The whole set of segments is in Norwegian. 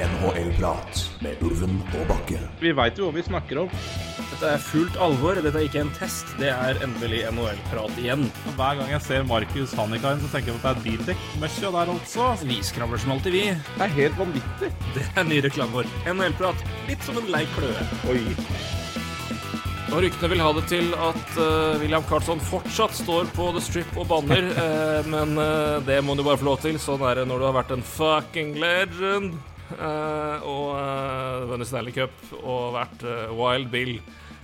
NHL-prat med Ulven og Bakke. Vi veit jo hva vi snakker om. Dette er fullt alvor. Dette er ikke en test. Det er endelig NHL-prat igjen. Hver gang jeg ser Markus Hannikainen, så tenker jeg at det er bildekk-møkkja der altså. Vi skravler som alltid, vi. Det er helt vanvittig. Det er ny reklame vår. NHL-prat. Litt som en lei kløe. Oi. Og ryktene vil ha det til at uh, William Carlsson fortsatt står på The Strip og banner, uh, men uh, det må du bare få lov til. Sånn er det når du har vært en fucking legend. Eh, og vunnet Stanley Cup og vært eh, Wild Bill.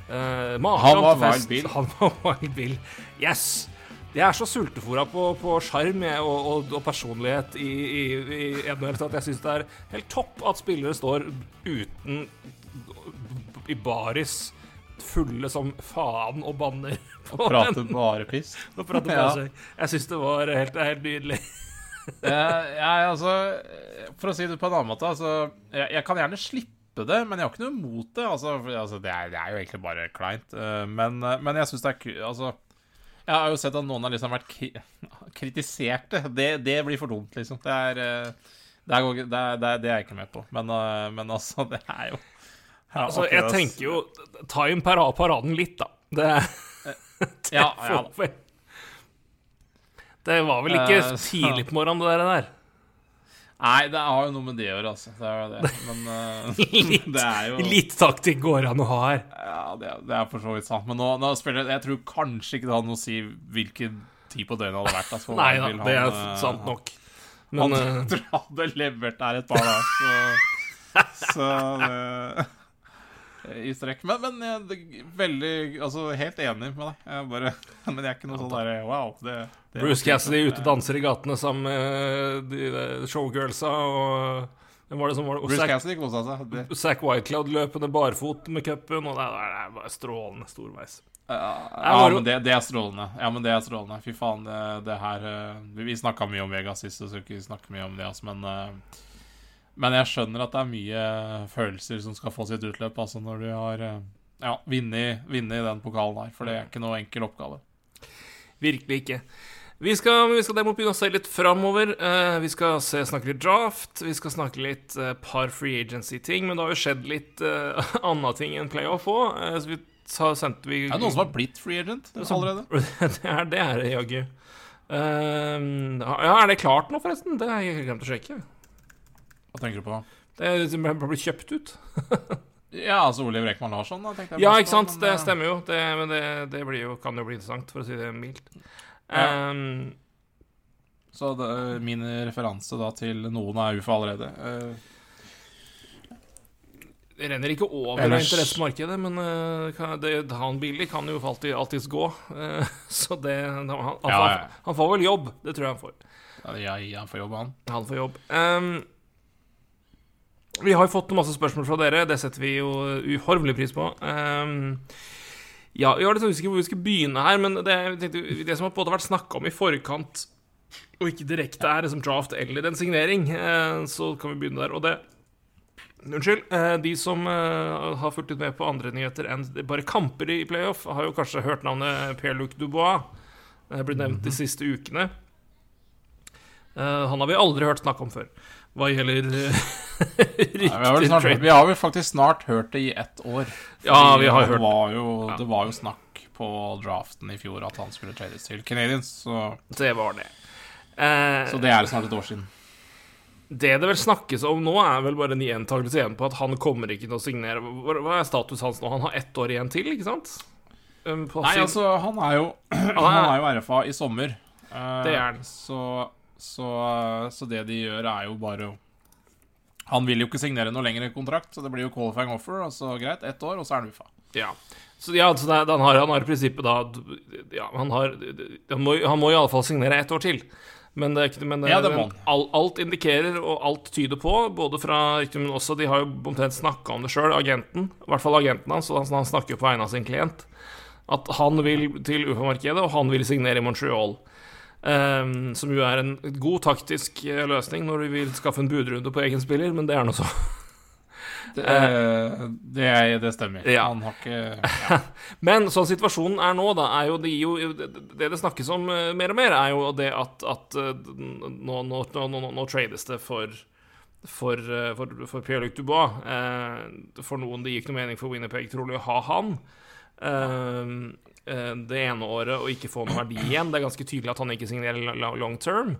Han var Wild Bill. Han var Wild Bill. Yes! Jeg er så sultefòra på, på sjarm og, og, og personlighet i, i, i NHL at jeg syns det er helt topp at spillere står uten i baris fulle som faen og banner. på Prater en- bare piss. og prater Ja. på seg. Jeg syns det var helt, helt nydelig. Eh, jeg, altså, for å si det på en annen måte, altså Jeg, jeg kan gjerne slippe det, men jeg har ikke noe imot det. Altså, for, altså, det, er, det er jo egentlig bare kleint. eh, men, eh, men jeg syns det er. Altså jeg har jo sett at noen har liksom vært kri kritisert det. det. Det blir for dumt, liksom. Det er, det er, det er, det er, er jeg ikke med på. Men, men altså, det er jo ja, Altså, jeg tenker jo Ta inn paraden litt, da. Det, det Ja, ja får vel- Det var vel ikke uh, tidlig på morgenen, det der. Nei, det har jo noe med det å gjøre, altså. Det er det. Men eh, det er jo Litt taktikk går an å ha her. Ja, det, er- det er for så vidt sant. Men nå, nå spiller jeg Jeg tror kanskje ikke det hadde noe å si hvilken tid på døgnet det hadde vært. Altså, Nei da, det er han, eh, sant nok. Han, Men han tror jeg hadde levert der et par dager, så, så det, I strekk. Men, men jeg, det, veldig Altså, helt enig med deg. Jeg bare, men jeg er ikke noe sånn derre wow. Det Bruce Cassidy ute danser i gatene sammen med de der showgirlsa og Hvem var det som var det? Bruce Cassidy kosa seg. Det, Zack Whitecloud løpende barfot med cupen, og det er, det bare strålende storveis. ja, ja men det, det er strålende. Ja, men det er strålende. Fy faen, det, det her eh, Vi, snakka mye om Vegas sist, så skal ikke snakke mye om det, altså, men eh, Men jeg skjønner at det er mye følelser som skal få sitt utløp, altså, når du har eh, ja, vunnet vunnet den pokalen her, for det er ikke noe enkel oppgave. Virkelig ikke. Vi skal, vi skal derimot begynne å se litt framover. Eh, vi skal se, snakke litt draft. Vi skal snakke litt eh, par free agency-ting. Men det har jo skjedd litt uh, anna ting enn playoff òg. Så vi sendte vi Er det noen som har blitt free agent allerede? det er det, er jaggu. Uh, ja, er det klart nå, forresten? Det har jeg glemt å sjekke. Hva tenker du på? Det liksom bare blitt kjøpt ut. Ja, altså Oliv Rekman Larsson, da, jeg. Ja, ikke ikke på, sant? men, Det eh, stemmer jo. Det, men det, det blir jo, kan jo bli interessant, for å si det mildt. Ja. Um, Så det, min referanse da til noen er UFA allerede. Uh, Det renner ikke over Ellers- interessemarkedet, men uh, det, han Billy kan jo alltid, alltids gå. Uh, så det han, han, Ja, får, ja. han får vel jobb. Det tror jeg han får. ja, han får jobb, han. Han får jobb. Um, vi har jo fått masse spørsmål fra dere. Det setter vi jo uhorvelig pris på. Ehm, ja, vi var litt usikre på hvor vi skulle begynne her, men det, tenkte, det som har både vært snakka om i forkant, og ikke direkte er liksom draft eller en signering, eh, så kan vi begynne der. Og det Unnskyld. eh, De som eh, har fulgt litt med på andre nyheter enn bare kamper i playoff, har jo kanskje hørt navnet Pierre-Luc Dubois. Det blitt nevnt de siste ukene. Han har vi aldri hørt snakke om før. Hva gjelder vi, har vel snart, vi har vel faktisk snart hørt det i ett år. Ja, vi har det hørt var jo, Ja. Det var jo snakk på draften i fjor at han skulle trades til Canadiens, så, Det var det. Eh, så det er snart et år siden. det det vel snakkes om nå, er vel bare en gjentakelse igjen på at han kommer ikke til å signere. Hva, er status hans nå? Han har ett år igjen til, ikke sant? Um, på Nei, altså, han er jo, han er jo RFA i sommer. Eh, Det er han. Så, så, så det de gjør, er jo bare å Han vil jo ikke signere noe lengre kontrakt, så det blir jo qualifying offer. Altså greit, ett år, og så er han UFA. Ja. Så ja, så det, han, har, han har i prinsippet da Ja, han har Han må, han må fall signere ett år til. Men, det men, Ja, det må men all, alt indikerer, og alt tyder på, både fra Men også, de har jo omtrent snakka om det sjøl, agenten. I hvert fall agenten hans, og han, han snakker jo på vegne av sin klient. At han vil til UFA-markedet, og han vil signere i Montreal. Ehm, som jo er en god taktisk eh, løsning når du vil skaffe en budrunde på egen spiller, men det er nå så. Det, det, er- det stemmer. Ja. Han har ikke Men sånn situasjonen er nå, da, er jo det, jo, det det snakkes om eh, mer og mer, er jo det at, at eh, nå, nå, nå, nå, trades det for for, eh, for, for Pierre-Luc Dubois. Eh, for noen det gikk noe mening for Winnerpeg trolig å ha han. Eh, eh, det ene året og ikke få noen verdi igjen. Det er ganske tydelig at han ikke signerer long term.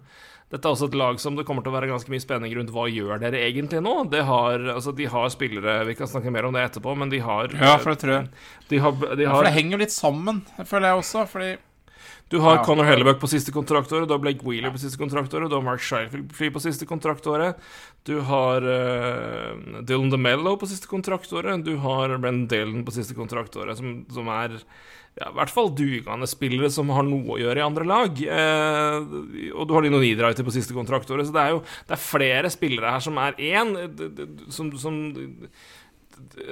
Dette er også et lag som det kommer til å være ganske mye spenning rundt. Hva gjør dere egentlig nå? Det har, altså, de har spillere Vi kan snakke mer om det etterpå, men de har Ja, for det tror jeg. de har, de Ja, for det henger jo litt sammen, føler jeg også. Fordi Du har Ja. Connor Hellebuck på siste kontraktåret, du har Blake Wheeler på siste kontraktåret, du har Mark Sheffield på siste kontraktåret, du har uh, Dylan DeMello på siste kontraktåret, du har Brendan Dylan på siste kontraktåret, som, som er ja, i hvert fall dugende spillere som har noe å gjøre i andre lag. Eh, og du har Lino Niederreiter på siste kontraktåret, så det er jo det er flere spillere her som er én, som, som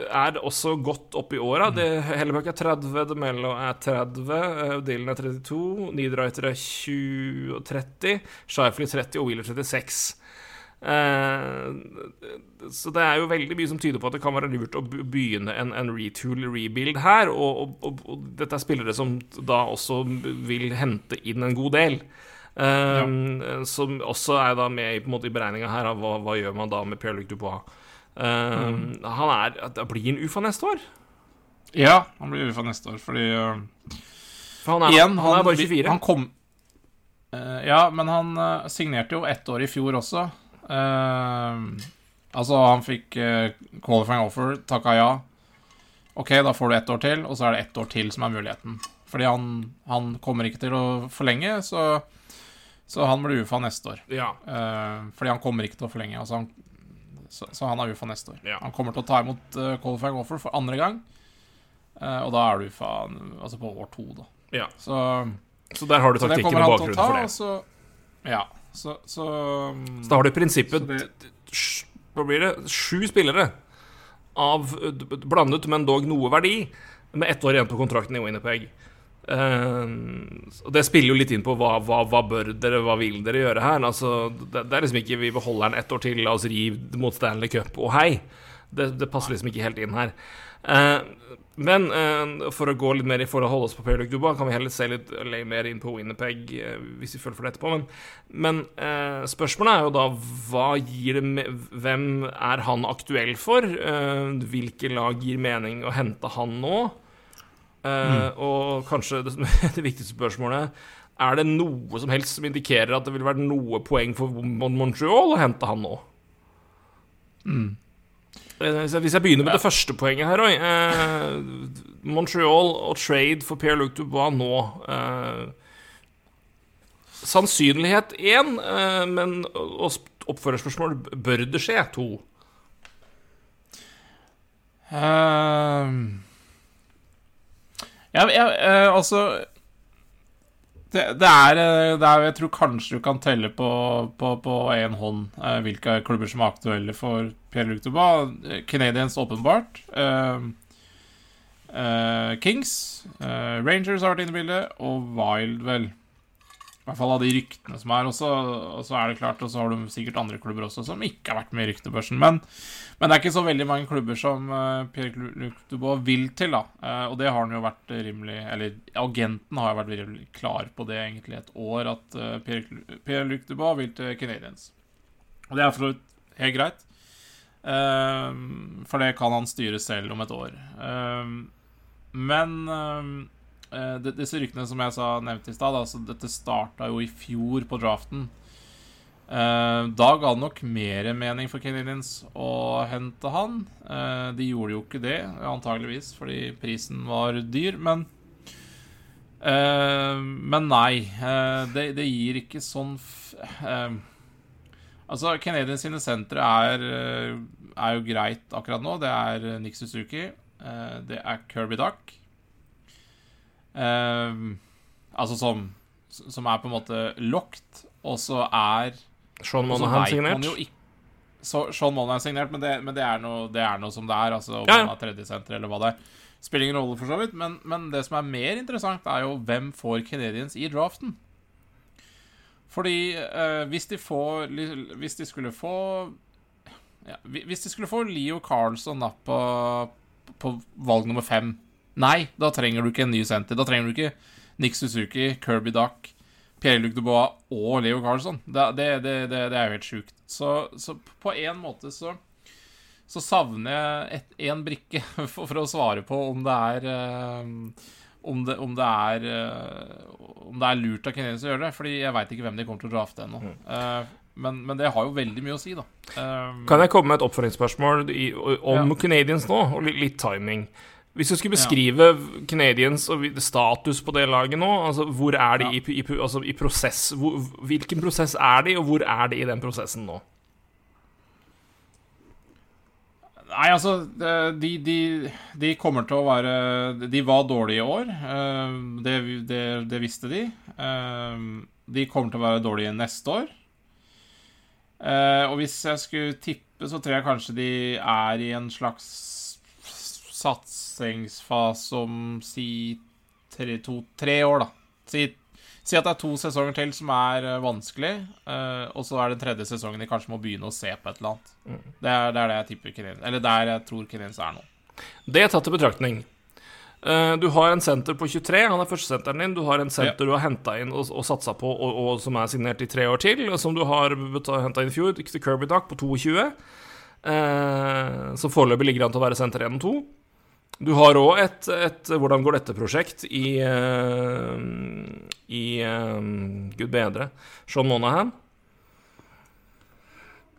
er også godt opp i åra. Hellebøk er 30, De Mello er 30, eh, Dylan er 32, Niederreiter er 20 og 30, Shifley 30 og Wheeler 36. Eh, så det er jo veldig mye som tyder på at det kan være lurt å begynne en, en retool rebuild her. Og, og, og, dette er spillere som da også vil hente inn en god del. Ja. Som også er da med i, på en måte, i beregninga her av hva, hva gjør man da med Pierre-Luc Dubois. Mm. Han er Blir han UFA neste år? Ja, han blir UFA neste år, fordi For han er, Igjen, han, er bare 24. Han kom Eh, Ja, men han signerte jo ett år i fjor også. Eh, altså, han fikk uh, qualifying offer, takka ja. Ok, da får du ett år til, og så er det ett år til som er muligheten. Fordi han, han kommer ikke til å forlenge, så, så han blir UFA neste år. ja. Eh, fordi han kommer ikke til å forlenge. Altså han, så, så han er UFA neste år. Ja. Han kommer til å ta imot uh, qualifying offer for andre gang. Eh, og da er du UFA altså på år to, da. ja. Så, Så der har du taktikken og bakgrunnen for det. Så, ja, så, så, Så da har du i prinsippet det- Hva blir det? Sju spillere av eh, blandet, men dog noe verdi, med ett år igjen på kontrakten i Winnipeg. Uh, og det spiller jo litt inn på hva, hva, hva bør dere, hva vil dere gjøre her? Altså, det, det er liksom ikke vi beholder den ett år til, la oss ri mot Stanley Cup og hei. Det, det passer liksom ikke helt inn her. Eh, men eh, for å gå litt mer i forhold holde oss på Pierre-Luc kan vi heller se litt mer inn på Winnerpeg eh, hvis vi følger for det etterpå. Men, men spørsmålet er jo da hva gir det med, Hvem er han aktuell for? Hvilke lag gir mening å hente han nå? Mm. Og kanskje det, det viktigste spørsmålet Er det noe som helst som indikerer at det ville vært noe poeng for Montreal å hente han nå? Eh, Hvis jeg, begynner med det første poenget her, Roy eh, Montreal og trade for Pierre-Luc Dubois nå eh, Sannsynlighet én, eh, men oppførerspørsmål bør det skje to. Ehm. ja, ja, eh, altså det, det, er, eh, det er Jeg tror kanskje du kan telle på på, én hånd eh, hvilke klubber som er aktuelle for Pierre-Luc Canadians Eh, åpenbart. Eh, eh, Kings. eh, Rangers har vært inne i bildet. Og Wild, vel. I hvert fall av de ryktene som er. Og så, og så er det klart, og så har du sikkert andre klubber også som ikke har vært med i ryktebørsen. Men, men det er ikke så veldig mange klubber som uh, Pierre-Luc Dubois vil til, da. Uh, og det har han jo vært rimelig Eller agenten har jo vært rimelig klar på det egentlig et år, at uh, Pierre-Luc Dubois vil til Canadiens. Og det er for helt greit. Uh, for det kan han styre selv om et år. Eh, men eh, Eh, disse ryktene som jeg sa nevnte i stad, altså dette starta jo i fjor på draften. Eh, da ga det nok mer mening for Canadiens å hente han. Eh, de gjorde jo ikke det, antageligvis, fordi prisen var dyr, men eh, Men nei. eh, det, det gir ikke sånn eh, Altså, Canadiens sine sentre er, eh, er jo greit akkurat nå. Det er Nick Suzuki. eh, det er Kirby Duck. Ehm, altså som Som er på en måte locked, og så er Sean Monahan signert. Så Sean Monahan er signert, men, det, men det, er noe, det er noe som det er. Altså Om Ja, ja. han er tredjesenter eller hva det er. Spiller ingen rolle, for så vidt. Men, men det som er mer interessant, er jo hvem får Canadians i draften. Fordi uh, hvis de får Hvis de skulle få ja, Hvis de skulle få Leo Carlson da på, på valg nummer fem Nei, da trenger du ikke en ny senter. Da trenger du ikke Nick Suzuki, Kirby Duck, Pierre-Luc Dubois og Leo Carlsson. Det, det, det, det, er jo helt sjukt. Så, så på en måte så så savner jeg én brikke for, for, å svare på om det er uh, om, det, om, det, er uh, Om det er lurt av Canadiens å gjøre det. Fordi jeg veit ikke hvem de kommer til å drafte ennå. Mm. Uh, men, men, det har jo veldig mye å si, da. kan jeg komme med et oppfølgingsspørsmål om ja. Canadiens nå, og litt timing? Hvis du skulle beskrive ja. Canadiens status på det laget nå, altså hvor er de ja. i, i, altså, i, prosess hvor, Hvilken prosess er de, og hvor er de i den prosessen nå? Nei, altså de, de, de, kommer til å være De var dårlige i år. Eh, det, det, det visste de. Eh, de kommer til å være dårlige neste år. Eh, og hvis jeg skulle tippe, så tror jeg kanskje de er i en slags satsingsfase om si tre, to, tre år, da. Si, si, at det er to sesonger til som er uh, vanskelig, uh, og så er det tredje sesongen de kanskje må begynne å se på et eller annet. Mm. Det, er, det, er, det jeg tipper Kenens Eller der jeg tror Kenens er nå. Det er tatt i betraktning. Uh, du har en senter på 23, han er førstesenteren din. Du har en senter ja. du har henta inn og, og satsa på, og, og, som er signert i tre år til, og som du har henta inn i fjor, Kirby Duck på 22. Uh, så foreløpig ligger an til å være senter 1 og 2. Du har òg et, et, Hvordan går dette-prosjekt i, uh, i um, Gud bedre Sean Monahan.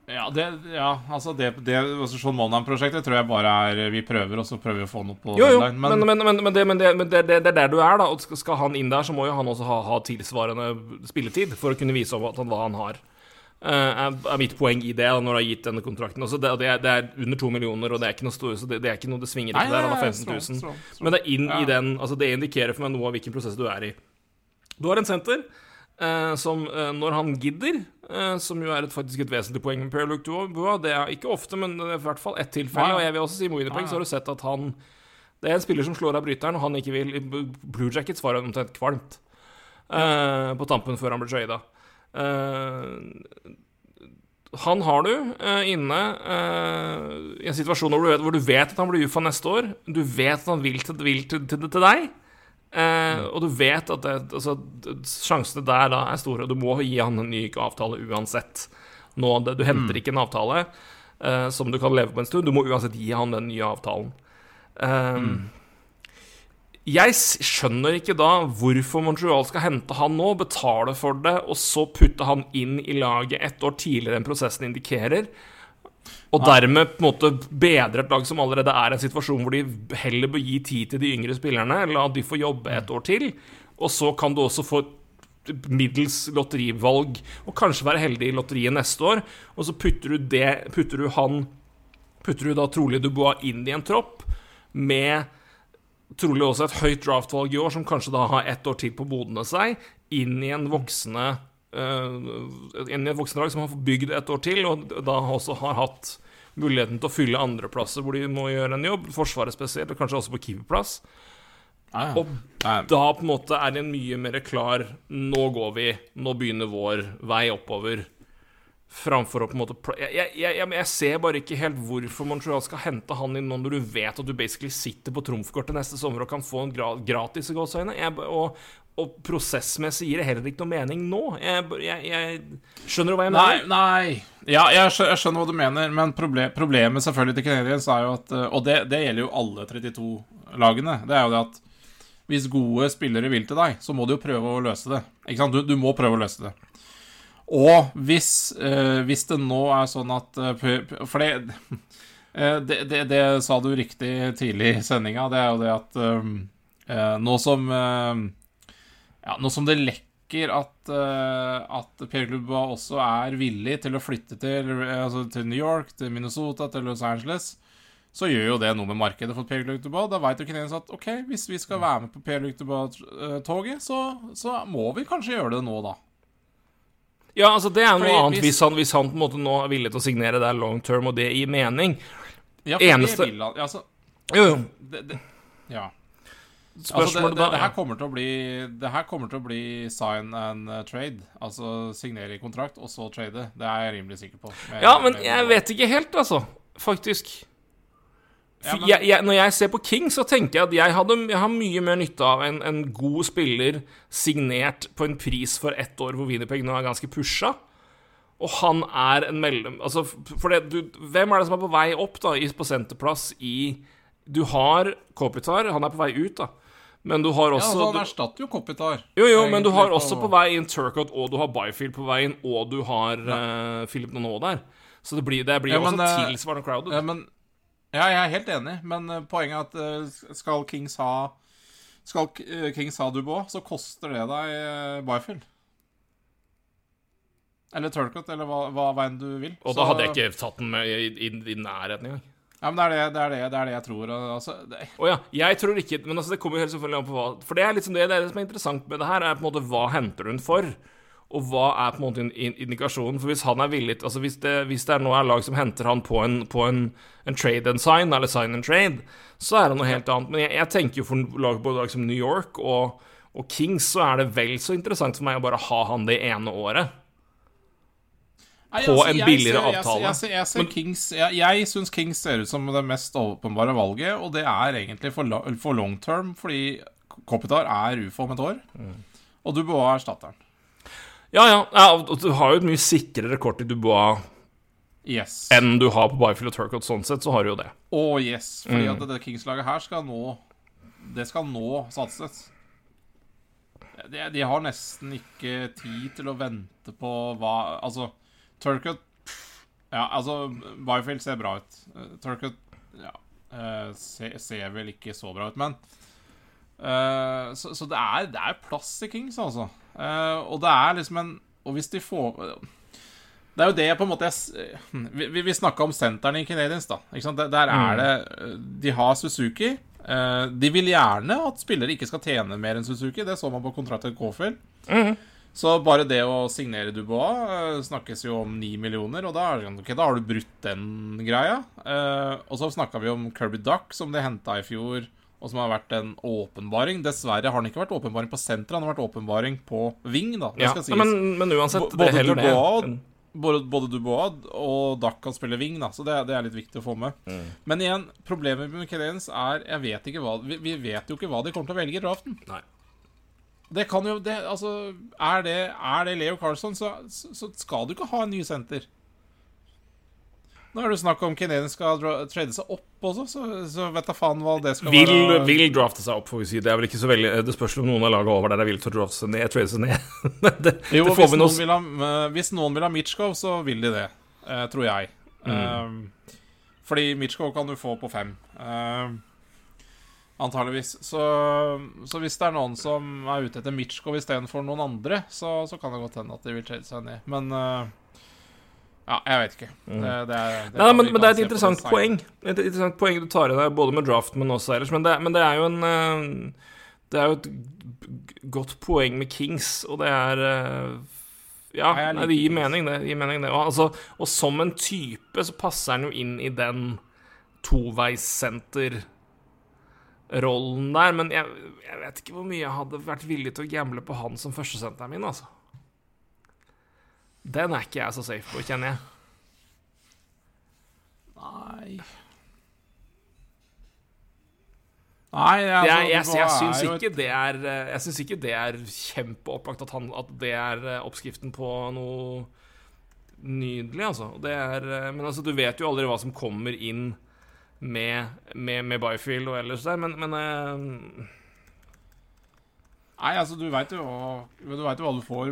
Ja, det, ja, altså det, det altså Sean Monahan-prosjektet tror jeg bare er Vi prøver, og så prøver vi å få noe på jo, jo, deadline. Men, men, men, men, det, men det, det, det, er der du er, da. Og skal han inn der, så må jo han også ha, ha tilsvarende spilletid for å kunne vise hva han har. Uh, er, mitt poeng i det, når du har gitt denne kontrakten. Altså, det, det, er, det, er, under to millioner, og det er ikke noe store, så det, det, er ikke noe, det svinger ikke Nei, der. Han har 15 000. Så, så, så. Men det er inn ja. i den Altså, det indikerer for meg noe av hvilken prosess du er i. Du har en senter uh, som, uh, når han gidder, som jo er et, faktisk et vesentlig poeng med Per Luke Dubois Det er ikke ofte, men det er i hvert fall ett tilfelle. Ja. Og jeg vil også si Winnerpeg, så har du sett at han Det er en spiller som slår av bryteren, og han ikke vil Blue Jackets var omtrent kvalmt på tampen før han ble trada. Uh, han har du uh, inne uh, i en situasjon hvor du, vet, hvor du, vet, at han blir UFA neste år. Du vet at han vil til, vil til, til, til deg. Uh, og du vet at det, altså, sjansene der da er store, og du må gi han en ny avtale uansett. Nå, du henter mm. ikke en avtale som du kan leve på en stund. Du må uansett gi han den nye avtalen. Mm. Jeg skjønner ikke da hvorfor Montreal skal hente han nå, betale for det, og så putte han inn i laget ett år tidligere enn prosessen indikerer. Og dermed på en måte bedre et lag som allerede er i en situasjon hvor de heller bør gi tid til de yngre spillerne, la de få jobbe et år til. Og så kan du også få middels lotterivalg, og kanskje være heldig i lotteriet neste år. Og så putter du det Putter du han Putter du da trolig Dubois inn i en tropp med trolig også et høyt draftvalg i år, som kanskje da har ett år til på å modne seg, inn i en voksne uh, inn i et voksenlag som har bygd et år til, og da også har hatt muligheten til å fylle andreplasser hvor de må gjøre en jobb, Forsvaret spesielt, og kanskje også på keeperplass. Ah, ja. Og da på en måte er det en mye mer klar Nå går vi, nå begynner vår vei oppover. Framfor å på en måte jeg, jeg, jeg, jeg, ser bare ikke helt hvorfor Montreal skal hente han inn nå når du vet at du basically sitter på trumfkortet neste sommer og kan få en gra gratis i gåseøyne. Og, og, prosessmessig gir det heller ikke noe mening nå. Jeg, skjønner du hva jeg mener? Nei, nei. Ja, jeg skjønner, hva du mener, men problem, problemet selvfølgelig til Canadiens er jo at Og det, det gjelder jo alle 32 lagene. Det er jo det at hvis gode spillere vil til deg, så må du jo prøve å løse det. Ikke sant? Du, du må prøve å løse det. Og hvis, uh, hvis det nå er sånn at uh, For det, uh, det, det, det, sa du riktig tidlig i sendinga. Det er jo det at nå som Ja, nå som det lekker at, at Per Klubba også er villig til å flytte til, altså til New York, til Minnesota, til Los Angeles, så gjør jo det noe med markedet for Per Luktebad. Da veit jo Canadiens at ok, hvis vi skal være med på Per Luktebad-toget, så, så må vi kanskje gjøre det nå, da. Ja, altså Det er noe Fordi annet hvis, han, hvis han på en måte nå er villig til å signere der long term, og det gir mening. Ja, for Eneste... det vil han altså, Jo, jo. Det, det, ja. Altså, det, det, det, her kommer til å bli Det her kommer til å bli sign and uh, trade. Altså signere i kontrakt, og så trade. Det er jeg rimelig sikker på. Med, ja, men jeg vet ikke helt, altså. Faktisk. Ja, men- jeg, jeg, når jeg ser på King, så tenker jeg at jeg, hadde, jeg har mye mer nytte av en, en god spiller signert på en pris for ett år hvor Winnipeg nå er ganske pusha. Og han er en mellom... Altså, for det, du, hvem er det som er på vei opp da, på senterplass i Du har Kopitar, han er på vei ut, da. Men du har Ja, også altså, han erstatter jo Kopitar. Jo, jo, men du har også på vei inn Turcot, og du har Byfield på veien, og du har uh, Philip Nonot der. Så det blir, det blir Ja, men, også eh, tilsvarende crowded. Ja, men, ja, jeg er helt enig, men eh, poenget er at eh, skal Kings ha Skal eh, Kings ha Dubois, så koster det deg Byfield. Eller Turcot, eller hva, hva veien du vil. og Så- da hadde jeg ikke tatt den med i, i, i nærheten engang. Ja, men det er det, det, er det, det, er det jeg tror. Altså, Å ja, jeg tror ikke Men altså, det kommer jo helt selvfølgelig an på hva For det er liksom det, det, er det som er interessant med det her, er på en måte hva henter hun for? Og hva er på en måte in- in- indikasjonen? For hvis han er villig Altså hvis det, hvis det er nå er lag som henter han på en, på en, en trade and sign, eller sign and trade, så er det noe helt annet. Men jeg, jeg tenker jo for lag både lag som New York og, og Kings, så er det vel så interessant for meg å bare ha han det ene året. Nei, På altså, en billigere ser- jeg avtale. ser- Jeg, ser, jeg, ser Kings, jeg, jeg syns Kings ser ut som det mest åpenbare valget, og det er egentlig for, for long term, fordi Kopitar er ufo om et år, Mm. og du bør erstatte erstatteren. Ja, ja, ja, du har jo et mye sikrere kort i Dubois Yes. enn du har på Byfield og Turcot. Sånn sett så har du jo det. Å, yes. Fordi Mm. at det Kings-laget her skal nå Det skal nå satses. De, de har nesten ikke tid til å vente på hva Altså, Turcot Ja, altså, Byfield ser bra ut. Eh, Turcot ja, eh, ser, ser vel ikke så bra ut, men så, så det er, det er plass i Kings, altså. Eh, og det er liksom en Og hvis de får det er jo det jeg på en måte jeg Vi, vi, snakka om senteren i Canadiens, da. Der, der er det De har Suzuki. Eh, de vil gjerne at spillere ikke skal tjene mer enn Suzuki. Det så man på kontrakten til Caulfield. Så bare det å signere Dubois eh, snakkes jo om 9 millioner, og da, er det sånn, da har du brutt den greia. Eh, og så snakka vi om Kirby Duck, som de henta i fjor, og som har vært en åpenbaring. Dessverre har han ikke vært åpenbaring på senteret, han har vært åpenbaring på wing, da. Det Ja, skal sies. men, men uansett, B- det både heller det. Dubois både, både Dubois og Duck kan spille wing, da, så det, det er litt viktig å få med. Mm. Men igjen, problemet med Canadiens er Jeg vet ikke hva vi, vi vet jo ikke hva de kommer til å velge i draften. Nei. Det kan jo det, Altså, er det, er det Leo Carlson, så, så, så skal du ikke ha en ny senter. Nå er det snakk om Canadiens skal trade seg opp også, så, så vet da faen hva det skal Vil, være. vil drafte seg opp, får vi si. Det er vel ikke så veldig Det spørs om noen av lagene over der er villige til å drafte seg ned. Trade seg ned. det, Jo, det får hvis vi noen, ha, eh, hvis noen vil ha Mitchkov, så vil de det. eh, tror jeg. Mm. Eh, fordi Mitchkov kan du få på fem. Uh, antageligvis. Så, så hvis det er noen som er ute etter Mitchkov istedenfor noen andre, så, så kan det godt hende at de vil trade seg ned. Men eh, ja, jeg vet ikke. Det, det er, det Mm. Nei, men, men det er et interessant poeng. Et interessant poeng du tar i deg, både med draft, men også ellers. Men det, men det er jo en eh, Det er jo et godt poeng med Kings, og det er eh, Ja, nei, det gir mening, det. Gir mening, det. Og, altså, og som en type så passer han jo inn i den toveissenter-rollen der, men jeg, jeg vet ikke hvor mye jeg hadde vært villig til å gamble på han som førstesenteren min, altså. Den er ikke jeg så safe på, kjenner jeg. Nei Nei, altså, jeg, jeg, jeg, syns ikke det er eh, Jeg syns ikke det er kjempeopplagt at, han, at det er eh, oppskriften på noe nydelig, altså. Det er, eh, men altså, du vet jo aldri hva som kommer inn med, med, med Byfield og ellers der, men, men Nei, altså, du veit jo, du vet jo hva du får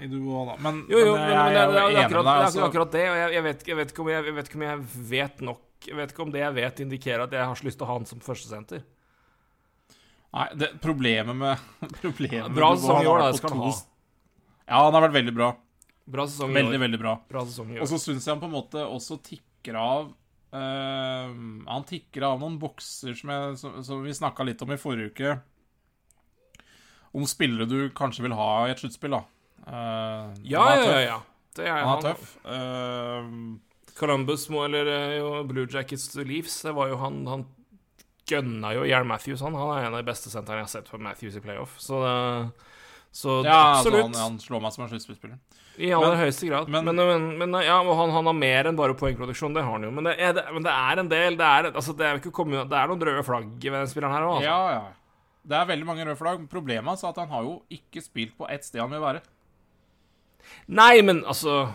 i duo, da. Men, Jo, jo, men jeg, men det, jeg, det, er jo enig med deg. det er Altså, akkurat det, og jeg, jeg, vet, jeg, vet ikke om jeg, jeg vet ikke om jeg vet nok Jeg vet ikke om det jeg vet, indikerer at jeg har så lyst til å ha han som førstesenter. nei, det, problemet med Problemet Bra sesong i år, da, skal han ha. Ja, han har vært veldig bra. Bra sesong i Veldig, år. veldig bra. Bra sesong i Og så syns jeg han på en måte også tikker av Uh, Han tikker av noen bokser som, jeg, som, som vi snakka litt om i forrige uke. Om spillere du kanskje vil ha i et sluttspill, da. Uh, Ja, ja, ja. ja. Det er, Han er tøff. Uh, Columbus må, eller eh, jo, Blue Jackets to Leafs, det var jo han Han gønna jo Jarl Matthews, han. Han er en av de beste sentrene jeg har sett på Matthews i playoff. Så, Så Ja, altså, absolutt. han, han slår meg som en sluttspillspiller. I aller Men- høyeste grad. Men, men- men, ja, han, han har mer enn bare poengproduksjon, det har han jo. Men det, er, det, men det er en del Det er, altså, det er, kommet, det er noen røde flagg ved den spilleren her òg. Altså. Ja, ja. Det er veldig mange røde flagg. Problemet hans er at han har jo ikke spilt på ett sted han vil være. Nei, men altså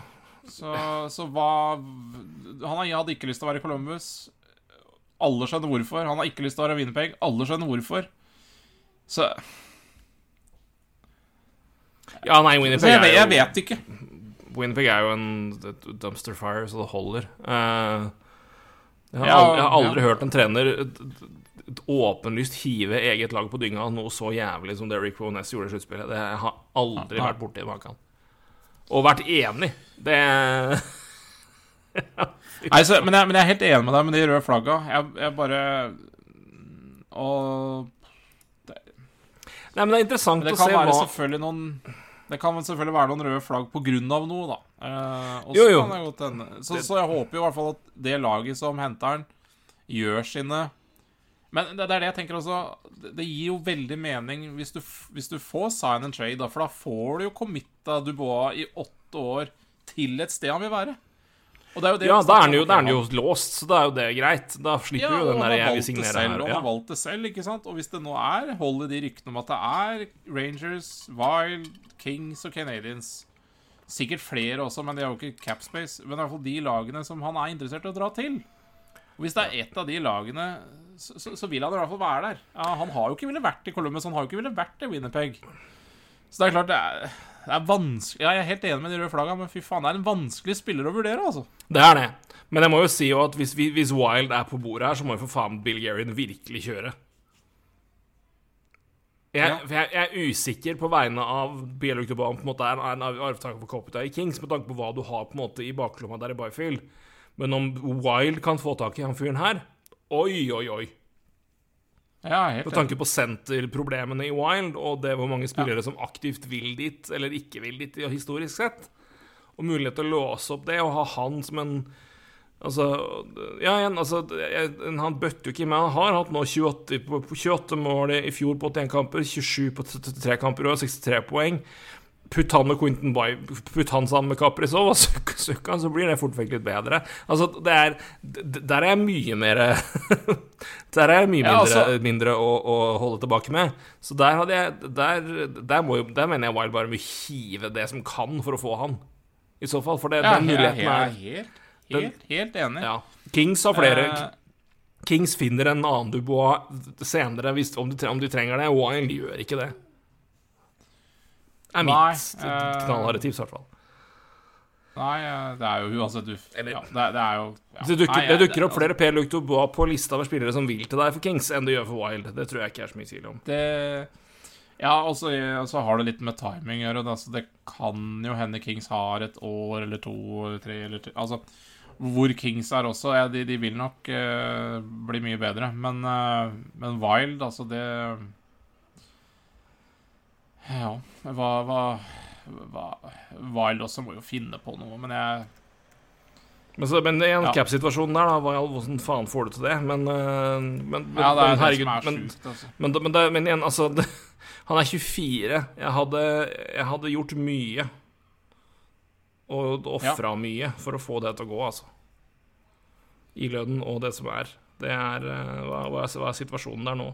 Så, så hva Han hadde ikke lyst til å være i Columbus. Alle skjønner hvorfor. Han har ikke lyst til å være Winnerpeg. Alle skjønner hvorfor. Så, Ja, nei, Winnerpeg Winnipeg jo er jeg vet ikke. Winnipeg er jo en dumpster fire, så det holder. Eh, jeg, har aldri, jeg har aldri hørt en trener åpenlyst hive eget lag på dynga noe så jævlig som det Rick Boness gjorde i sluttspillet. Det har aldri vært borti maken. Og vært enig. Det Nei, så, men, jeg, men jeg er helt enig med deg med de røde flagga. Jeg, jeg bare Og Nei, men det er interessant det å se hva noen Det kan selvfølgelig være noen røde flagg på grunn av noe, da. Eh, Jo, så jo. det. Så, så jeg håper jo i hvert fall at det laget som henter den, gjør sine Men det, det er det jeg tenker også. Det, det gir jo veldig mening hvis du, hvis du får sign and trade, da, for da får du jo committa Dubois i åtte år til et sted han vil være. Og det er jo det Ja, da er han jo, er han jo låst, så da er jo det greit. Da slipper Ja, jo den der jeg vil signere selv, her. og han Ja. har valgt det selv, ikke sant? Og hvis det nå er hold i de ryktene om at det er Rangers, Wild, Kings og Canadians Sikkert flere også, men de har jo ikke capspace. Men i hvert fall de lagene som han er interessert i å dra til. Og Hvis det er ett av de lagene, så, så, så vil han i hvert fall være der. Ja, han har jo ikke ville vært i Columbus, han har jo ikke ville vært i Winnerpeg. Så det er klart, det er, det er vanskelig Ja, jeg er helt enig med de røde flagga, men fy faen, det er en vanskelig spiller å vurdere, altså. Det er det. Men jeg må jo si jo at hvis, vi- hvis Wild er på bordet her, så må jo for faen Bill Guerin virkelig kjøre. Jeg, jeg, jeg er usikker på vegne av Bieluk Dubois på en måte er en en arvtaker for i Kings, med tanke på hva du har på en måte i baklomma der i Byfield. Men om Wild kan få tak i han fyren her Oi, oi, oi. Ja, helt Med tanke på senterproblemene i Wild, og det hvor mange spillere som aktivt vil dit, eller ikke vil dit, ja, historisk sett, og mulighet til å låse opp det, og ha han som en Altså, ja, igjen, altså jeg, Han bøtter jo ikke med. Han har hatt nå 28, på, på 28 mål i fjor på 81 kamper, 27 på 33 kamper og 63 poeng. Putt han med Quentin Bay, putt han sammen med Kaprizov, og søk- søk han, så blir det fort vekk litt bedre. Altså, det er Der er jeg mye mer Der er jeg mye Ja, mindre, altså- mindre å, å holde tilbake med. Så der hadde jeg Der, der, må der mener jeg Wild bare må hive det som kan for å få han. I så fall. For det, Ja, den muligheten er helt, helt, helt enig. ja. Kings har flere. Uh, Kings finner en annen Dubois senere om, de, om de trenger det. Wild gjør ikke det. Er mitt eh, knallharde tips, i hvert fall. Nei, eh, det er jo uansett du Eller- ja, det, det er jo ja. Det dukker, Nei, det dukker opp flere Per Luc Dubois på lista over spillere som vil til deg for Kings, enn det gjør for Wild. Det tror jeg ikke er så mye tvil om. Det Ja, og så har det litt med timing å gjøre. Altså, Det kan jo hende Kings har et år eller to eller tre eller tre Altså, hvor Kings er også ja, de, de vil nok uh, bli mye bedre. Men, uh, men Wild, altså det Ja, hva, hva, hva også må jo finne på noe, men jeg Men, så, men i en Ja. cap-situasjon der, da, hva hvordan faen får du til det? Men, øh, men, Ja, det er men det som er sjukt, altså. men, men, det, men igjen, altså det, Han er 24. Jeg hadde, jeg hadde gjort mye. Og ofra mye for å få det til å gå, altså. I lønnen og det som er. Det er øh, hva, hva, er, hva er situasjonen der nå?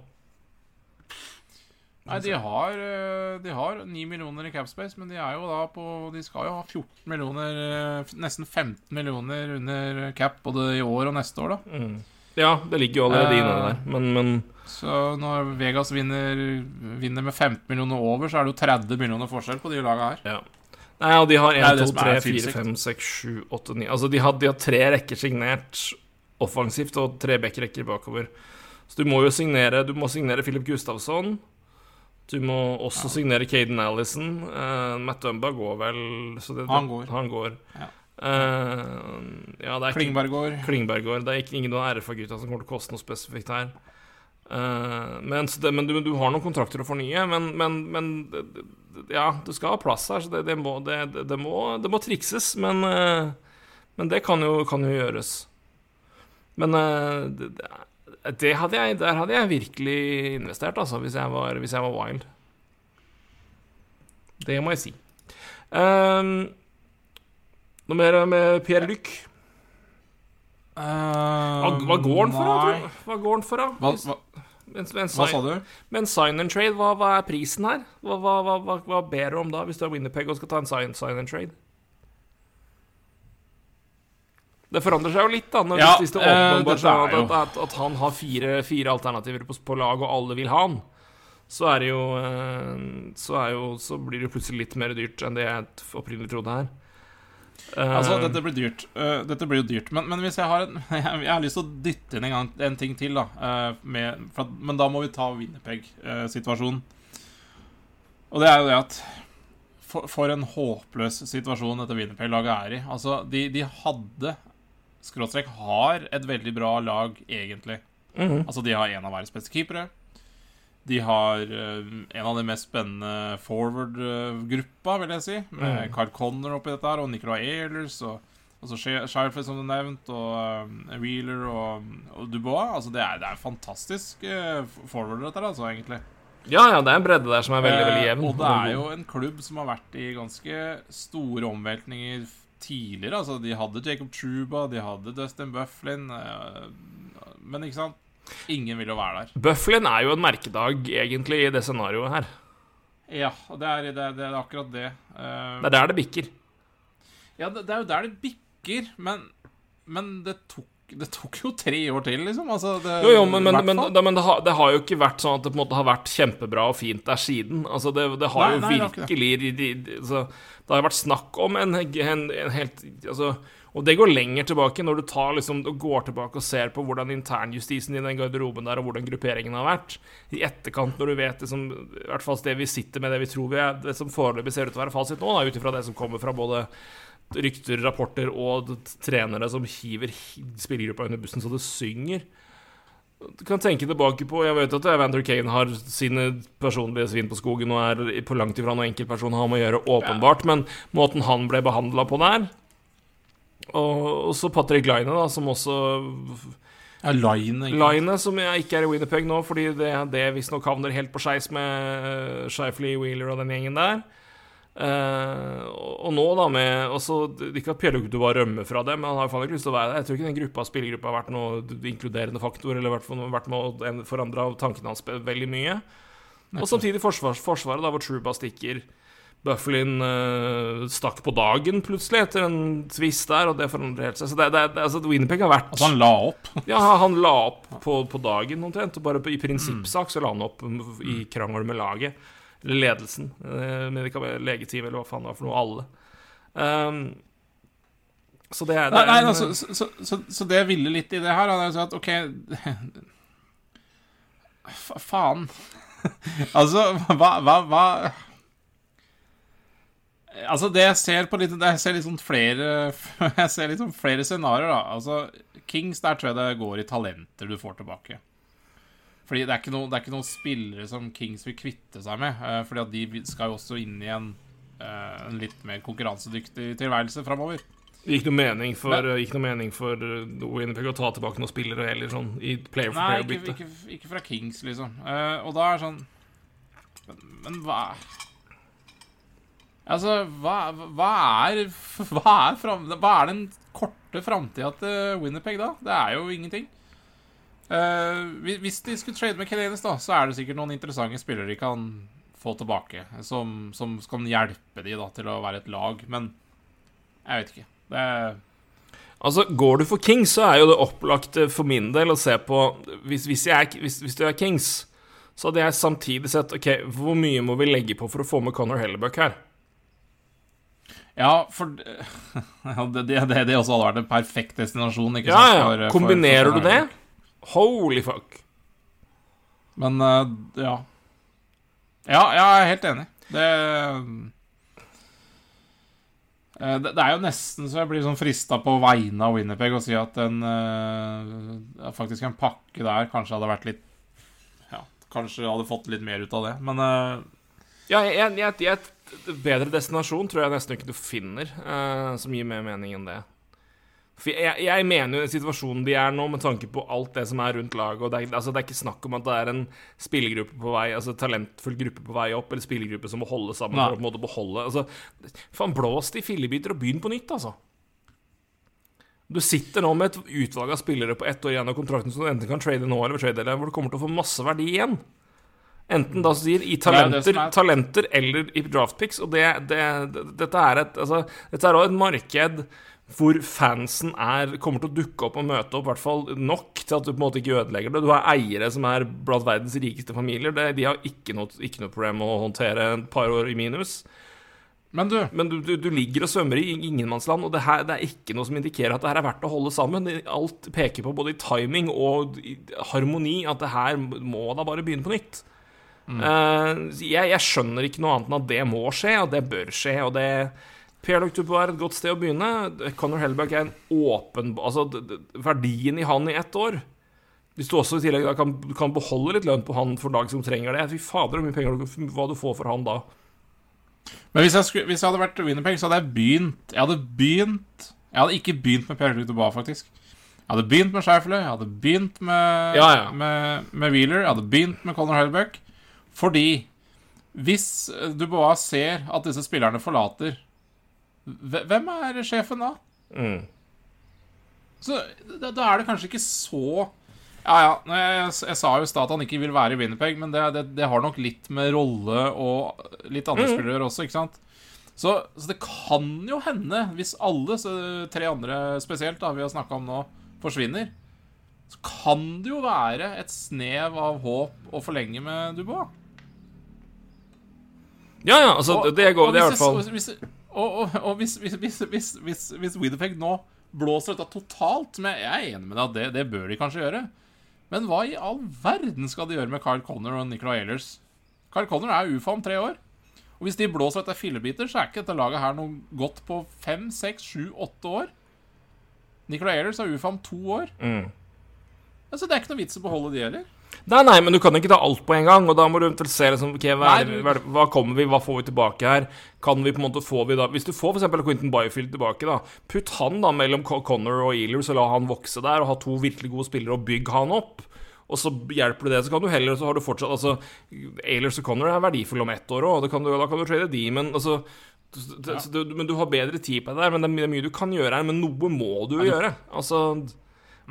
Nei, de har, eh, de har 9 millioner i capspace, men de er jo da på De skal jo ha 14 millioner, eh, nesten 15 millioner under cap både i år og neste år, da. Mm. Ja, det ligger jo allerede inne Eh, der, men, men Så når Vegas vinner, vinner med 15 millioner over, så er det jo 30 millioner forskjell på de laga her. Ja. Nei, og de har er 1, 2, 3, er 4, 5, 6, 7, 8, 9 Altså, de har, de har tre rekker signert offensivt og tre backrekker bakover. Så du må jo signere Du må signere Philip Gustavsson. Du må også signere Caden Allison. Uh, Matt Dumba går vel så det, Han går. Han går. Ja. Uh, ja, det er Klingberg går. Klingberg går. Det er ikke ingen av RFA-gutta som kommer til å koste noe spesifikt her. Uh, men det, men du, du har noen kontrakter å fornye, men, men, men det- det- Ja, du skal ha plass her, så det, det, må, det, det, det, må, det må trikses, men, uh, men det kan jo, kan jo gjøres. Men det, det- det hadde jeg, der hadde jeg virkelig investert, altså, hvis jeg var, hvis jeg var wild. Det må jeg si. Um, noe mer med Pierre Luc? Hva, hva går han for, da? Hva går han for, da? Hva, hva, Men, men, hva sa du? men sign and trade, hva, hva er prisen her? Hva ber du om da, hvis du er Winnerpeg og skal ta en sign, sign and trade? Det forandrer seg jo litt, da, når, Ja, det eh, åpenbart er er at, at, at han har fire, fire alternativer på, på lag, og alle vil ha han. Så er det jo eh, Så, er jo, så blir det plutselig litt mer dyrt enn det jeg opprinnelig trodde her. Eh, Altså, dette blir dyrt. Dette blir jo dyrt. Men, men hvis jeg har en Jeg har lyst til å dytte inn en, gang, en ting til, da. med, for men da må vi ta Winnerpeg-situasjonen. Og det er jo det at for, for en håpløs situasjon dette Winnerpeg-laget er i. Altså, de, de hadde Skråstrek har et veldig bra lag, egentlig. mhm. Altså, de har en av verdens beste keepere. De har uh, en av de mest spennende forward-gruppa, vil jeg si. Med Mm. Carl Connor oppi dette her, og Nicolay Ehlers, og og så Sheriffet, som du nevnte, og eh, Wheeler og, og Dubois. Altså, det er, det er fantastisk uh, forward, dette her, altså, egentlig. Ja, ja, det er en bredde der som er veldig, veldig Eh, jevn. og det er jo en klubb som har vært i ganske store omveltninger tidligere. Altså, de hadde Jacob Truba, de hadde Dustin Bufflin, eh, men ikke sant? Ingen vil jo være der. Bufflin er jo en merkedag, egentlig, i det scenarioet her. Ja, det er, det er, det er akkurat det. Eh, Det er der det bikker. ja, det, det er jo der det bikker, men, men det, tok, det tok jo tre år til, liksom. Altså, det, Jo, jo, men, men, men, det, men det, har, det har jo ikke vært sånn at det på en måte har vært kjempebra og fint der siden. Altså, det, har Nei, jo nei, virkelig det. de, de, altså, Det har jo vært snakk om en, en, en helt altså, Og det går lenger tilbake, når du tar liksom, går tilbake og ser på hvordan internjustisen i den garderoben der, og hvordan grupperingen har vært. I etterkant, når du vet liksom, i hvert fall det vi sitter med, det vi tror vi er, det som foreløpig ser ut til å være fasit nå, ut ifra det som kommer fra både rykter, rapporter og trenere som hiver hi- spillergruppa under bussen så det synger. Du kan tenke tilbake på Jeg vet at Evander Kane har sine personlige svin på skogen og er på langt ifra noen enkeltperson har med å gjøre, åpenbart, men måten han ble behandla på der Og, så Patrick Line, da, som også Ja, Line. Line, som jeg ikke er i Winnerpeg nå, fordi det, det visstnok havner helt på skeis med uh, Shifley, Wheeler og den gjengen der. Eh, og, nå, da, med også, Ikke at Pjellugdu var rømme fra det, men han har jo faen ikke lyst til å være der. Jeg tror ikke den gruppa spillergruppa har vært noe inkluderende faktor, eller vært, vært med å forandre tankene hans veldig mye. Og samtidig forsvars, Forsvaret, da, hvor Truba stikker. Bufflin uh, stakk på dagen plutselig etter en twist der, og det forandrer helt seg. Så det, det, altså, Winnipeg har vært Altså, han la opp. Ja, han la opp på, på dagen omtrent. Og bare på, i prinsippsak så la han opp i krangel med laget. Eller ledelsen. eh, Medika- legeteam, eller hva faen det var for noe. Alle. Um, så det er, det Nei, nei altså, så, så, så, så det jeg ville litt i det her, er at OK Fa- Faen. altså, hva, hva, hva Altså, det jeg ser på litt Jeg ser litt sånn flere Jeg ser litt sånn flere scenarioer, da. Altså, Kings, der tror jeg det går i talenter du får tilbake. Fordi det er ikke noen det er ikke noen spillere som Kings vil kvitte seg med. Uh, fordi at de skal jo også inn i en, uh, en litt mer konkurransedyktig tilværelse framover. Det gikk noe mening for, men, gikk noe mening for Winnipeg å ta tilbake noen spillere heller, sånn i player for Nei, player ikke, Nei, ikke, ikke fra Kings, liksom. Uh, og da er sånn Men, men hva Altså, hva, hva er Hva er, fram, hva er den korte framtida til Winnerpeg, da? Det er jo ingenting. Eh, hvis- de skulle trade med Kelenis, da, så er det sikkert noen interessante spillere de kan få tilbake, som, som kan hjelpe de da til å være et lag, men jeg vet ikke. Det er Altså, Går du for Kings, så er jo det opplagt for min del å se på Hvis, hvis, jeg er, hvis, hvis du er Kings, så hadde jeg samtidig sett Ok, hvor mye må vi legge på for å få med Connor Hellebuck her? Ja, for ja, det, det, det, også hadde vært en perfekt destinasjon. Ikke Ja, sant? ja. for- for- Kombinerer for du det? Holy fuck. Men eh, ja. Ja, jeg er helt enig. Det eh, det, det er jo nesten så jeg blir sånn frista på vegne av Winnerpeg å si at en eh, Faktisk en pakke der kanskje hadde vært litt Ja, kanskje hadde fått litt mer ut av det. Men Ja, i et bedre destinasjon tror jeg nesten ikke du finner eh, som gir mer mening enn det. For jeg, jeg mener jo situasjonen de er nå, med tanke på alt det som er rundt laget og det er, altså, det er ikke snakk om at det er en spillergruppe på vei, altså talentfull gruppe på vei opp, eller spillergruppe som må holde sammen Nei. for å på en måte beholde altså, Faen, blås det i fillebiter og begynn på nytt, altså. Du sitter nå med et utvalg av spillere på ett år igjen av kontrakten som du enten kan trade nå eller trade eller hvor du kommer til å få masse verdi igjen. Enten da sier i er talenter, er- talenter eller i draftpicks. Og det, det, det, dette er et altså, Dette er også et marked hvor fansen er, kommer til å dukke opp og møte opp, i hvert fall nok til at du på en måte ikke ødelegger det. Du har eiere som er blant verdens rikeste familier. Det, de har ikke noe, ikke noe problem med å håndtere et par år i minus. Men du, Men du, du, du ligger og svømmer i ingenmannsland, og det, her, det er ikke noe som indikerer at det her er verdt å holde sammen. Alt peker på, både i timing og i harmoni, at det her må da bare begynne på nytt. Eh, jeg, jeg skjønner ikke noe annet enn at det må skje, og det bør skje. Og det Pierre-Luc Dubois er et godt sted å begynne. Conor Hellback er en åpen Altså, verdien i han i ett år Hvis du også i tillegg da kan, kan beholde litt lønn på han for dag som trenger det Fy fader, hvor mye penger du, hva du får for han da. Men hvis jeg, skulle, hvis jeg hadde vært Winnerpeg, så hadde jeg begynt Jeg hadde begynt Jeg hadde ikke begynt med Pierre Luc Dubois, faktisk. Jeg hadde begynt med Scheifele, jeg hadde begynt med, Ja, ja. med, med Wheeler, jeg hadde begynt med Conor Hellberg, Fordi hvis Dubois ser at disse spillerne forlater Hvem er sjefen da? Mm. Så da, da er det kanskje ikke så Ja, ja. jeg, Jeg, jeg, sa jo i stad at han ikke vil være i Winnerpeg, men det, det, det har nok litt med rolle og litt andre mm. spillere også, ikke sant? Så, så det kan jo hende, hvis alle så tre andre spesielt da vi har snakka om nå, forsvinner, så kan det jo være et snev av håp å forlenge med Dubois. Ja, ja, altså, Og- det går Det i hvert fall Hvis, hvis, Og, hvis, hvis, hvis, nå blåser dette totalt med jeg, er enig med deg at det, det bør de kanskje gjøre. Men hva i all verden skal de gjøre med Carl Connor og Nicolay Ehlers? Carl Connor er UFA om tre år. Og hvis de blåser dette fillebiter, så er ikke dette laget her noe godt på fem, seks, sju, åtte år. Nicolay Ehlers er UFA om to år. mm. Altså, det er ikke noe vits å beholde de heller. Nei, nei, men du kan ikke ta alt på en gang, og da må du eventuelt se liksom, okay, hva, hva, hva kommer vi, hva får vi tilbake her? Kan vi på en måte få vi da Hvis du får eksempel Quentin Byfield tilbake, da, putt han da mellom Co- Connor og Ehlers og la han vokse der, og ha to virkelig gode spillere, og bygg han opp. Og så hjelper du det, så kan du heller Så har du fortsatt Altså, Ehlers og Connor er verdifulle om ett år òg, kan du, da kan du trade de, men altså det, så du, men du har bedre tid på det der, men det er mye- du kan gjøre her. Men noe må du jo gjøre. Altså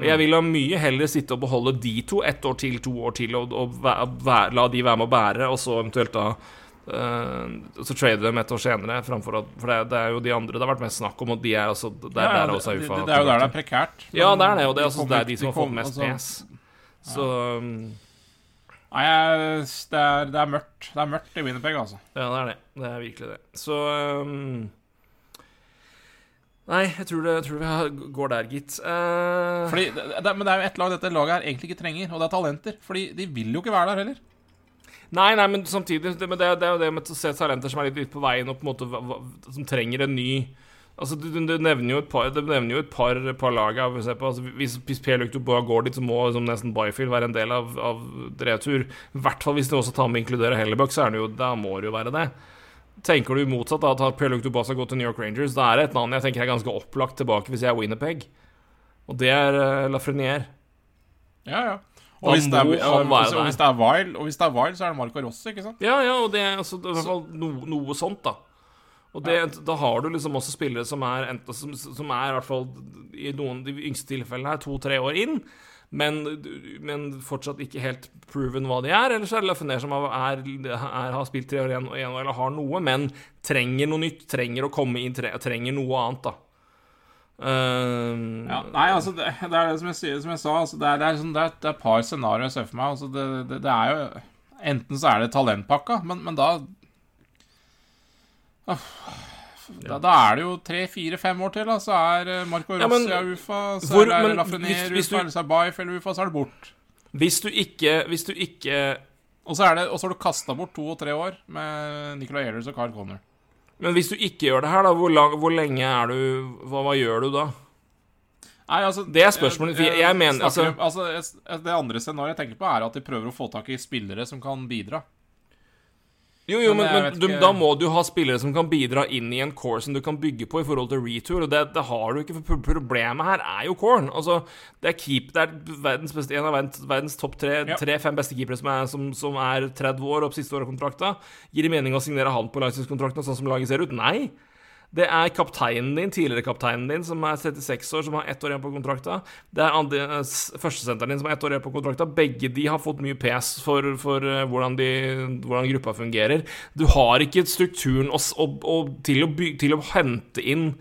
og Jeg vil ha mye heller sitte og beholde de to ett år til, to år til, og, og væ- væ- la de være med å bære, og så eventuelt da uh, Så trade dem et år senere, framfor at For det, det er jo de andre det har vært mest snakk om, og de er altså Der, Ja, der er også UFA. det, det er jo der det er prekært. Ja, det er det, og det er, de altså, kommer- det er de som har fått mest altså- pes. Så um, Nei, det, er, det er mørkt. Det er mørkt i Winnerpeg, altså. Ja, det er det. Det er virkelig det. Så um, Nei, jeg tror, det, jeg tror vi går der, gitt. Uh... Fordi, det, det, men det er jo ett lag dette laget her egentlig ikke trenger, og det er talenter. Fordi de vil jo ikke være der heller. Nei, nei, men samtidig det, men det, det er jo det med å se talenter som er litt, litt på veien og på en måte Som trenger en ny Altså, du, du, du nevner jo et par Du nevner jo et par, par lag her. Altså, hvis hvis Pierre-Luc går dit, så må liksom, nesten Byfield være en del av, av retur. I hvert fall hvis du også tar med å inkludere Hellebuck, så er det jo, da må det jo være det. Tenker du motsatt, da, at Pierre-Luc har gått til New York Rangers, da er det et navn jeg tenker er ganske opplagt tilbake hvis jeg er Winnerpeg. Og det er uh, Lafreniere. Ja, ja. Og hvis, det er, ja, han være og, hvis det er Wild, og hvis det er Wild, så er det Marco Rossi, ikke sant? Ja, ja, og det er altså, det er i hvert fall no, noe sånt, da. Og det, da har du liksom også spillere som er enten, som, som er i hvert fall i noen de yngste tilfellene her to-tre år inn, men, men fortsatt ikke helt proven hva de er. Eller så er det Lafreniere som er, er, har spilt tre år igjen, igjen eller har noe, men trenger noe nytt, trenger å komme inn, tre, trenger noe annet, da. Uh, Ja, nei, altså, det, det er det som jeg, sier, som jeg sa. Altså, det, er, det, er sånn, det, er, et par scenarioer jeg ser for meg. Altså, det, er jo Enten så er det talentpakka, men, men da Åh, da, da er det jo tre, fire, fem år til, da. Så er Marco Marco Ja, men UFA, så hvor- er det Lafrenier hvis- hvis UFA, du- eller Sabaif eller UFA, så er det bort. Hvis du ikke Hvis du ikke Og så, er det, og så har du kasta bort to og tre år med Nicolay Ehlers og Carl Connor. Men hvis du ikke gjør det her, da, hvor, lang, hvor lenge er du hva, hva gjør du da? Nei, altså Det er spørsmålet, Jeg, jeg- jeg mener, altså, jeg- Det andre scenarioet jeg tenker på, er at de prøver å få tak i spillere som kan bidra. Jo, jo, men, men, men du, da må du ha spillere som kan bidra inn i en core som du kan bygge på i forhold til retour, og det, det har du ikke. For problemet her er jo coren. Altså, det er keep, det er verdens beste, en av verdens, verdens topp tre, Ja. tre-fem beste keepere som er, som, som er 30 år opp siste år av kontrakta. Gir det mening å signere han på langtidskontrakten sånn som laget ser ut? Nei. Det er kapteinen din, tidligere kapteinen din, som er 36 år, som har ett år igjen på kontrakta. Det er eh, førstesenteren din, som har ett år igjen på kontrakta. Begge de har fått mye pes for, for eh, hvordan, de, hvordan gruppa fungerer. Du har ikke strukturen og, og, og til, å by, til å hente inn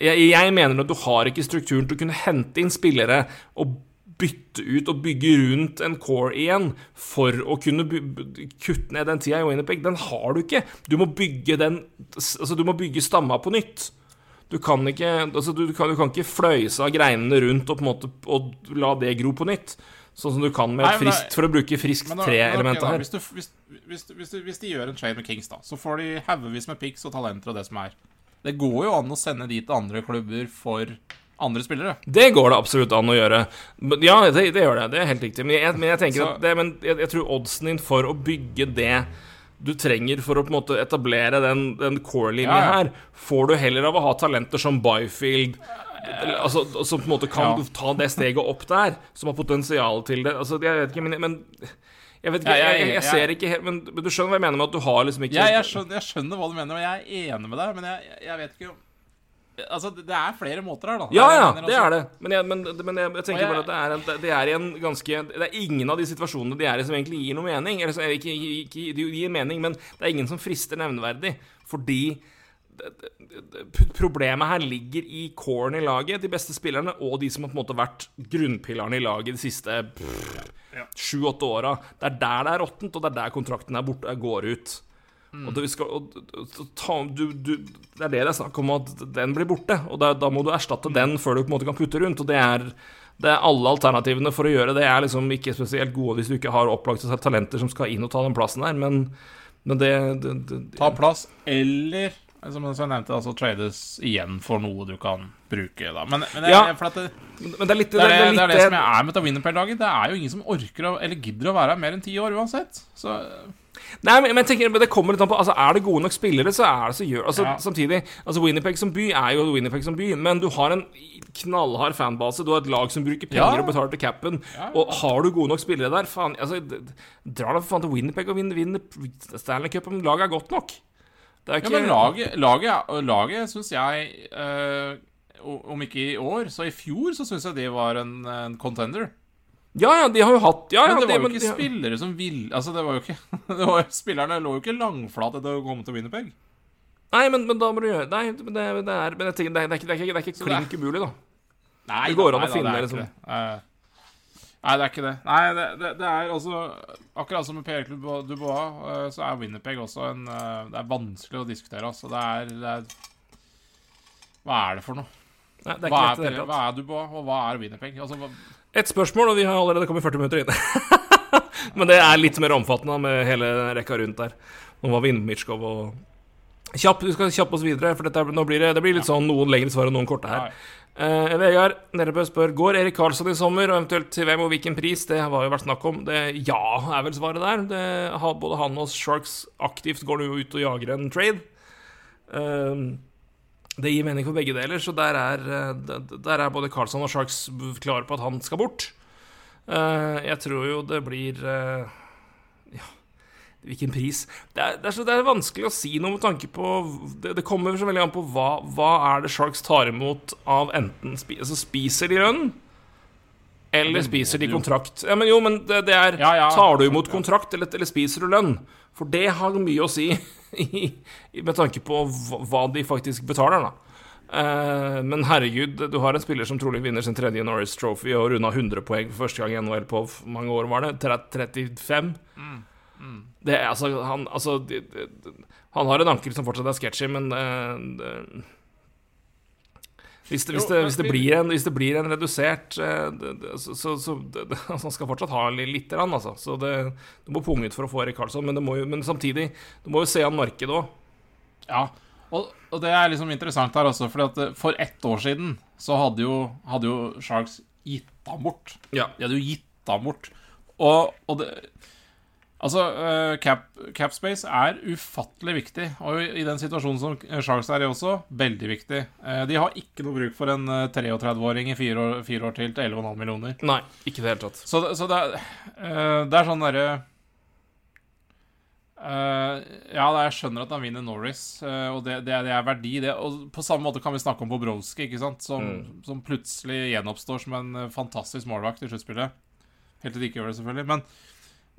jeg, jeg mener at du har ikke strukturen til å kunne hente inn spillere og bytte ut og bygge rundt en core igjen for å kunne kutte ned den tida i Winnipeg. Den har du ikke. Du må bygge den Altså, du må bygge stamma på nytt. Du kan ikke, altså, du, kan, du kan ikke fløyse av greinene rundt og på en måte og la det gro på nytt. Sånn som du kan med Nei, men friskt, for å bruke friskt tre-elementet okay, her. Hvis, du, hvis, hvis, hvis, de gjør en trade med Kings, da, så får de haugevis med picks og talenter og det som er. Det går jo an å sende de til andre klubber for andre spillere. Det går det absolutt an å gjøre. Ja, det, det gjør det. Det er helt riktig. Men jeg, men jeg tenker Så- at det, men jeg, jeg tror oddsen din for å bygge det du trenger for å på en måte etablere den, den core-linja Ja, ja. her, får du heller av å ha talenter som Byfield altså, Som på en måte kan Ja. ta det steget opp der, som har potensial til det. Altså, jeg vet ikke, men, men jeg vet ikke, jeg- jeg, jeg, ser ikke helt men, men du skjønner hva jeg mener med at du har liksom ikke Jeg, jeg, skjønner, jeg skjønner hva du mener, og jeg er enig med deg, men jeg, jeg vet ikke om Altså, det er flere måter her, da. Ja, ja, det er det. Men jeg, men, men jeg, tenker jeg- bare at det er, en, det er en ganske Det er ingen av de situasjonene de er i som egentlig gir noe mening. Eller så, ikke, ikke, de gir mening, men det er ingen som frister nevneverdig. Fordi Problemet her ligger i coren i laget, de beste spillerne, og de som har på en måte vært grunnpilerne i laget de siste sju-åtte åra. Det er der det er råttent, og det er der kontrakten er borte, går ut. Og det, vi skal, og, ta, du, du, det er det det er snakk om, at den blir borte. Og da, da må du erstatte den før du på en måte kan putte rundt. Og det er, det er alle alternativene for å gjøre det. er liksom ikke spesielt gode hvis du ikke har opplagte talenter som skal inn og ta den plassen der, men, men det, det, det Ta plass, eller som jeg nevnte, altså trades igjen for noe du kan bruke. da Men, men, det, Ja. at det, Men det er litt det, er det, det, er litt det som jeg er med dette Winnerpeg-laget. Det er jo ingen som orker å, eller gidder å være her mer enn ti år uansett. Så Nei, men, men tenker, det kommer litt an på Altså, Er det gode nok spillere, så er det så gjør Altså, Ja. Samtidig Altså, Winnipeg som by er jo Winnipeg som by, men du har en knallhard fanbase. Du har et lag som bruker penger Ja. og betaler til capen. Ja. Og har du gode nok spillere der Faen, altså Drar da for faen til Winnipeg og vinner, vinne Stanley Cup om laget er godt nok. Det er Ja, men laget, laget, laget syns jeg øh, Om ikke i år, så i fjor så syns jeg det var en, en contender. Ja, ja, de har jo hatt Ja, ja, men det var jo ikke de spillere som ville Altså, det var jo ikke det var, Spillerne lå jo ikke langflat etter å komme til Winnerpeg. Nei, men, men da må du gjøre Nei, men det, det er Men tenker, det, er, ikke, det er ikke, det er ikke klink umulig, da. Nei, Det går an å finne det liksom- Nei, det er ikke det. Nei, det, det, det er altså Akkurat som med PR-klubb Dubois, eh, så er Winnerpeg også en eh, Det er vanskelig å diskutere, altså. Det er, det er Hva er det for noe? Nei, det er Hva er, hva er Dubois, og hva er Winnerpeg? Altså, hva, Et spørsmål, og vi har allerede kommet 40 minutter inn. Men det er litt mer omfattende med hele rekka rundt der. Nå var vi inne på Mitsjkov og Kjapp, Vi skal kjappe oss videre, for dette, blir det, det blir litt sånn noen lengre svar og noen korte her. Eh, Vegard Nerebø spør Går Erik Karlsson i sommer, og eventuelt til hvem og hvilken pris. Det har jo vært snakk om. Det, ja, er vel svaret der. Det, både han og Sharks aktivt går nå ut og jager en trade. Eh, det gir mening for begge deler, så der er, eh, der er både Karlsson og Sharks klare på at han skal bort. Eh, jeg tror jo det blir eh, Ja, hvilken pris? Det er, det, er så, det er vanskelig å si noe med tanke på Det, det kommer så veldig an på hva, hva er det Sharks tar imot av enten altså Spiser de lønn? Eller spiser de de kontrakt? Ja, men jo, men det, det er Ja, ja. Tar du imot kontrakt, eller, eller spiser du lønn? For det har mye å si i, med tanke på hva, de faktisk betaler, da. Eh, men herregud, du har en spiller som trolig vinner sin tredje Norris Trophy og runda 100 poeng for første gang i NHL på hvor mange år, var det? Tre- 35? Det er altså Han, altså, de, de, han har en ankel som fortsatt er sketchy, men eh, det, hvis, det, hvis, det, hvis, det blir en, hvis det blir en redusert eh, Så, så, så Han skal fortsatt ha litt, altså. Så det, du må punge ut for å få Erik Karlsson, men, det må jo, men samtidig Du må jo se an markedet òg. Ja, og, og det er liksom interessant her også, for eh, for ett år siden så hadde jo, hadde jo Sharks gitt ham bort. Ja. De hadde jo gitt ham bort. Og, og det Altså, eh, cap, cap space er ufattelig viktig. Og i den situasjonen som Sharks er i også, veldig viktig. Eh, de har ikke noe bruk for en eh, 33-åring i fire år, fire år til til 11,5 millioner. Nei, ikke i det hele tatt. Så, så det, er, eh, det er sånn derre eh, Ja, jeg skjønner at han vinner Norris, eh, og det, det, er, det er verdi, det. Og på samme måte kan vi snakke om Bobrovskij, ikke sant? Som, som plutselig gjenoppstår som en eh, fantastisk målvakt i sluttspillet. Helt til de ikke gjør det, selvfølgelig. Men,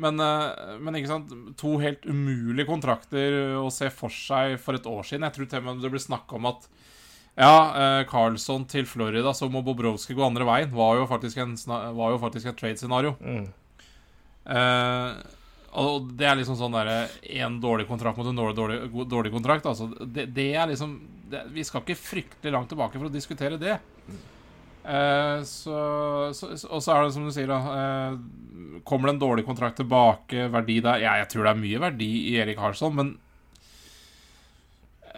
men, eh, men ikke sant? to helt umulige kontrakter å se for seg for et år siden. Jeg tror til og med det ble snakk om at ja, Carlsson Carlson til Florida, så må Bobrovskij gå andre veien. Var jo faktisk en, var jo faktisk et trade-scenario. Mm. Eh, og det er liksom sånn derre én dårlig kontrakt mot en dårlig, dårlig, dårlig kontrakt. Altså, det, det er liksom det, Vi skal ikke fryktelig langt tilbake for å diskutere det. Eh, så, så, og så er det som du sier, da. eh, kommer det en dårlig kontrakt tilbake, verdi der? Ja, jeg tror det er mye verdi i Erik Harsson, men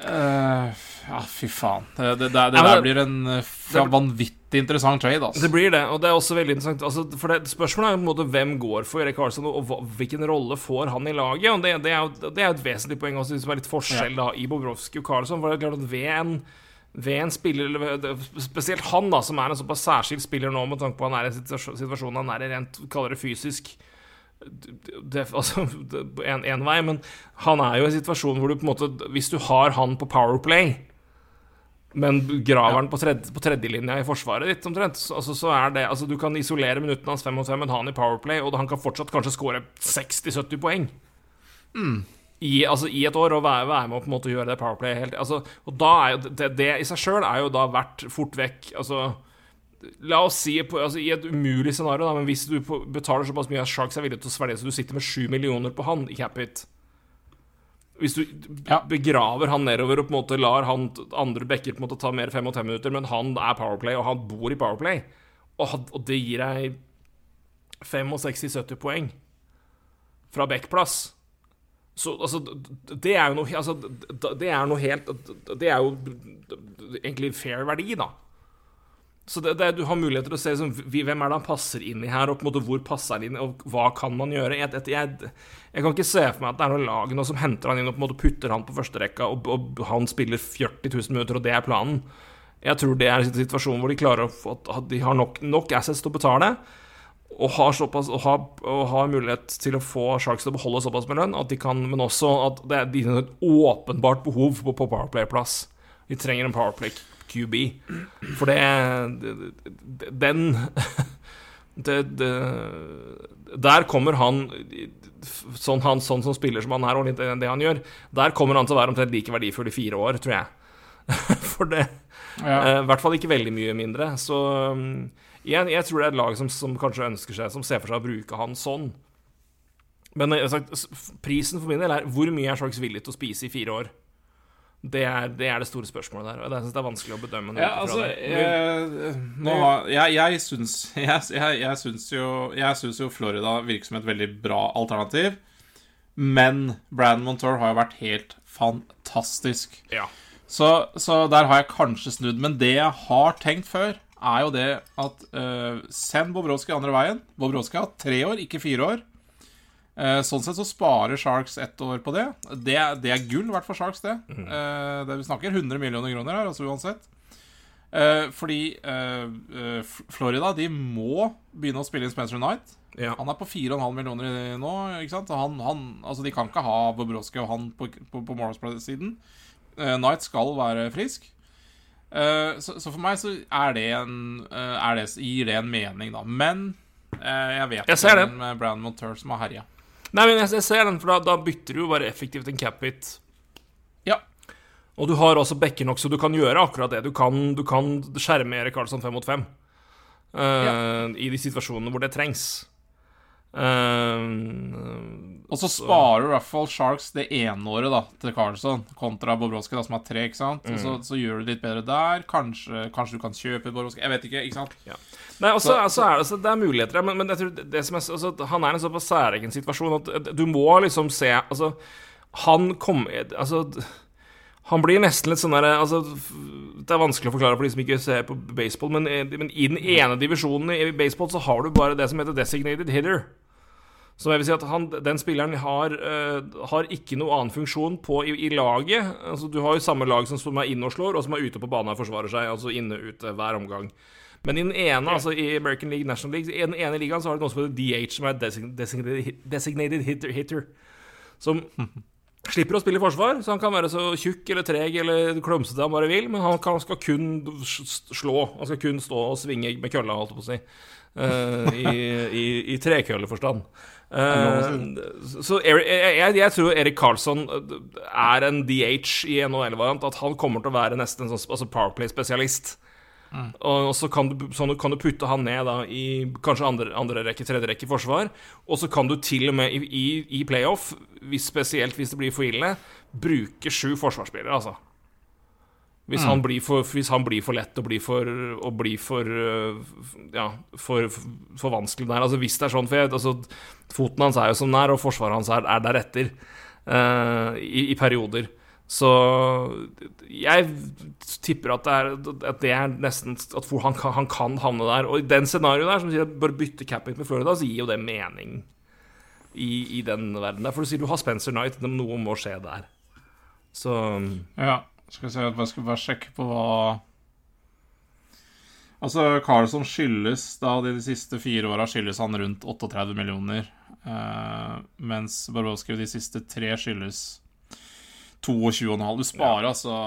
eh, Ja, fy faen. Det, det, det, det Ja, der blir en eh, vanvittig interessant trade, altså. Det blir det, og det er også veldig interessant. Altså, for det, Spørsmålet er på en måte hvem går for Erik Karlsson, og hva, hvilken rolle får han i laget. Og Det, det, er, jo, det er et vesentlig poeng også, som er litt forskjell da, i Bobrovskij og Karlsson. For det er klart at ved en, ved en spiller Spesielt han, da, som er en såpass særskilt spiller nå, med tanke på han er i en situasjon, situasjon han er i rent kaller det fysisk det, altså, en, en vei, men han er jo i en situasjon hvor du på en måte Hvis du har han på Powerplay men graver han på, tredje, på tredjelinja i forsvaret ditt, omtrent. Så, altså, så er det, altså, du kan isolere minuttene hans fem mot fem, men ha han i Powerplay, og han kan fortsatt kanskje skåre 60-70 poeng. I, altså, I et år, og være, være med å på en måte gjøre det Powerplay helt altså, Og da er jo det, det i seg sjøl er jo da verdt fort vekk Altså La oss si på, altså, i et umulig scenario, da, men hvis du betaler såpass mye at Sharks er villig til å svelge, så du sitter med 7 millioner på han i cap hit Hvis du Ja. begraver han nedover og på en måte lar han andre backer på en måte ta mer fem og fem minutter, men han er Powerplay, og han bor i Powerplay, og, og det gir deg 65-70 poeng fra backplass så altså, det er jo noe altså, Det er noe helt Det er jo egentlig fair verdi, da. Så det, det, du har muligheter til å se liksom, hvem er det han passer inn i her, og på en måte hvor passer han inn, og hva kan man gjøre? Jeg, jeg, jeg, jeg kan ikke se for meg at det er noe lag nå som henter han inn og på en måte putter han på førsterekka, og, og han spiller 40 000 minutter, og det er planen. Jeg tror det er en situasjon hvor de klarer å få at de har nok, nok assets til å betale, og har, såpass, og, har, og har mulighet til å få Sharks til å beholde såpass med lønn, at de kan, men også at det er de har et åpenbart behov på, på Powerplay-plass. De trenger en Powerplay QB. For det, det Den det, det, Der kommer han sånn, han sånn som spiller som han er, og litt det han gjør, der kommer han til å være omtrent like verdifull i fire år, tror jeg. For det Ja. Eh, I hvert fall ikke veldig mye mindre. Så um, jeg, tror det er et lag som, som kanskje ønsker seg Som ser for seg å bruke han sånn. Men eh, sagt, prisen for min del er hvor mye er Sharks villig til å spise i fire år? Det er det, er det store spørsmålet der. Og jeg synes det er vanskelig å bedømme. Ja, altså jeg, nå jeg, jeg syns jeg, jeg, jeg syns jo, syns jo Florida virker som et veldig bra alternativ. Men Brandon Montour har jo vært helt fantastisk. ja. Så, så der har jeg kanskje snudd. Men det jeg har tenkt før, er jo det at uh, send Bobrovskij andre veien. Bobrovskij har tre år, ikke fire år. Uh, sånn sett så sparer Sharks ett år på det. Det, det er gull verdt for Sharks, det. Eh, det vi snakker 100 millioner kroner her, altså uansett. Fordi Florida de må begynne å spille inn Spencer Knight. ja. Han er på 4,5 millioner nå. ikke sant? Han, han, altså De kan ikke ha Bobrovskij og han på, på, på. Uh, Knight skal være frisk. Eh, så, så for meg så er det en eh, er det, gir det en mening, da. Men eh, jeg vet Jeg ser det. med Brand Montour som har herja. Nei, men jeg, jeg ser den, for da, da bytter du jo bare effektivt en cap hit. Ja. Og du har også bekker nok, så du kan gjøre akkurat det. Du kan, du kan skjerme Erik Karlsson fem mot fem eh, i de situasjonene hvor det trengs. Eh, Og så sparer du i hvert fall Sharks det ene året da til Carlson, kontra Bobrovskij, som har tre. ikke sant? Mm. Så, så gjør du det litt bedre der. Kanskje, kanskje du kan kjøpe Bobrovskij. Jeg vet ikke. ikke sant? Nei, også, Så- altså er det, så det er muligheter men, men jeg tror det, det som er, altså, Han er i en såpass særegen situasjon at du må liksom se Altså, han kom Altså han blir nesten litt sånn der altså, Det er vanskelig å forklare for de som ikke ser på baseball, men, eh, men i den ene divisjonen i baseball så har du bare det som heter designated hitter. Så jeg vil si at han, den spilleren har, uh, har ikke noe annen funksjon på, i, i laget. Altså, du har jo samme lag som, som er inne og slår, og som er ute på banen og forsvarer seg. Altså inne ute hver omgang. Men i den ene, altså i American League National League, i den ene ligaen så har du noe som heter DH, som er designated, designated hitter, hitter. Som slipper å spille i forsvar, så han kan være så tjukk eller treg eller klumsete han bare vil, men han kan, skal kun slå. Han skal kun stå og svinge med kølla, holdt jeg på å si. Eh, I i, i trekølleforstand. Uh, så Eric, jeg, jeg, tror Erik Karlsson er en DH i NHL-variant. At han kommer til å være nesten en sånn altså Powerplay-spesialist. Og så kan du, så kan du putte han ned da i kanskje andre, andre rekke, tredje rekke forsvar. Og så kan du til og med i, i, i playoff, hvis, spesielt hvis det blir for ille, bruke sju forsvarsspillere, altså. Hvis, han blir for, hvis han blir for lett og blir for, og blir for øh, Ja, for, for vanskelig der. Altså hvis det er sånn, for jeg, altså, Foten hans er jo som den er, og forsvaret hans er, er deretter. uh, i, I perioder. Så jeg tipper at det er, at det er nesten At han kan, han kan havne der. Og i den scenarioet der, som sier at bare bytte capit med Florida, så gir jo det mening i, i den verden der. For du sier du har Spencer Knight, noe må skje der. Så Ja, skal vi se Jeg skal bare sjekke på hva Altså, Carlson skyldes da de siste fire åra skyldes han rundt 38 millioner. Uh, mens Barbowski de siste tre skyldes 22,5. Du sparer altså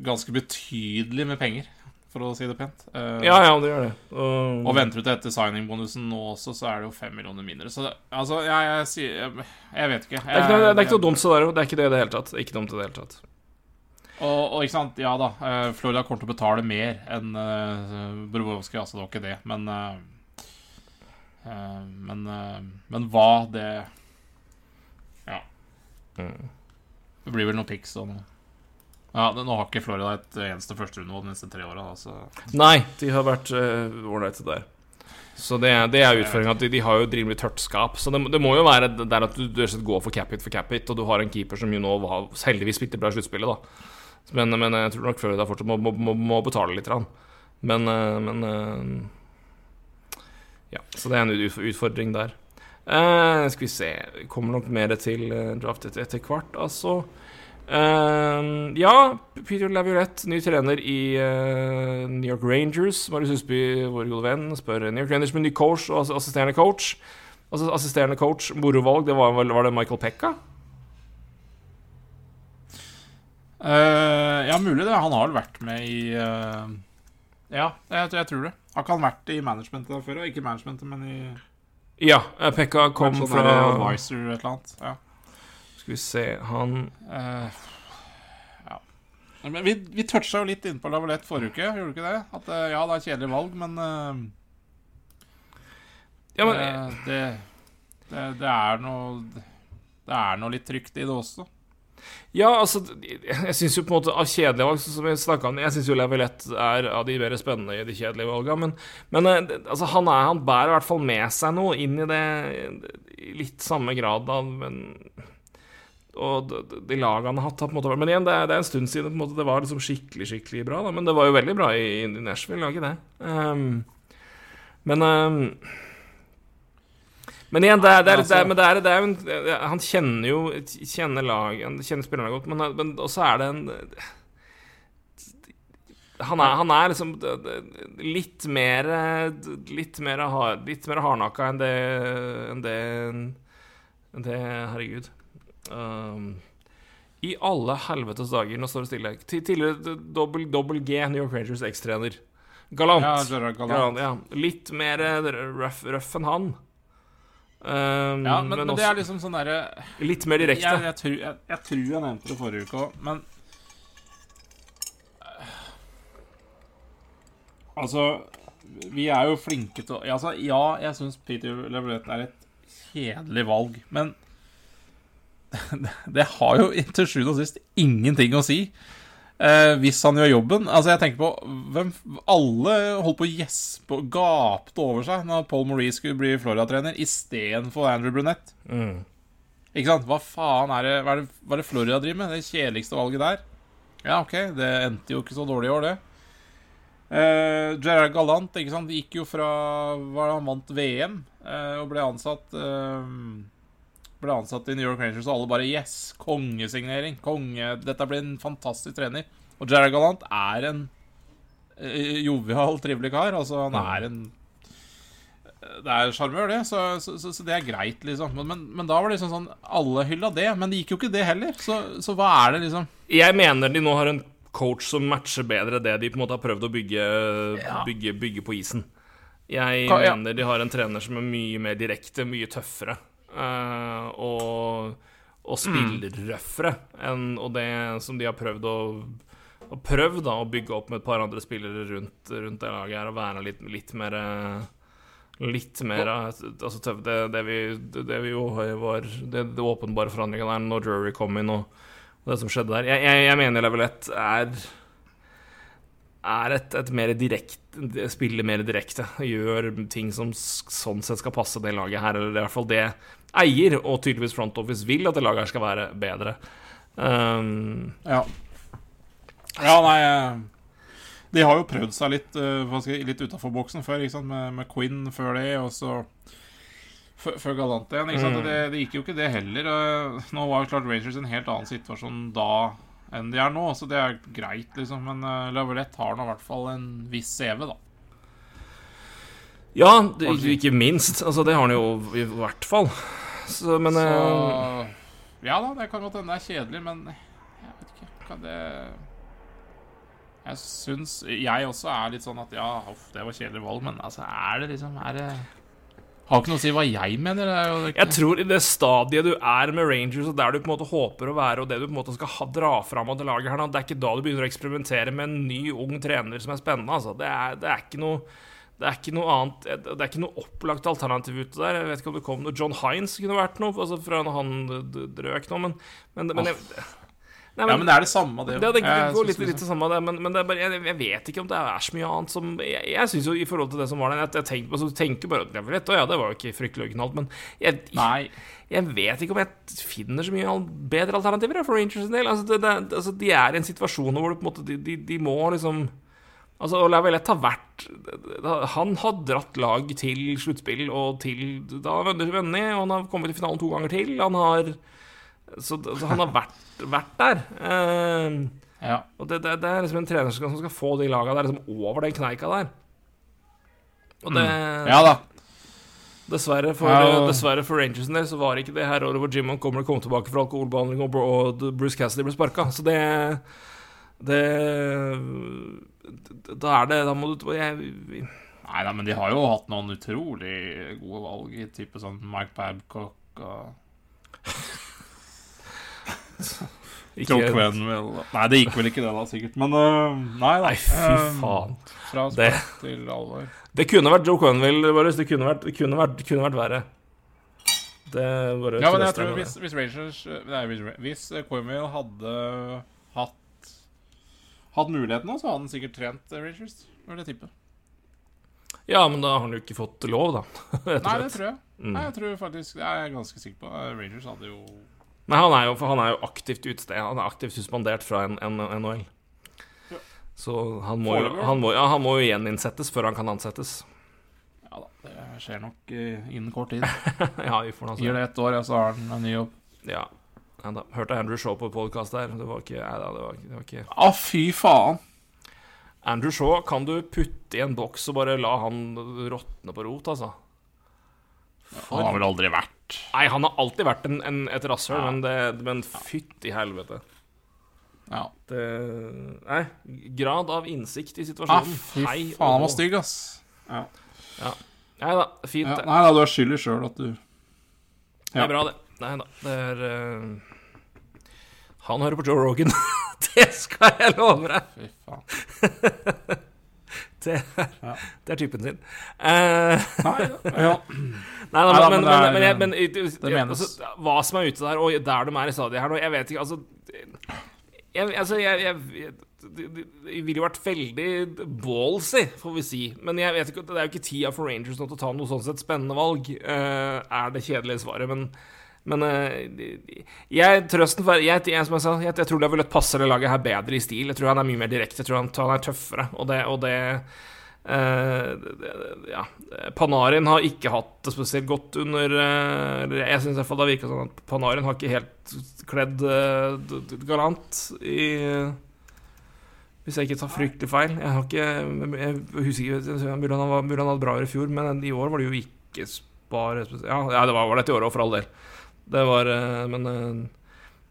ganske betydelig med penger, for å si det pent. Uh, Ja, ja, det gjør det. Og, Og venter du til etter signingbonusen nå også, så er det jo fem millioner mindre. Så det, altså, jeg, jeg jeg, jeg vet ikke. det, er ikke det er ikke noe dumt, så der, det er ikke det i det hele tatt. Ikke dumt i det hele tatt. Og, og ikke sant, ja da, eh, Florida kommer til å betale mer enn uh, Brobowski, altså det var ikke det, men uh, men, uh, men hva, det Ja. Mm. Det blir vel noen pics og noe Ja, det, nå har ikke Florida et eneste førsterundevalg de neste tre åra, altså. Nei, de har vært ålreite der. Så det, det er utfordringa. De, de har jo et med tørt skap. Så det, det må jo være der at du, du går for cap hit for cap hit, og du har en keeper som jo nå har, heldigvis spilte bra i sluttspillet, da. Men, men jeg tror nok Florida fortsatt må, må, må, betale litt. Men, eh, men eh, Ja, så det er en utfordring der. Uh, skal vi se Kommer nok mer til draft etter, etter hvert, altså. Uh, ja, Peter Laviolette, ny trener i uh, New York Rangers. Marius Husby, vår gode venn, spør New York Rangers med ny coach og assisterende coach. Altså Assisterende coach, morovalg, det var, var det Michael Pekka? Eh, ja, mulig det. Han har vel vært med i uh, Ja, jeg, jeg tror det. Har ikke han vært i managementet der før? Ikke managementet, men i Ja, eh, Pekka kom sånn fra advisor et eller annet. Ja. Skal vi se Han uh, ja. Men vi, vi toucha jo litt innpå Lavalette forrige uke, gjorde du ikke det? At ja, det er kjedelig valg, men, Ja, men det, det, det er noe Det er noe litt trygt i det også. Ja, altså Jeg syns jo på en måte av kjedelige valg, som vi snakket om Jeg syns jo Laviolette er av de mer spennende i de kjedelige valgene. Men, men eh, altså, han, er, han bærer i hvert fall med seg noe inn i det i litt samme grad, da. Men og de, lagene han har hatt, på en måte Men igjen, det er, det er en stund siden en måte, det var liksom skikkelig skikkelig bra. Da. Men det var jo veldig bra i, i Nashville, var ikke det? Um, men ehm, men igjen, det er, det er, det er, men det er, en, Han kjenner jo Kjenner laget, han kjenner spillerne godt, men, men også er det en han er, han er liksom litt mer Litt mer, hard, litt mer hardnakka enn det Enn det, enn det Herregud. Um, I alle helvetes dager, nå står det stille. Ti- Tidligere dobbel, dobbel G, New York Rangers ekstrener. Galant. Ja, galant. Galant, ja. Litt mer eh, røff, røff enn han. Um, Ja, men, men, det også er liksom sånn derre litt mer direkte. Jeg, jeg, tror, jeg, jeg tror jeg nevnte det forrige uke òg, men Altså, vi er jo flinke til å altså, Ja, jeg syns Peter Lavalette er et kjedelig valg, men det har jo til sjuende og sist ingenting å si. Eh, hvis han gjør jobben. Altså jeg tenker på hvem, Alle holdt på å gjespe og gapte over seg når Paul Maurice skulle bli Florida-trener istedenfor Andrew Brunette. Mm. Ikke sant? Hva faen er det Hva er det, hva er det Florida driver med? Det kjedeligste valget der? Ja, OK, det endte jo ikke så dårlig i år, det. Eh, Gerard Gallant ikke sant? De gikk jo fra hva Han vant VM eh, og ble ansatt eh, Ble ansatt i New York Rangers, og alle bare Yes! Kongesignering. Konge Dette blir en fantastisk trener. Og Jared Gallant er en eh, jovial, trivelig kar. Altså, han er en det er sjarmør, det, så, så, så, så det er greit, liksom. Men, men, men da var det liksom sånn Alle hylla det, men det gikk jo ikke det heller. Så, så hva er det, liksom? Jeg mener de nå har en coach som matcher bedre det de på en måte har prøvd å bygge, Ja. bygge, bygge på isen. Jeg Ka- ja. mener de har en trener som er mye mer direkte, mye tøffere. Eh, og, og spiller røffere og det som de har prøvd å og prøv da, å bygge opp med et par andre spillere rundt, rundt det laget her og være litt, litt mer eh, Litt mer eh, altså, tøff- det, det, vi, det vi jo var Det, det åpenbare forandringa der når Drury kom inn og, og det som skjedde der. Jeg, jeg, jeg mener level 1 er er et, et mer direkte Spiller mer direkte. Gjør ting som sånn sett skal passe det laget her, eller i hvert fall det eier, og tydeligvis Front Office vil at det laget her skal være bedre. Um, Ja. Ja, nei eh, De har jo prøvd seg litt, eh, jeg, litt utafor boksen før, ikke? Med, med Quinn før det, og så før, Galant igjen. Mm. Det, det gikk jo ikke det heller. og Nå var jo klart Rangers en helt annen situasjon da enn de er nå, så det er greit, liksom. Men uh, Lavalette har nå i hvert fall en viss CV, da. ja, det, ikke minst. Altså, det har han jo i hvert fall. Så, men Så eh, Ja da, det kan godt hende det er kjedelig, men jeg vet ikke. hva det Jeg syns Jeg også er litt sånn at ja, uff, det var kjedelig valg, men altså, er det liksom Er det Har ikke noe å si hva jeg mener. Er Jeg tror i det stadiet du er med Rangers, og der du på en måte håper å være, og det du på en måte skal ha, dra fram av det laget her nå, det er ikke da du begynner å eksperimentere med en ny, ung trener som er spennende. Altså. Det, er, det er ikke noe det er ikke noe annet Det er ikke noe opplagt alternativ ute der. Jeg vet ikke om det kom noe John Hines kunne vært noe, altså fra når han drøk røk nå, men, men, men jeg, Nei, Ja, men det er det samme, det. det, det, går litt, litt det samme, det, men, men det bare, jeg, jeg vet ikke om det er så mye annet som Jeg, jeg syns jo i forhold til det som var der, at jeg tenker, altså, tenker bare at jeg å ja, det var jo ikke fryktelig originalt, men jeg, jeg, jeg vet ikke om jeg finner så mye bedre alternativer for Rangers sin del. Altså, altså, de er i en situasjon hvor det på en måte, de, de, de må liksom Altså, og Lavalette har vært Han har dratt lag til sluttspill og til Da vunnet, og han har kommet til finalen to ganger til. Han har Så, så han har vært, vært der. Uh, Ja. og det, det, det er liksom en trener som skal, få de laga der liksom over den kneika der. Og det ja da. Dessverre for, Ja, dessverre for Rangers del så var ikke det her året hvor Jim Montgomery kom tilbake fra alkoholbehandling og Bruce Cassidy ble sparka. Så det Det Da er det Da må du jeg, Nei da, men de har jo hatt noen utrolig gode valg i type sånn Mike Babcock og ikke, Joe Quenville Nei, det gikk vel ikke det, da, sikkert. Men uh, nei da. Nei, fy faen. faen. Fra Det- til alvor. Det kunne vært Joe Quenville, Boris. Det kunne vært, det kunne vært, kunne vært verre. Det bare Ja, men jeg tror hvis, hvis Rangers øh, Nei, hvis, hvis øh, Quenville hadde hatt muligheten nå, så hadde han sikkert trent øh, Rangers. Vil jeg tippe. Ja, men da har han jo ikke fått lov, da. Nei, det tror jeg. Mm. Nei, jeg tror faktisk Jeg er ganske sikker på øh, Rangers hadde jo Nei, han er jo, han er jo aktivt utested. Han er aktivt suspendert fra NHL. Ja. Så han må, jo, han, må, ja, han må jo gjeninnsettes før han kan ansettes. Ja da, det skjer nok øh, innen kort tid. ja, vi får Gir det ett år, ja, så har han en ny jobb. Ja. Ja, da. Hørte Andrew Shaw på podkast der. Det var ikke, nei, da, det var, ikke- det var ikke Å, fy faen! Andrew Shaw kan du putte i en boks og bare la han råtne på rot, altså. Han har vel aldri vært Nei, han har alltid vært en, en, et rasshøl, Ja. men, det, men fytti helvete. Ja. Det Nei, grad av innsikt i Ah, situasjonen. fy Hei faen, han var stygg, ass. Ja. Nei da, fint. Ja, nei da, du er skyld i sjøl at du Det er bra, det. Nei da, det er eh, Han hører på Joe Rogan. det skal jeg love deg! Fy faen. Det Ja. det er typen sin. Uh, Nei, ja. nei da, Nei da, men, men, men det men, er- men, jeg- men, det menes. altså, Hva som er ute der, og der de er i stadiet her nå Jeg vet ikke, altså Jeg, altså, jeg, jeg, det ville jo vært veldig ballsy, får vi si. Men jeg vet ikke, det er jo ikke tida for Rangers nå til å ta noe sånn sett spennende valg. eh, er det kjedelige svaret. Men, men eh, jeg, trøsten for jeg, jeg, som jeg, sa, jeg, jeg tror Lavalette passer det laget her bedre i stil. Jeg tror han er mye mer direkte. Jeg tror han, han er tøffere. Og det, og det Eh, det- det- ja. Panarin har ikke hatt det spesielt godt under eh, Jeg syns det har virka sånn at Panarin har ikke helt kledd eh, galant i Hvis jeg ikke tar fryktelig feil. Jeg har ikke Jeg husker ikke Mulig han hadde bra i fjor, men i år var det jo ikke bare Ja, det var, det et i år òg, for all del. Det var eh, Men eh,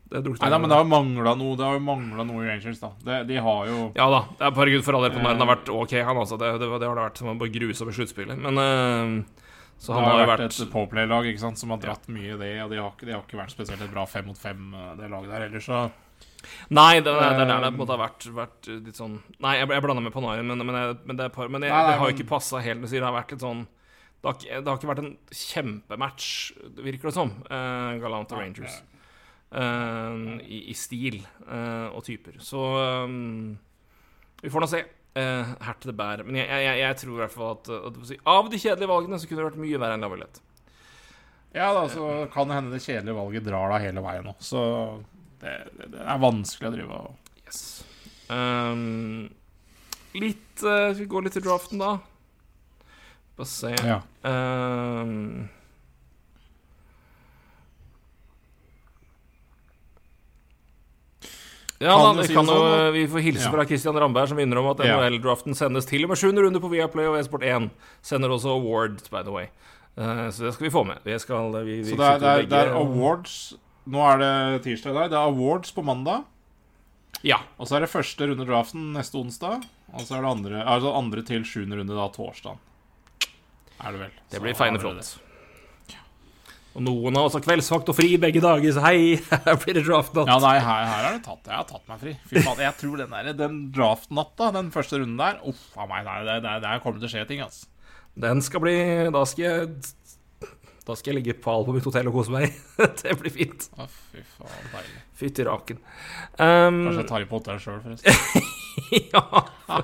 det drukna Nei, da, men det har jo mangla noe Det har jo manglet noe i Rangers, da. Det, de har jo Ja da. det er Herregud, for all del, Panarin har vært ok, han altså. Det, det, det har det vært som å bare over sluttspillet. Men eh, Så Det han har har jo vært vært et Powerplay-lag som har dratt mye i det, og de har, de har ikke vært spesielt et bra fem mot fem, det laget der ellers, så Nei, det, det, det er der det på en måte har vært, vært litt sånn Nei, jeg, jeg blanda med Panarin, men, men, jeg, men, det, par, men jeg, det har jo ikke passa helt. Det har vært litt sånn det har, ikke, det har ikke vært en kjempematch, virker det som, uh, Galant og Rangers. Uh, i, I stil uh, og typer. Så um, vi får nå se. Uh, her til det bærer. Men jeg, jeg, jeg, tror i hvert fall at, at av de kjedelige valgene så kunne det vært mye verre enn Lavalette. Ja, da, så kan det hende det kjedelige valget drar deg hele veien nå. Så det, det, det er vanskelig å drive og Yes. Um, litt uh, Vi går litt til draften, da. Bare se. Ja. Um, ja, Kan da, vi, kan jo, sånn, vi får hilse Ja. fra Christian Ramberg, som minner om at Ja. NHL-draften sendes til og med 7. runde på Viaplay og E-sport 1. Sender også awards, by the way. Uh, så det skal vi få med. Vi skal, vi, vi Så det er, det, er, det er awards Nå er det tirsdag i dag. Det er awards på mandag. Ja. Og så er det første runde draften neste onsdag. Og så er det andre, altså andre til sjuende runde da torsdag. Er det vel. Det blir vi flott. Og noen har også kveldsvakt og fri begge dager, så hei, her blir det draftnatt. Ja, nei, her, her er det tatt. Jeg har tatt meg fri. Fy faen, jeg tror den der, den draftnatta, den første runden der Uff a meg, det, det, der kommer det til å skje ting, altså. Den skal bli Da skal jeg Da skal jeg ligge pal på mitt hotell og kose meg. det blir fint. Å, fy faen, deilig. Fytti raken. Um, Kanskje jeg tar i på hotellet sjøl, forresten. ja.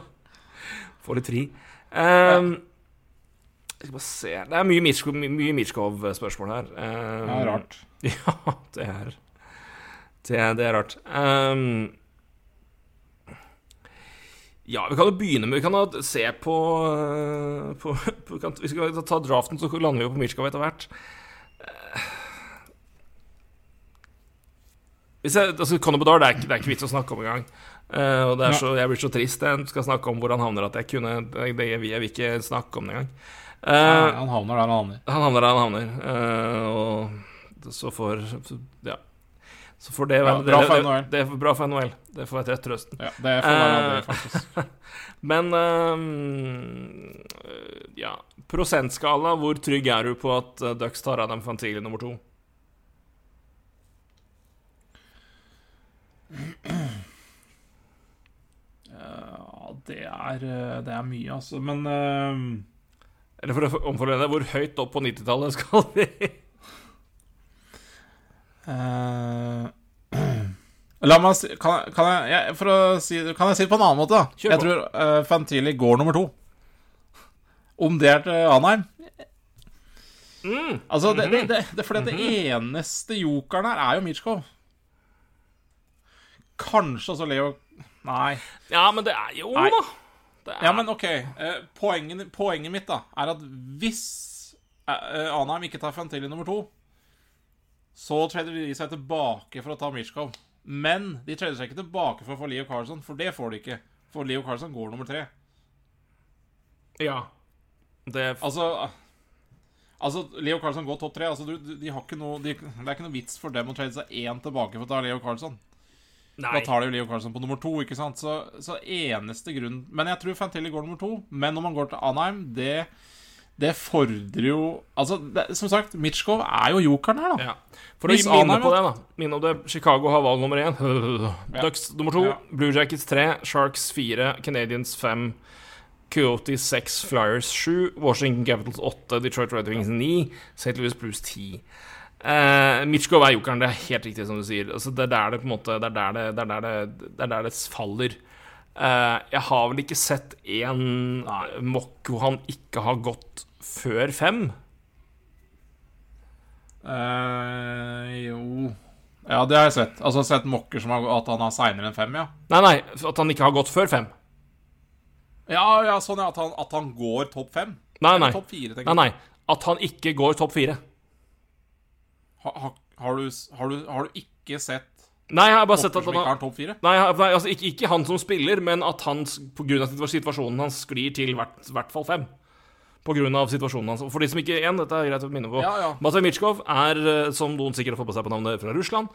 Få litt fri. Um, jeg skal bare se Det er mye my- mye Mitchkov-spørsmål her. Um, er rart. Ja, det er Det det er rart. Um, ja, vi kan jo begynne med Vi kan da se på, uh, på, på kan, Vi skal ta draften, så lander vi jo på Mitchkov etter hvert. Uh, Hvis jeg, altså Conor Bedard det er, ikke, det er ikke vits å snakke om engang. Uh, og det er så, jeg blir så trist jeg skal snakke om hvor han havner, at jeg kunne det, det, Jeg vil ikke snakke om det engang. Uh, han havner der han havner. han havner der han havner. eh, og så får Ja. Så får det Ja, bra det, for det, det, er bra for NHL. Det får være til trøsten. Ja, det får være Eh, det, faktisk. Men øh, ja Prosentskala, hvor trygg er du på at Ducks tar av dem Fantili nummer to? Ja, det er, eh, det er mye, altså. Men eh, Eller for å omformulere det, hvor høyt opp på 90-tallet skal vi? uh, La meg si kan, kan, jeg, jeg, for å si, kan jeg si det på en annen måte? da? Kjør Jeg på. tror uh, Fantili går nummer to. Om det er til Anheim Mm. Altså, det, det, det, det, fordi det eneste jokeren her er jo Mitsjkov. Kanskje også Leo Nei. Ja, men det er jo Nei. da! Er, Ja, men OK. Eh, poenget, poenget mitt da er at hvis eh, Anheim ikke tar Fantilli nummer to, så trader de seg tilbake for å ta Mitchkov. Men de trader seg ikke tilbake for å få Leo Carlson, for det får de ikke. For Leo Carlson går nummer tre. Ja. Det Altså Altså, Leo Carlson går topp tre. Altså, de har ikke noe de, Det er ikke noe vits for dem å trade seg én tilbake for å ta Leo Carlson. Nei. Da tar de jo Leo Carlsen på nummer to, ikke sant? Så, så eneste grunn Men jeg tror Fantelli går nummer to. Men når man går til Anheim, det det fordrer jo Altså, det, som sagt, Mitchkov er jo jokeren her, da. Ja. For å minne på det, da. Minne om det. Chicago har valg nummer én. Ducks nummer to. Ja. Blue Jackets tre. Sharks fire. Canadians fem. Coyote seks. Flyers sju. Washington Capitals åtte. Detroit Red Wings ni. St. Louis Blues ti. Uh, Mitchkov er jokeren, det er helt riktig som du sier. Altså, det er der det på en måte Det er der det, det, er der det, det, er der faller. Uh, jeg har vel ikke sett én mock hvor han ikke har gått før fem. Uh, jo Ja, det har jeg sett. Altså sett mokker som har, at han har seinere enn fem, ja. Nei, nei, at han ikke har gått før fem. Ja, ja, sånn ja, at han, at han går topp fem? Nei, nei. Topp fire, tenker Nei, nei. At han ikke går topp fire. Ha, ha, har, du, har, du, har du ikke sett Nei, jeg har bare sett at han har? Nei, nei altså, ikke, ikke han som spiller, men at han pga. på grunn av situasjonen hans sklir til hvert, hvert fall fem. Av situasjonen hans. For de som ikke igjen, dette er greit å minne på. Ja, ja. Matvej Mitsjkov er, eh, som noen sikkert har fått på seg på navnet, fra Russland.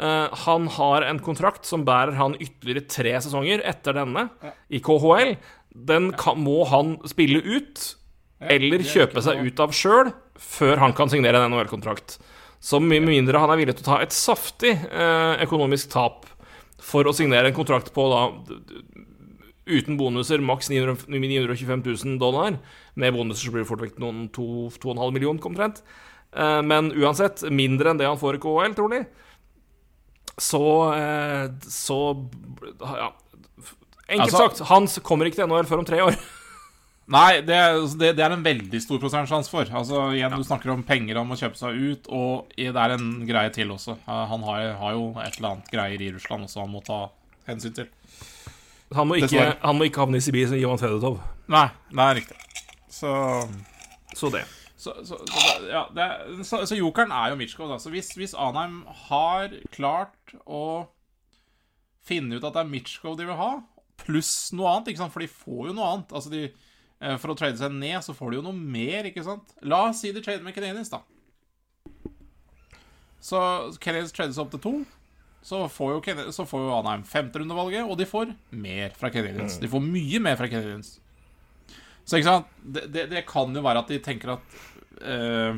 Uh, han har en kontrakt som bærer han ytterligere tre sesonger etter denne i KHL. Den kan, må han spille ut, eller er kjøpe seg ut av sjøl, før han kan signere en NHL-kontrakt. Så mye mindre han er villig til å ta et saftig eh, økonomisk tap for å signere en kontrakt på da uten bonuser maks 925 000 dollar. Med bonuser så blir det fort vekk noen 2,5 millioner omtrent. Eh, men uansett, mindre enn det han får i KHL, trolig. Så eh, Så Ja. Enkelt Altså- sagt, han kommer ikke til NHL før om tre år. Nei, det, er- det, det er en veldig stor prosentsjanse for. Altså, igjen, Du snakker om penger han må kjøpe seg ut, og det er en greie til også. Han har, har jo et eller annet greier i Russland også han må ta hensyn til. Han må ikke, han må ikke havne i Sibir som Ivan Fedotov. Nei, det er riktig. Så Så det. Så, så, så, ja, det, er- så, jokeren er jo Mitchkov. Da. Så hvis, hvis Anheim har klart å finne ut at det er Mitchkov de vil ha, pluss noe annet, ikke sant? for de får jo noe annet altså de, For å trade seg ned, så får de jo noe mer, ikke sant? La oss si de trader med Canadiens, da. Så Canadiens trades opp til to. Så får jo, Canadiens- så får jo Anheim femterundevalget, og de får mer fra Canadiens. De får mye mer fra Canadiens. Så ikke sant? Det, det, det kan jo være at de tenker at uh,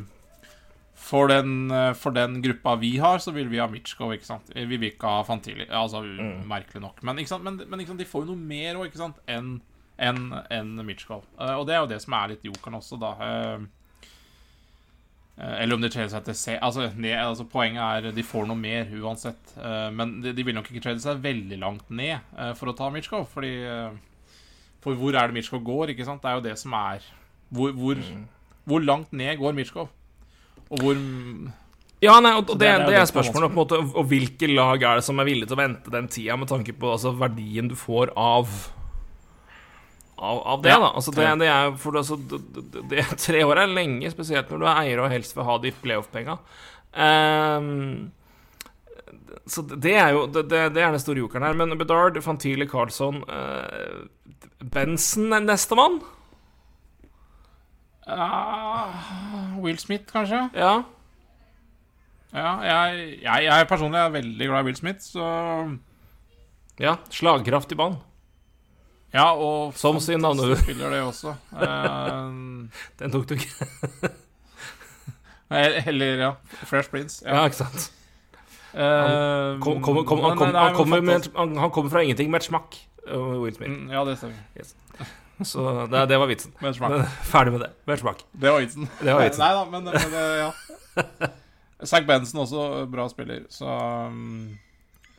for, den, eh, for den gruppa vi har, så vil vi ha Mitchkov, ikke sant? Vi vil ikke ha Fantili. Altså, merkelig nok. Men, men, men de får jo noe mer òg, ikke sant, enn enn en Mitchkov. Eh, og det er jo det som er litt jokeren også, da. Eh, eh, eller om de trader seg til C altså, ned, altså Poenget er de får noe mer uansett. Men de, de vil nok ikke trade seg veldig langt ned for å ta Mitchkov, fordi For hvor er det Mitchkov går, ikke sant? Det er jo det som er Hvor, hvor, hvor langt ned går Mitchkov? Og hvor Ja, nei, og og det, det er spørsmålet, på en måte, og hvilke lag er det som er villige til å vente den tida, med tanke på altså, verdien du får av av, av det, Ja. da. Altså, det, det er for altså, det, Tre år er lenge, spesielt når du er eier og helst vil ha de playoff-penga. Um, så det er jo det, det, det er den store jokeren her. Men Bedard, Fantile, Carlsson uh, Benson er nestemann? Uh, Will Smith, kanskje? Ja. Ja, jeg, jeg, jeg personlig er veldig glad i Will Smith, så ja. Slagkraft i banen. Ja, og Som sin navne- spiller det også. Eh, Den tok du ikke. eller, ja. Fresh Prince. Ja, Ja. ikke sant? Eh, Kom, kom, kom, han, kom, er han, kommer med, han, han kommer fra ingenting med et smakk. uh, Will Smith. Mm, Ja, det stemmer. Så det, det var vitsen. Med smak. Ferdig med det. Med smak. Det var vitsen. Det var vitsen. Nei da, men, men det, ja. Zack Benson også bra spiller, så um,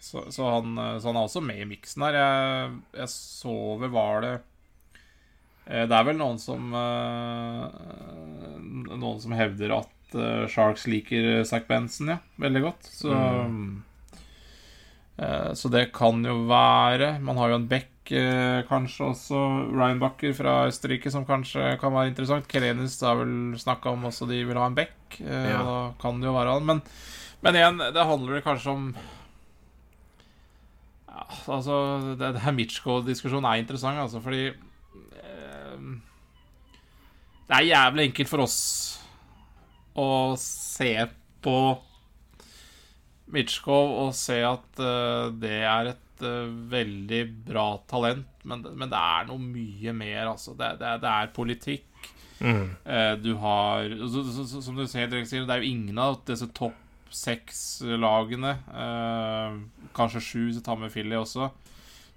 så, så, han, så han er også med i miksen her. Jeg, jeg så vel Var det eh, Det er vel noen som eh, Noen som hevder at eh, Sharks liker Zack Benson, ja. Veldig godt. Så mm. Så det kan jo være Man har jo en back, eh, kanskje også. Ryan Backer fra Østerrike, som kanskje kan være interessant. Kelenis har vel snakka om også de vil ha en back. eh, Ja. Da kan det jo være han. Men, men igjen, det handler kanskje om Altså, det, det her Mitchko-diskusjonen er interessant, altså, fordi eh, Det er jævlig enkelt for oss å se på Mitchkov og se at uh, det er et uh, veldig bra talent, men, men det er noe mye mer, altså. Det, det, det er politikk. Mm. Uh, du har så, så, Som du ser, det er jo ingen av disse topp seks-lagene, eh, kanskje sju, så tar med Philly også,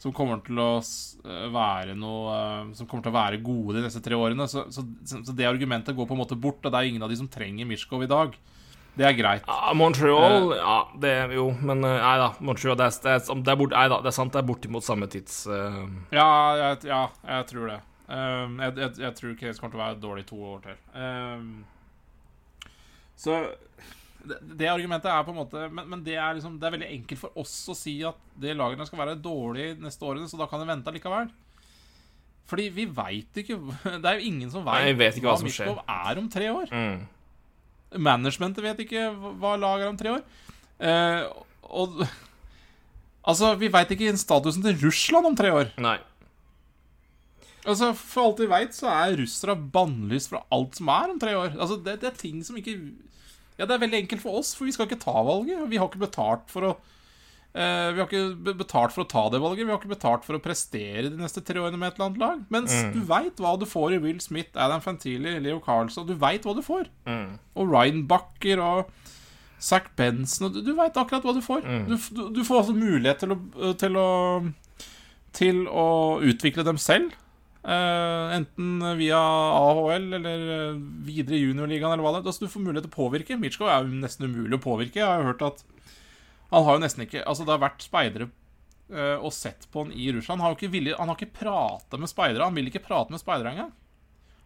som kommer til å eh, være noe eh, Som kommer til å være gode de neste tre årene. Så, så, så det argumentet går på en måte bort, og det er ingen av de som trenger Mishkov i dag. Det er greit. Ja, Montreal Ja, det Jo, men uh, nei da. Montreal, det er, det er, det er, bort, nei, da, det er sant, det er bortimot samme tids... uh, Ja, jeg, ja, jeg tror det. Um, jeg, jeg, jeg tror Case kommer til å være dårlig to år til. Um, så det, det argumentet er på en måte Men, men det, er liksom, det er veldig enkelt for oss å si at det lagene skal være dårlige neste årene, så da kan de vente likevel. Fordi vi veit ikke Det er jo ingen som veit ikke hva som skjer. Michkov er om tre år. Mm. Managementet vet ikke hva lag er om tre år. Eh, og Altså, vi veit ikke statusen til Russland om tre år. Nei. Altså, For alt vi veit, så er russere bannlyst fra alt som er om tre år. Altså, det, det er ting som ikke Ja, det er veldig enkelt for oss, for vi skal ikke ta valget. Vi har ikke betalt for å eh, Vi har ikke betalt for å ta det valget. Vi har ikke betalt for å prestere de neste tre årene med et eller annet lag. Mens du veit hva du får i Will Smith, Adam Fantili, Leo Carlson. Du veit hva du får. Mm. Og Ryan Bucker og Zack Benson. Du, du veit akkurat hva du får. Mm. Du, du, du får altså mulighet til å, til å Til å utvikle dem selv. Eh, enten via AHL eller eh, videre juniorligaen eller hva det er. Altså, du får mulighet til å påvirke. Mitchko er jo nesten umulig å påvirke. Jeg har jo hørt at han har jo nesten ikke Altså, det har vært speidere eh, og sett på han i Russland. Han har jo ikke, villig, han har ikke prata med speidere. Han vil ikke prate med speidere engang.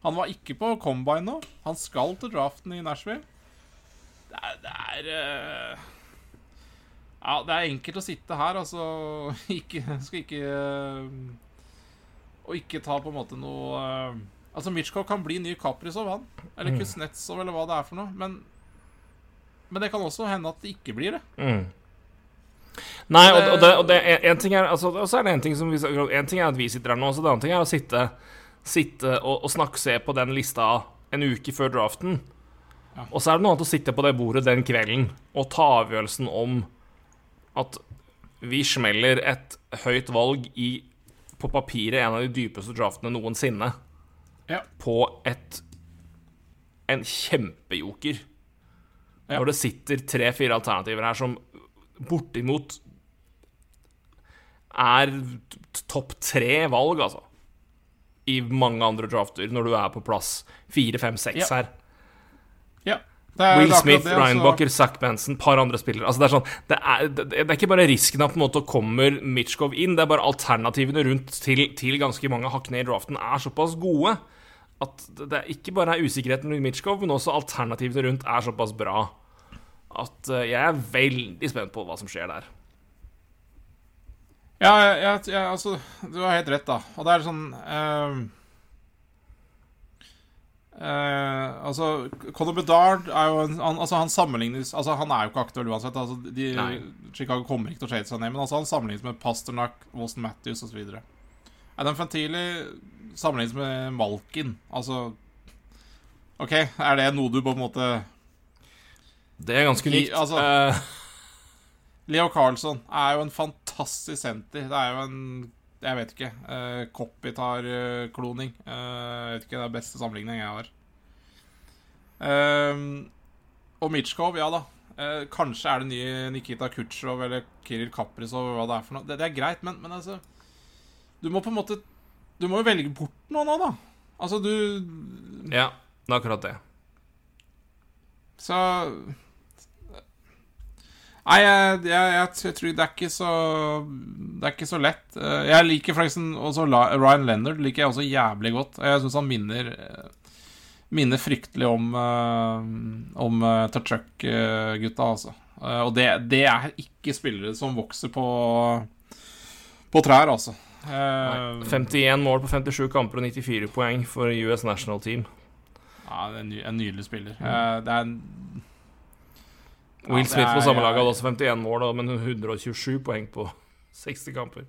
Han var ikke på combine nå. Han skal til draften i Nashville. Det er, det er uh... Ja, det er enkelt å sitte her, altså. Ikke Skal ikke eh, Og ikke ta på en måte noe eh, Altså, Mitchko kan bli ny Kaprizov, han. Eller Kuznetsov, eller hva det er for noe. Men, men det kan også hende at det ikke blir det. Mm. Nei, og, og, det, og det, en ting er altså, er det en ting som vi, En ting er at vi sitter her nå, så det andre ting er å sitte, sitte og, og snakke, se på den lista en uke før draften. Ja. Og så er det noe annet å sitte på det bordet den kvelden og ta avgjørelsen om at vi smeller et høyt valg i på papiret en av de dypeste draftene noensinne Ja. på et en kjempejoker. Ja. Når det sitter tre-fire alternativer her som bortimot er topp tre valg, altså. I mange andre drafter, når du er på plass fire, fem, seks her. Will Smith, det, Ryan altså. Bucker, Zack Benson, par andre spillere. Altså, det, er sånn, det, er, det, er ikke bare risken at på en måte kommer Mitchkov inn, det er bare alternativene rundt til, til ganske mange hakk ned i draften er såpass gode at det er ikke bare er usikkerheten rundt Mitchkov, men også alternativene rundt er såpass bra at eh, jeg er veldig spent på hva som skjer der. Ja, jeg, jeg, altså Du har helt rett, da. Og det er sånn eh, eh, Altså, Conor Bedard er jo en han, altså, Han sammenlignes Altså, han er jo ikke aktuell uansett. Altså, de, Chicago kommer ikke til å shade seg ned, men altså, han sammenlignes med Pasternak, Wilson Matthews osv. Adam Fantili sammenlignes med Malkin. Altså OK, er det noe du på en måte Det er ganske likt. altså- Eh, Leo Carlsson er jo en fantastisk senter. Det er jo en Jeg vet ikke. Uh, Kopitar-kloning. jeg vet ikke, Det er beste sammenligning jeg har. Uh, og Mitchkov, ja da. Uh, kanskje er det nye Nikita Kutsjov eller Kiril Kaprizov hva det er for noe. Det, det er greit, men, men altså Du må på en måte Du må jo velge bort noe nå, da. Altså, du ja, det er akkurat det. Så Nei, jeg, jeg, jeg, tror- det er ikke så Det er ikke så lett. Eh, Jeg liker for også Ryan Leonard liker jeg også jævlig godt. Jeg syns han minner eh, Minner fryktelig om uh, Om Tachuk-gutta, altså. Eh, og det, det er ikke spillere som vokser på På trær, altså. Nei. 51 mål på 57 kamper og 94 poeng for US National Team. ja, det er en, ny, en nydelig spiller. Mm. det er en Will Smith på samme lag hadde også 51 mål, men 127 poeng på 60 kamper.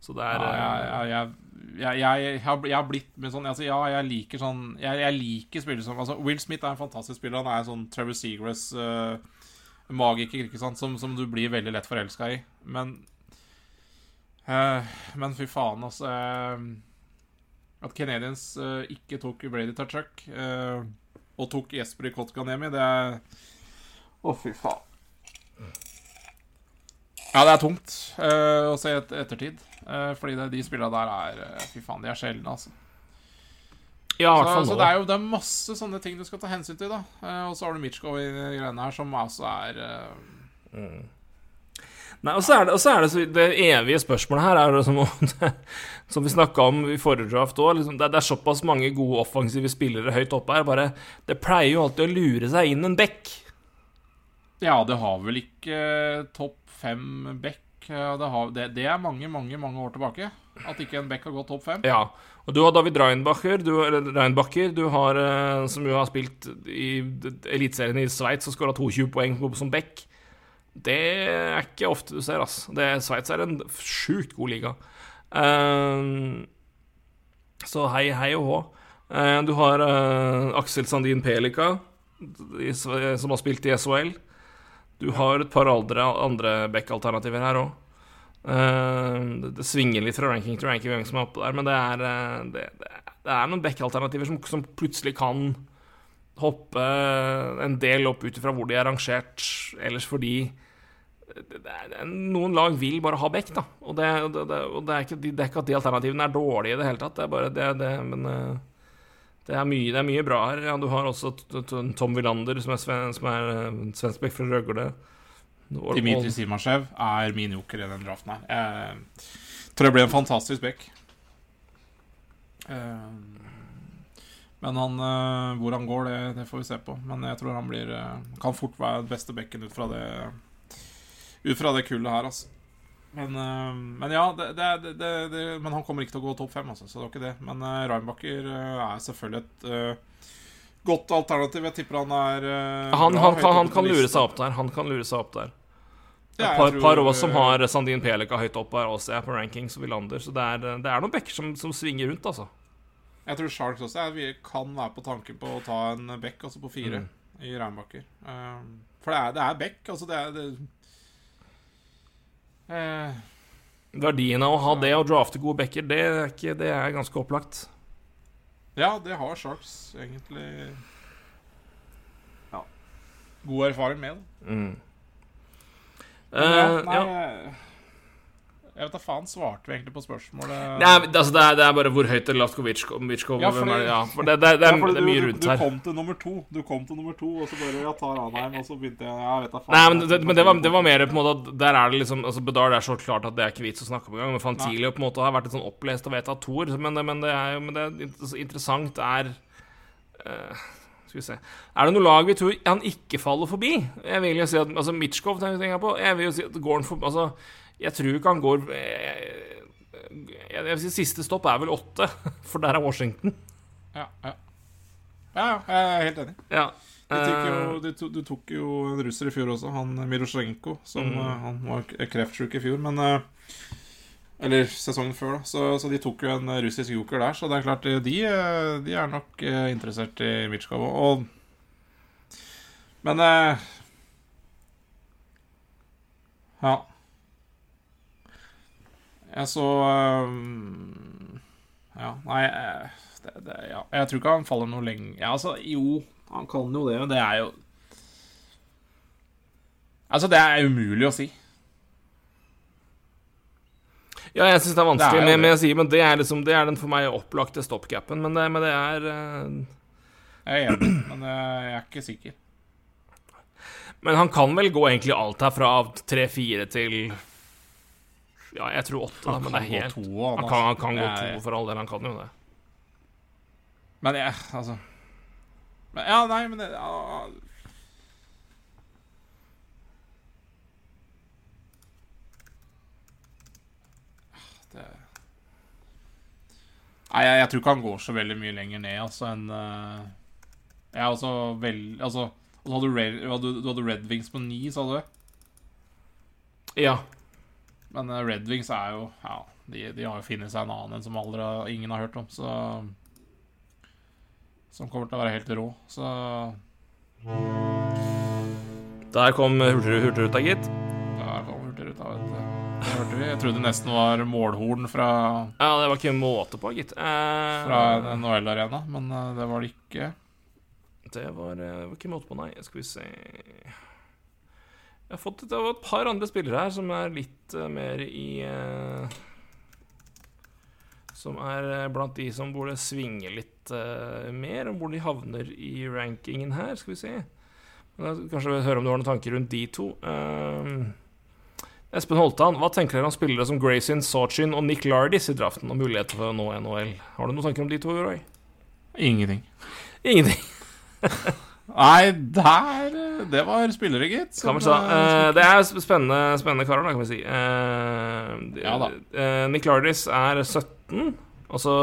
Så det er Ja, eh, jeg, har, blitt med sånn altså, Ja, jeg liker sånn Jeg, jeg liker spillere som altså, Will Smith er en fantastisk spiller. Han er sånn Trevor Seagrass uh, magiker, ikke sant, som, som du blir veldig lett forelska i. Men uh, Men fy faen, altså Uh, At Canadians eh, ikke tok Brady Tachuk og tok Jesper Kotkaniemi, det er Å, fy faen. Ja, det er tungt uh, å se et ettertid. Uh, fordi det, de spillene der er uh, Fy faen, de er sjeldne, altså. Ja, Så, så det er jo det er masse sånne ting du skal ta hensyn til, da. Eh, og så har du Mitchko i greiene her, som altså er mm. Nei, og så er det, er det, så, det evige spørsmålet her er jo som, som vi snakka om i forrige draft òg. Liksom, det, det er såpass mange gode offensive spillere høyt oppe her. Bare, det pleier jo alltid å lure seg inn en bekk. Ja, det har vel ikke topp fem back det, har, det, det er mange, mange mange år tilbake. At ikke en back har gått topp fem. Ja. Og du har David Reinbacher, du, Reinbacher du har, eh, som jo har spilt i Eliteserien i Sveits og skåra 22 poeng som back. Det er ikke ofte du ser. Det- Sveits er en sjukt god liga. Eh, så hei, hei og hå. Uh, du har uh, Aksel Sandin Pelika, i som har spilt i SHL. Du har et par andre, andre back-alternativer her òg. det, det svinger litt fra ranking til ranking hvem som er oppe der, men det er, eh, det, det, er- noen back-alternativer som, som plutselig kan hoppe en del opp ut ifra hvor de er rangert ellers, fordi noen lag vil bare ha back, da. Og det, og det, og det, er, ikke, er ikke at de alternativene er dårlige i det hele tatt, det er bare det, det Men eh, det er, mye, det er mye bra her. Ja, du har også Tom Wilander, som er, sven, som er eh, fra Røgle. Dimitri Simashev er min joker i den draften her. Jeg tror det blir en fantastisk back. Eh, Men han, eh, hvor han går, det, det får vi se på. Men jeg tror han blir kan fort være den beste bekken ut fra det Ut fra det kullet her, altså. Men, eh, men ja, det, det, det, men han kommer ikke til å gå topp fem, altså, så det var ikke det. Men uh, Reinbacher eh, er selvfølgelig et uh, godt alternativ. Jeg tipper han er uh, han, bra han, kan, han kan lure seg opp der. Han kan lure seg opp der. Et jeg par, tror, par av oss som eh, har Sandin Pelika høyt opp her også, er på rankings og Wilander. Så det er, det er noen bekker som, som svinger rundt, altså. Jeg tror Sharks også er, vi kan være på tanken på å ta en bekk, altså på fire Mm. i Reinbacher. Um, for det er, det er bekk. Altså det er det, eh, Verdien av å ha det og drafte gode backer, det er, ikke, det er ganske opplagt. Ja, det har Sharks egentlig Ja. God erfaring med. Mm. Men ja, nei, ja. Jeg vet da faen, svarte vi egentlig på spørsmålet? Nei, altså, det, er, det er bare hvor høyt er Latko Vitskov? Vitskov Ja, hvem er? Ja, for det, det, det, er, Ja, er mye du, rundt her. Du kom til nummer to, Du kom til nummer to og så bare Ja, tar Anheim, og så begynte jeg Jeg vet da faen. Nei, men, det, men det, var, det var mer på en måte at der er det liksom Altså Bedard er så klart at det er ikke vits å snakke om engang. Men Fantilio på en måte har vært et sånn opplest og vedtatt toer. Men, men det er jo men det er int- interessant er uh, Skal vi se Er det noe lag vi tror han ikke faller forbi? Jeg vil jo si at Altså Mitchkov tenker jeg på. Jeg vil jo si at går han for Altså Jeg tror ikke han går eh, jeg, vil si Siste stopp er vel åtte, for der er Washington. Ja, ja. ja, jeg er helt enig. Ja. Du tok, Eh, jo, du, to- du tok jo en russer i fjor også, han Mirosjenko, som Mm. eh, Han var kreftsjuk i fjor, men eh, Eller sesongen før, da. Så, så de tok jo en eh, russisk joker der. Så det er klart, eh, de, eh, de er nok eh, interessert i Mitsjkov. Og Men eh, Ja. Jeg så eh, Ja, nei eh, det, det, ja. Jeg tror ikke han faller noe lenger Ja, altså, jo, han kan jo det, men det er jo Altså, det er umulig å si. Ja, jeg syns det er vanskelig Det er med, med å si, men det er liksom Det er den for meg opplagte stopcapen. Men det, men det er uh... Jeg er enig, men eh, jeg er ikke sikker. Men han kan vel gå egentlig alt her fra 3-4 til Ja, jeg tror 8, da, men det er helt to, Han kan, han kan gå Jeg- to for all del, han kan jo det. Men jeg, altså men, Ja, nei, men det, ja, det Nei, jeg, jeg tror ikke han går så veldig mye lenger ned, altså, enn uh, Jeg er også veldig Altså, og hadde du, Red, hadde, du hadde Red Wings på ni, sa du? Ja. Men eh, Red Wings er jo Ja, de, de har jo funnet seg en annen enn som aldri, ingen har hørt om, så Som kommer til å være helt rå, så Der kom Hurtigrut, Hurtigruta, gitt. Der kom Hurtigruta, vet du. Det hørte vi. Jeg trodde nesten var målhorn fra, Ja, det var ikke måte på, gitt. Eh, fra en NHL-arena, men eh, det var det ikke. Det var, eh, det var ikke måte på, nei. Skal vi se Jeg har fått et, et par andre spillere her som er litt uh, mer i uh, Som er eh, blant de som burde svinge litt uh, mer, om hvor de havner i rankingen her. Skal vi se. Men jeg- Kanskje høre om du har noen tanker rundt de to. Espen Holtan, hva tenker dere om spillere som Grayson, Sochin og Nick Lardis i draften, og muligheter for å nå NHL? Har du noen tanker om de to, Roy? Ingenting. Ingenting. Nei, der det var spillere, gitt. Som, si. eh, Eh, det er sp- spennende, spennende karer, da, kan vi si. Uh, Ja da. Uh, Nick Lardis er 17. Altså,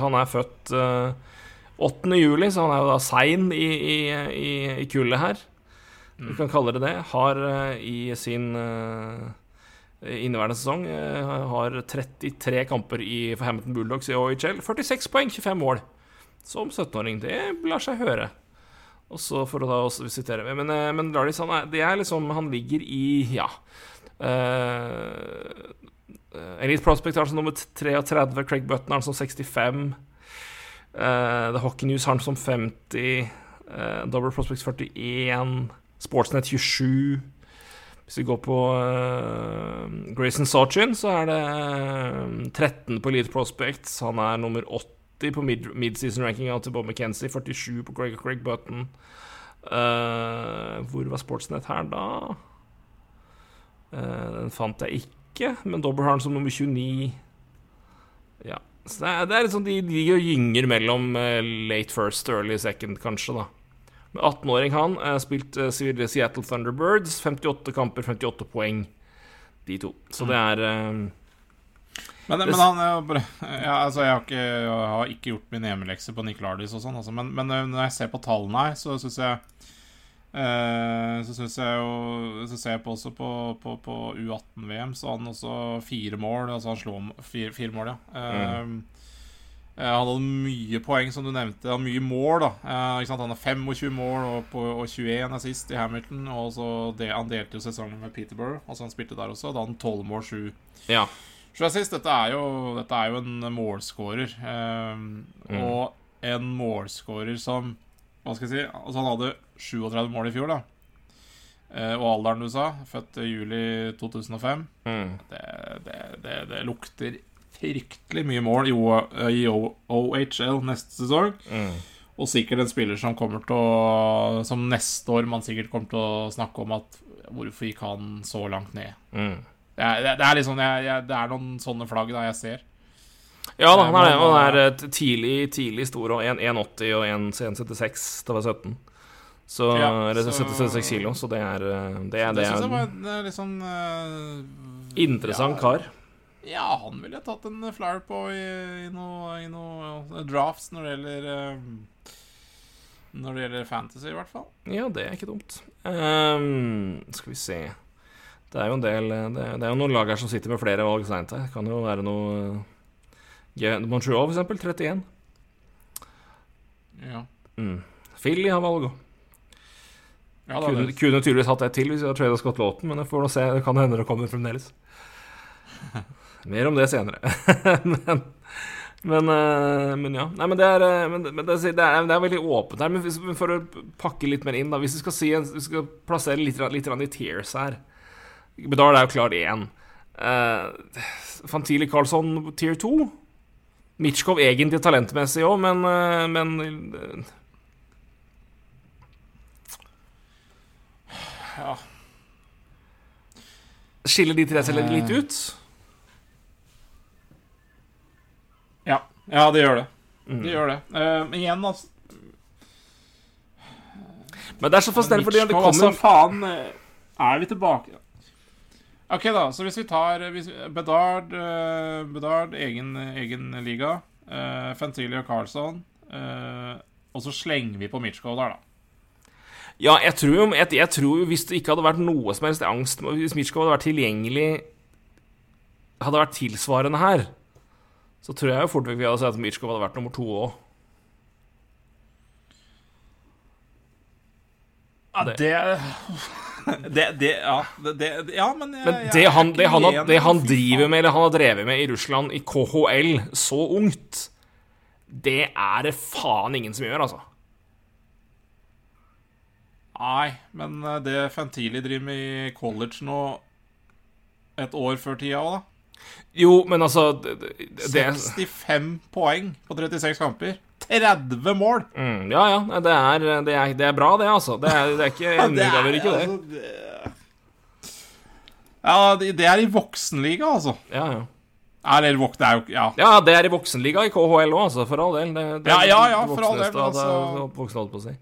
han er født eh, 8. juli, så han er jo da sein i, i, i, i kullet her. Vi kan kalle det det. Har i sin inneværende sesong har 33 kamper i, for Hamilton Bulldogs i OHL. 46 poeng, 25 mål. Som 17-åring. Det lar seg høre. Og så for å da også sitere Men, eh, men Lardis, han, er, det er liksom, han ligger i Ja. Uh, Elite Prospect har han som nummer 33, Craig Button har han som 65. Uh, The Hockey News har han som 50. Uh, Double Prospects 41. Sportsnet 27. Hvis vi går på uh, Grayson Sachin, så er det eh, 13 på Elite Prospects. Han er nummer 80 på mid- mid-season-rankinga til Bob McKenzie. 47 på Greg, Craig Button. Uh, hvor var Sportsnet her, da? Uh, den fant jeg ikke, men Dobber har den som nummer 29. Ja. Så det er, det er liksom de de ligger og gynger mellom eh, late first early second, kanskje, da. Med 18-åring han spilt Seattle Thunderbirds. 58 kamper, 58 poeng, de to. Så det er Men, men han er bare ja, altså, jeg, har ikke, jeg har ikke gjort min hjemmelekse på Nick Lardis og sånn, altså, men, men når jeg ser på tallene her, så syns jeg eh, Så syns jeg jo Så ser jeg på også på, på, på U18-VM, så har han også fire mål. Altså han slo fire, fire mål, ja. Mm. eh, Han hadde mye poeng, som du nevnte. Han hadde mye mål. da eh? Han har 25 mål og, på, og 21 assist i Hamilton. Og så det, Han delte jo sesongen med Peterborough, altså han spilte der også. Da hadde han 12 mål, 7 Ja. Synes, dette er jo, dette er jo en målscorer. Eh, Mm. Og en målscorer som Hva skal jeg si Altså Han hadde 37 mål i fjor, da. Eh, og alderen du sa, født i juli 2005, Mm. det, det, det, det lukter fryktelig mye mål i, O- i O- OHL neste sesong. Mm. Og sikkert en spiller som kommer til å Som neste år man sikkert kommer til å snakke om at Hvorfor gikk han så langt ned? Mm. Det er, det er, liksom, jeg, jeg, det er noen sånne flagg da jeg ser. Ja da, han er, det. Han er eh, tidlig, tidlig stor, og 1,80 og 1,76 da var 17. Så, Ja, eller så- 76 kilo, så det er eh, Det er, Det det syns jeg var en eh, litt sånn uh, interessant ja, kar. Ja, han ville jeg tatt en flower på i, i noen noe drafts når det gjelder uh, Når det gjelder fantasy, i hvert fall. Ja, det er ikke dumt. Um, skal vi se Det er jo en del eh, Det er, det er jo noen lag her som sitter med flere valg seint her. Kan jo være noe uh, Montreal, for eksempel. 31. Ja, Mm. Philly har valg òg. ja Kunne, kunne tydeligvis hatt et til hvis vi hadde trada Scott Lawton, men det får nå se. Det kan hende det kommer fremdeles. Mer om det senere. men men, eh, men ja. Nei, men det er, eh, men, det, det, er, det er veldig åpent her. Men for å pakke litt mer inn, da Hvis vi skal, si, vi skal plassere litt, litt i tears her Bedard er jo klart én. Uh, Fantili Carlsson tier 2. Mitchkov egentlig talentmessig òg, men, uh, men uh, ja. Skiller de tre seg litt ut? Ja. ja, det gjør det. Mm. Det gjør det. Eh, men igjen, altså Men det er så fascinerende fordi det kommer altså, faen eh, Er vi tilbake? Ok, da. Så hvis vi tar hvis, Bedard, eh, Bedard egen, egen liga. Uh, Fantilli og Carlsson. Uh, og så slenger vi på Mitchkov der, da. Ja, jeg tror jo jeg, jeg tror jo hvis det ikke hadde vært noe som helst angst Hvis Mitchkov hadde vært tilgjengelig Hadde vært tilsvarende her, så tror jeg jo fort vekk vi hadde sett at Mitchkov hadde vært nummer to òg. Ja, Det- det Det, Ja, det, ja men jeg, Men det han, det, han, det han driver med, eller han har drevet med i Russland, i KHL, så ungt, det er det faen ingen som gjør, altså. Nei, men eh, det Fantili driver med i college nå et år før tida òg, da. Jo, men altså det, det 65 poeng på 36 kamper. 30 mål! mm, Ja, ja. Det er, det, er, det er bra, det, altså. Det er, det er ikke undergraver ikke det. altså. Ja, det det er i voksenliga, altså. Ja, ja. Eller. Det er jo Ja. Ja, det er i voksenliga i KHL òg, altså, for all del. Det, det, Ja, ja, ja, for all del, altså- det er Voksne, holdt på å si.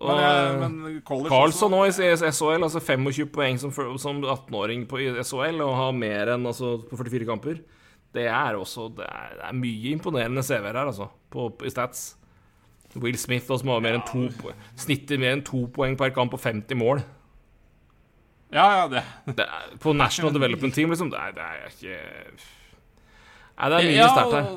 Og Men, men college Carlsson nå i SHL, altså 25 poeng som, som 18-åring på SHL, og har mer enn altså, på 44 kamper. Det er også Det er, det er mye imponerende CV-er her, altså, på, på, i stats. Will Smith også, som har mer enn to po- Snitter mer enn to poeng per kamp og 50 mål. Ja, ja, det Det er, på National Development Team, liksom. Det er, det er ikke Nei, det er mye ja, sterkt her.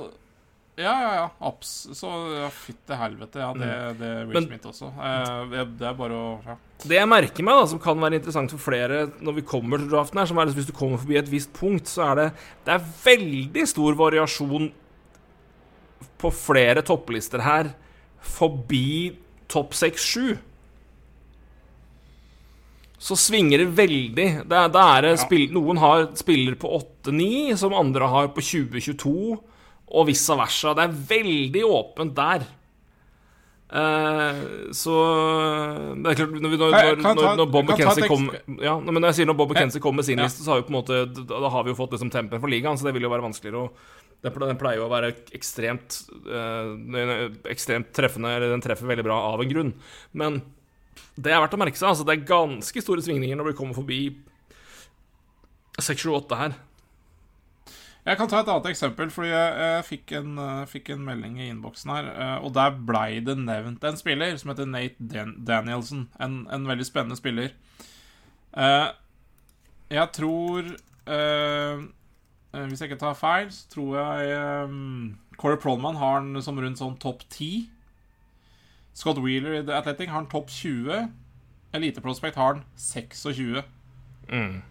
Ja, ja, ja. Abs. Så ja, fytti helvete. Ja, det, det er Will Smith også. Eh, det, det er bare å ja. Det jeg merker meg, da, som kan være interessant for flere når vi kommer til draften her, som er at hvis du kommer forbi et visst punkt, så er det Det er veldig stor variasjon på flere topplister her forbi topp 6-7. Så svinger det veldig. Det, det er Ja. spill, Noen har spiller på 8-9, som andre har på 20-22, og vice versa. Det er veldig åpent der. Uh, så Det er klart, når, når, når, når, Bob McKenzie et kom ja, men Når jeg sier når Bob McKenzie kommer med sin Ja. liste, så har vi på en måte Da, da har vi jo fått liksom tempen for ligaen, så det vil jo være vanskeligere å den pleier jo å være ekstremt eh, Ekstremt treffende, eller den treffer veldig bra av en grunn. Men det er verdt å merke seg. Altså, det er ganske store svingninger når vi kommer forbi 6, 7, 8 her. Jeg kan ta et annet eksempel, fordi jeg, jeg fikk, en, uh, fikk en melding i innboksen her, Uh, og der blei det nevnt en spiller som heter Nate Dan Danielson. En, en veldig spennende spiller. Uh, jeg tror Hvis jeg ikke tar feil, så tror jeg um, Corey Prolman har han som rundt sånn topp 10. Scott Wheeler i The Athletic har han topp 20. Elite Prospect har han 26. Mm.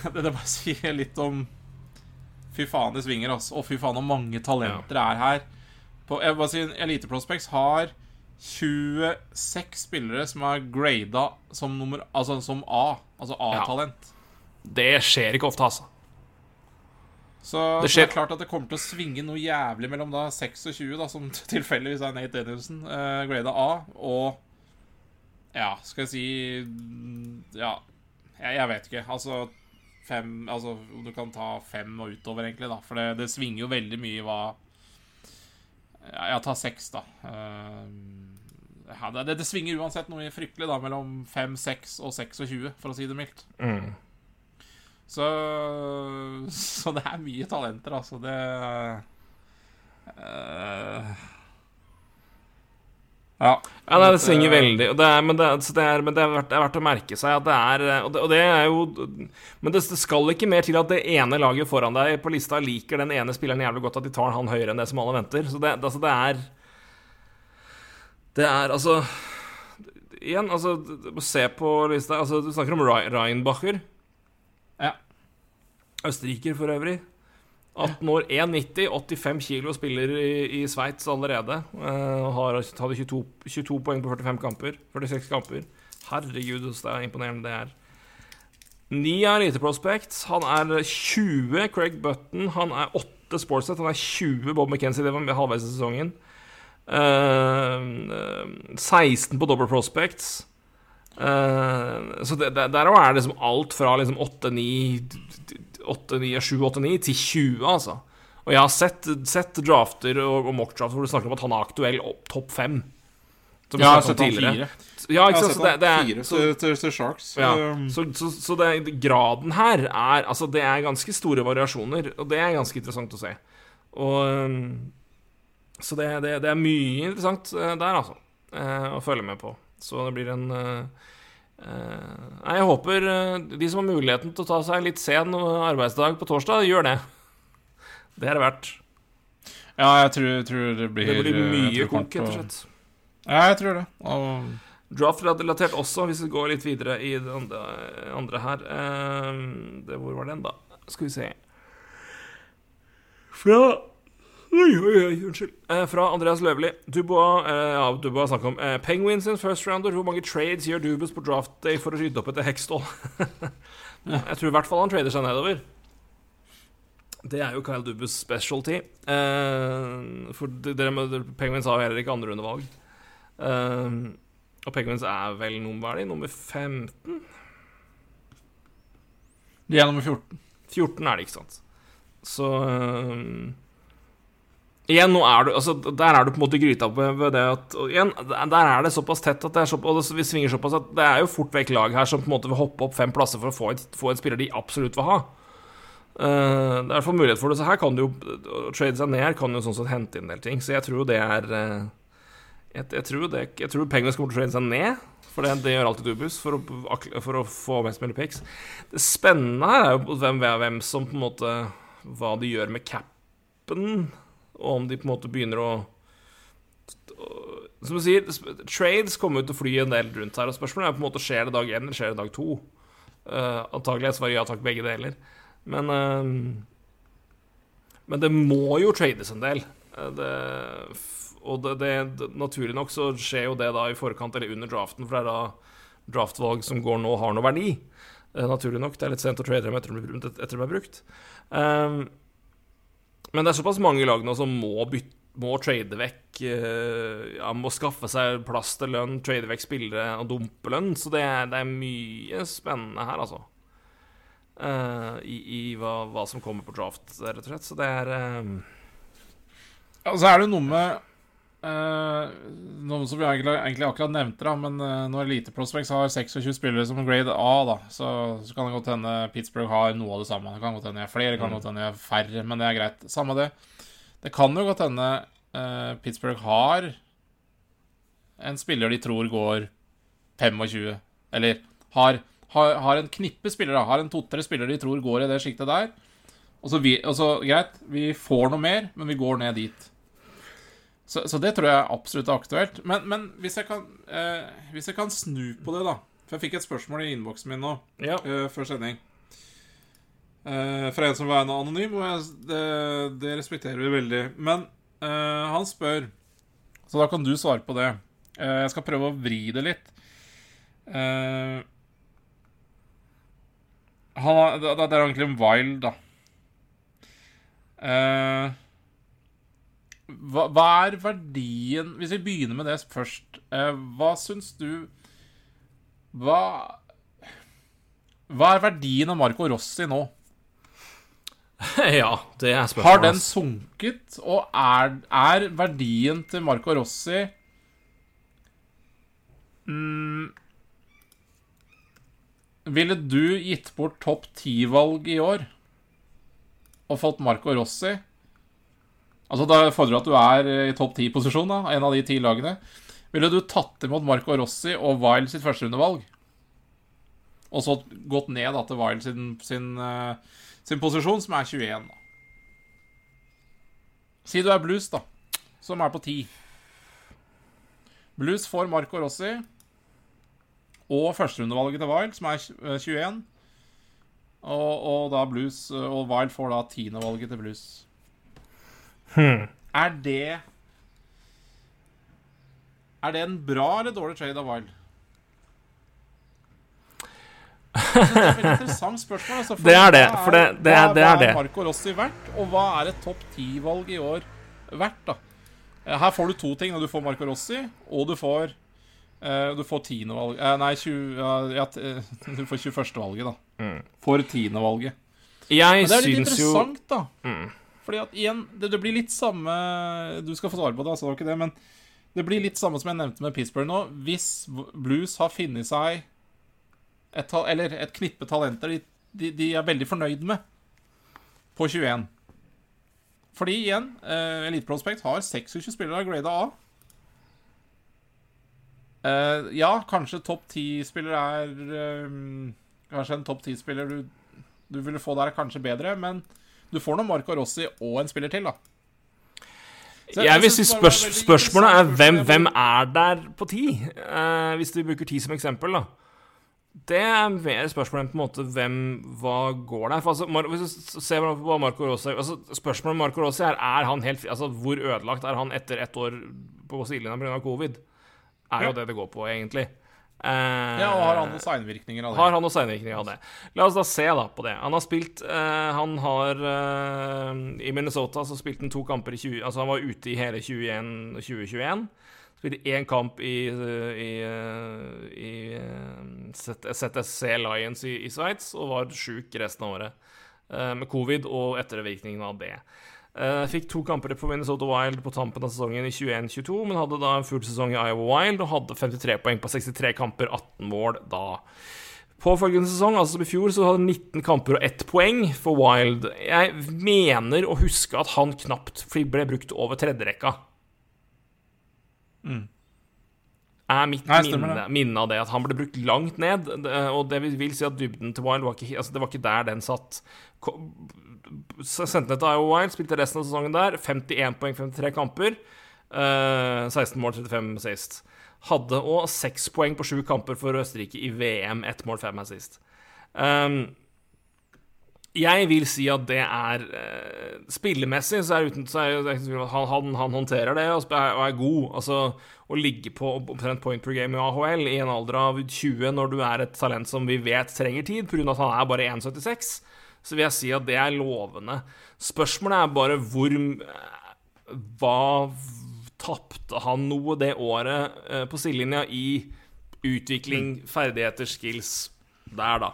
Det, bare sier litt om Fy faen, det svinger, altså. Og fy faen, hvor mange talenter det er her. På, jeg bare si, Elite Prospects har 26 spillere som er grada som, nummer, altså, som A. Altså A-talent. Det skjer ikke ofte, altså. Så Det så det er klart at det kommer til å svinge noe jævlig mellom da 26, da, som tilfeldigvis er Nate Danielson, uh, grada A, og Ja, skal jeg si Ja, jeg, jeg vet ikke. Altså fem Altså, du kan ta fem og utover, egentlig, da. For det, det svinger jo veldig mye hva ja, Jeg tar seks, da. Eh, ja, det, det, svinger uansett noe fryktelig, da, mellom 5, 6 og 26, for å si det mildt. Mm. Så, så det er mye talenter, altså. Det eh, Ja. Ja, nei, det svinger eh, veldig. Det er, men det, det er, men det er, verdt, det er verdt å merke seg at det er Og det, og er jo Men det, skal ikke mer til at det ene laget foran deg på lista liker den ene spilleren jævlig godt at de tar han høyere enn det som alle venter. Så det, altså, det er Det er altså Igjen, altså Se på lista. Altså, du snakker om Reinbacher. Ja. Østerriker, for øvrig. 18 år, 1,90, 85 kilo, spiller i, i Sveits allerede. Uh, har, hadde 22, 22 poeng på 45 kamper. 46 kamper. Herregud, det er imponerende det er. Ni er IT Prospects. Han er 20 Craig Button. Han er 8 Sportset. Han er 20 Bob McKenzie. Det var halvveis i sesongen. Eh, eh, 16 på Double Prospects. Uh, så det, der er det liksom alt fra liksom 8, 9 8, 9, 7, 8, 9 til 20, altså. Og jeg har sett, sett drafter og, og mockdrafter hvor du snakker om at han er aktuell opp topp fem. Som ja, Jeg har sett han fire. Ja, ikke sant? det, det er, fire så, til, til, Sharks. ja, Um, så, så, så det, graden her er Altså, det er ganske store variasjoner, og det er ganske interessant å se. Og um, Så det, det, det er mye interessant eh, der, altså, eh, å følge med på. Så det blir en eh, Nei, jeg håper eh, de som har muligheten til å ta seg litt sen arbeidsdag på torsdag, gjør det. Det er det verdt. ja, jeg tror, tror det blir Det blir mye tror konk, rett og slett. Ja, jeg tror det. Og, Draft-relatert også, hvis vi går litt videre i det andre, andre her. Eh, det, hvor var den, da? Skal vi se Fra Oi, oi, oi, unnskyld. Eh, fra Andreas Løvli. Dubois eh, ja, Dubois har snakket om eh, Penguins in first rounder. Hvor mange trades gjør Dubus på draft day for å rydde opp etter Hextall? Jeg tror i hvert fall han trader seg nedover. Det er jo Kyle Dubus specialty. Eh, for dere, Penguins har jo heller ikke andrerundevalg. Eh, og Penguins er vel nummer, er nummer 15? de er nummer 14. 14 er det, ikke sant? Så øhm, Igjen, nå er du, altså, Der er du på en måte gryta ved det at igjen, Der er det såpass tett at det er så, og det, vi svinger såpass at det er jo fort vekk lag her som på en måte vil hoppe opp fem plasser for å få, et, få en spiller de absolutt vil ha. Uh, det er iallfall mulighet for det. Så her kan du jo trade seg ned her kan jo sånn sett hente inn en del ting. Så jeg tror jo det er uh, jeg, jeg, tror tror pengene skal trade seg ned. For det, det gjør alltid Dubus for for å få mest mulig picks. Det spennende her er jo hvem, hvem som på en måte Hva de gjør med capen, og om de på en måte begynner å Som du sier, trades kommer jo til å fly en del rundt her, og spørsmålet er på en måte skjer det dag én eller skjer det dag to. Uh, antagelig er svaret ja takk, begge deler. Men uh, Men det må jo trades en del. Uh, det, og det, det, det, naturlig nok så skjer jo det da i forkant eller under draften, for det er da draftvalg som går nå, har noe verdi. Eh, naturlig nok. Det er litt sent å trade dem etter, at de er brukt. Um, men det er såpass mange lag nå som må, bytte, må trade vekk eh, Ja, må skaffe seg plass til lønn, trade vekk spillere og dumpe lønn. Så det er, det er mye spennende her, altså. Uh, I i hva, hva som kommer på draft, rett og slett. Så det er eh, Ja, så er det noe med eh, Noe som vi egentlig, egentlig akkurat nevnte, da, men uh, når Elite Prospects har 26 spillere som grade A, da, så, så kan det godt hende Pittsburgh har noe av det samme. Det kan godt hende jeg er flere, det kan godt hende jeg er færre, men det er greit. Samme det. Det kan jo godt hende uh, Pittsburgh har en spiller de tror går 25, eller har, har, har en knippe spillere, har en to-tre spillere de tror går i det sjiktet der. Og så, vi, og så, greit, vi får noe mer, men vi går ned dit. Så, så det tror jeg absolutt er aktuelt. Men, men hvis, jeg kan, eh, hvis jeg kan snu på det, da For jeg fikk et spørsmål i innboksen min nå Ja. eh, før sending. Eh, fra en som var anonym, og jeg, det, det respekterer vi veldig. Men eh, han spør, så da kan du svare på det. Eh, jeg skal prøve å vri det litt. Eh, han, det, det er egentlig en wild, da. Eh, hva, hva er verdien Hvis vi begynner med det først. Eh, hva syns du Hva Hva er verdien av Marco Rossi nå? ja, det er spørsmålet. Har den sunket, og er, er verdien til Marco Rossi mm, Ville du gitt bort topp ti-valg i år og fått Marco Rossi? Altså, Da fordrer du at du er i topp ti-posisjon, da, en av de ti lagene. Ville du tatt imot Marco Rossi og Wild sitt førsterundevalg? Og så gått ned da, til Wild sin, sin, eh, sin posisjon, som er 21, da. Si du er Blues, da, som er på 10. Blues får Marco Rossi og førsterundevalget til Wild, som er eh, 21. Og, og da Blues eh, Og Wild får da tiendevalget til Blues. Hmm. Er det Er det en bra eller dårlig trade av Wild? Det er et veldig interessant spørsmål. Altså, Det er det, for det- det er- det er hva det. er Marco Rossi verdt, og hva er et topp ti-valg i år verdt? da? Eh, Her får du to ting. Du får Marco Rossi, og du får uh, Du får tiendevalg uh, Nei, 20, uh, ja, du får 21.-valget, da. Mm. For tiendevalget. Jeg Men det er litt interessant, jo da. Mm. Fordi at igjen, det, det blir litt samme Du skal få svare på det, altså, det var ikke det, men det blir litt samme som jeg nevnte med Pittsburgh nå. Hvis Blues har funnet seg et, eller et knippe talenter de, de, de er veldig fornøyd med på 21 Fordi igjen, eh, Elite Prospect har 26 spillere av grade A. Eh, ja, kanskje topp 10-spiller er eh, Kanskje en topp 10-spiller du, du ville få der, er kanskje bedre, men du får nå Marco Rossi og en spiller til, da. Så Jeg vil si det spørs spørsmålet er hvem, hvem er der på ti? Eh, hvis vi bruker ti som eksempel, da. Det er mer spørsmålet enn på en måte hvem Hva går der? For altså, Mar hvis du ser på Marco Rossi altså, Spørsmålet om Marco Rossi er Er han helt Altså, hvor ødelagt er han etter ett år på sidelinja pga. covid? Er jo det det går på, egentlig. Eh, Ja, og har han noen seinvirkninger av det? har han noen seinvirkninger av det? La oss da se da på det. Han har spilt eh, Han har eh, I Minnesota så spilte han to kamper i 20... Altså han var ute i hele 21, 2021. Spilte én kamp i, i, i, eh, i eh, ZSC Lions i, i Sveits og var sjuk resten av året. eh, med covid og ettervirkningene av det. Eh, fikk to kamper på Minnesota Wild på tampen av sesongen i 21-22, men hadde da en full sesong i Iowa Wild og hadde 53 poeng på 63 kamper, 18 mål da. Påfølgende sesong, altså i fjor, så hadde han 19 kamper og 1 poeng for Wild. Jeg mener å huske at han knapt ble brukt over tredjerekka. Mm. Er mitt Nei, minne, minne av det at han ble brukt langt ned. Og det vil- si at dybden til Wild var ikke, altså det var ikke der den satt. Sendte ned til Iowa Wild, spilte resten av sesongen der. 51 poeng, 53 kamper. Eh, 16 mål, 35 sist. Hadde òg 6 poeng på 7 kamper for Østerrike i VM. 1 mål, 5 sist. Um, jeg vil si at det er eh, Spillemessig så er uten så er det, han, han, han håndterer det og er, og er god. Altså å ligge på omtrent point per game i AHL i en alder av 20 når du er et talent som vi vet trenger tid, pga. at han er bare 1,76, så vil jeg si at det er lovende. Spørsmålet er bare hvor eh, Hva tapte han noe det året eh, på sidelinja i utvikling, ferdigheter, skills der, da?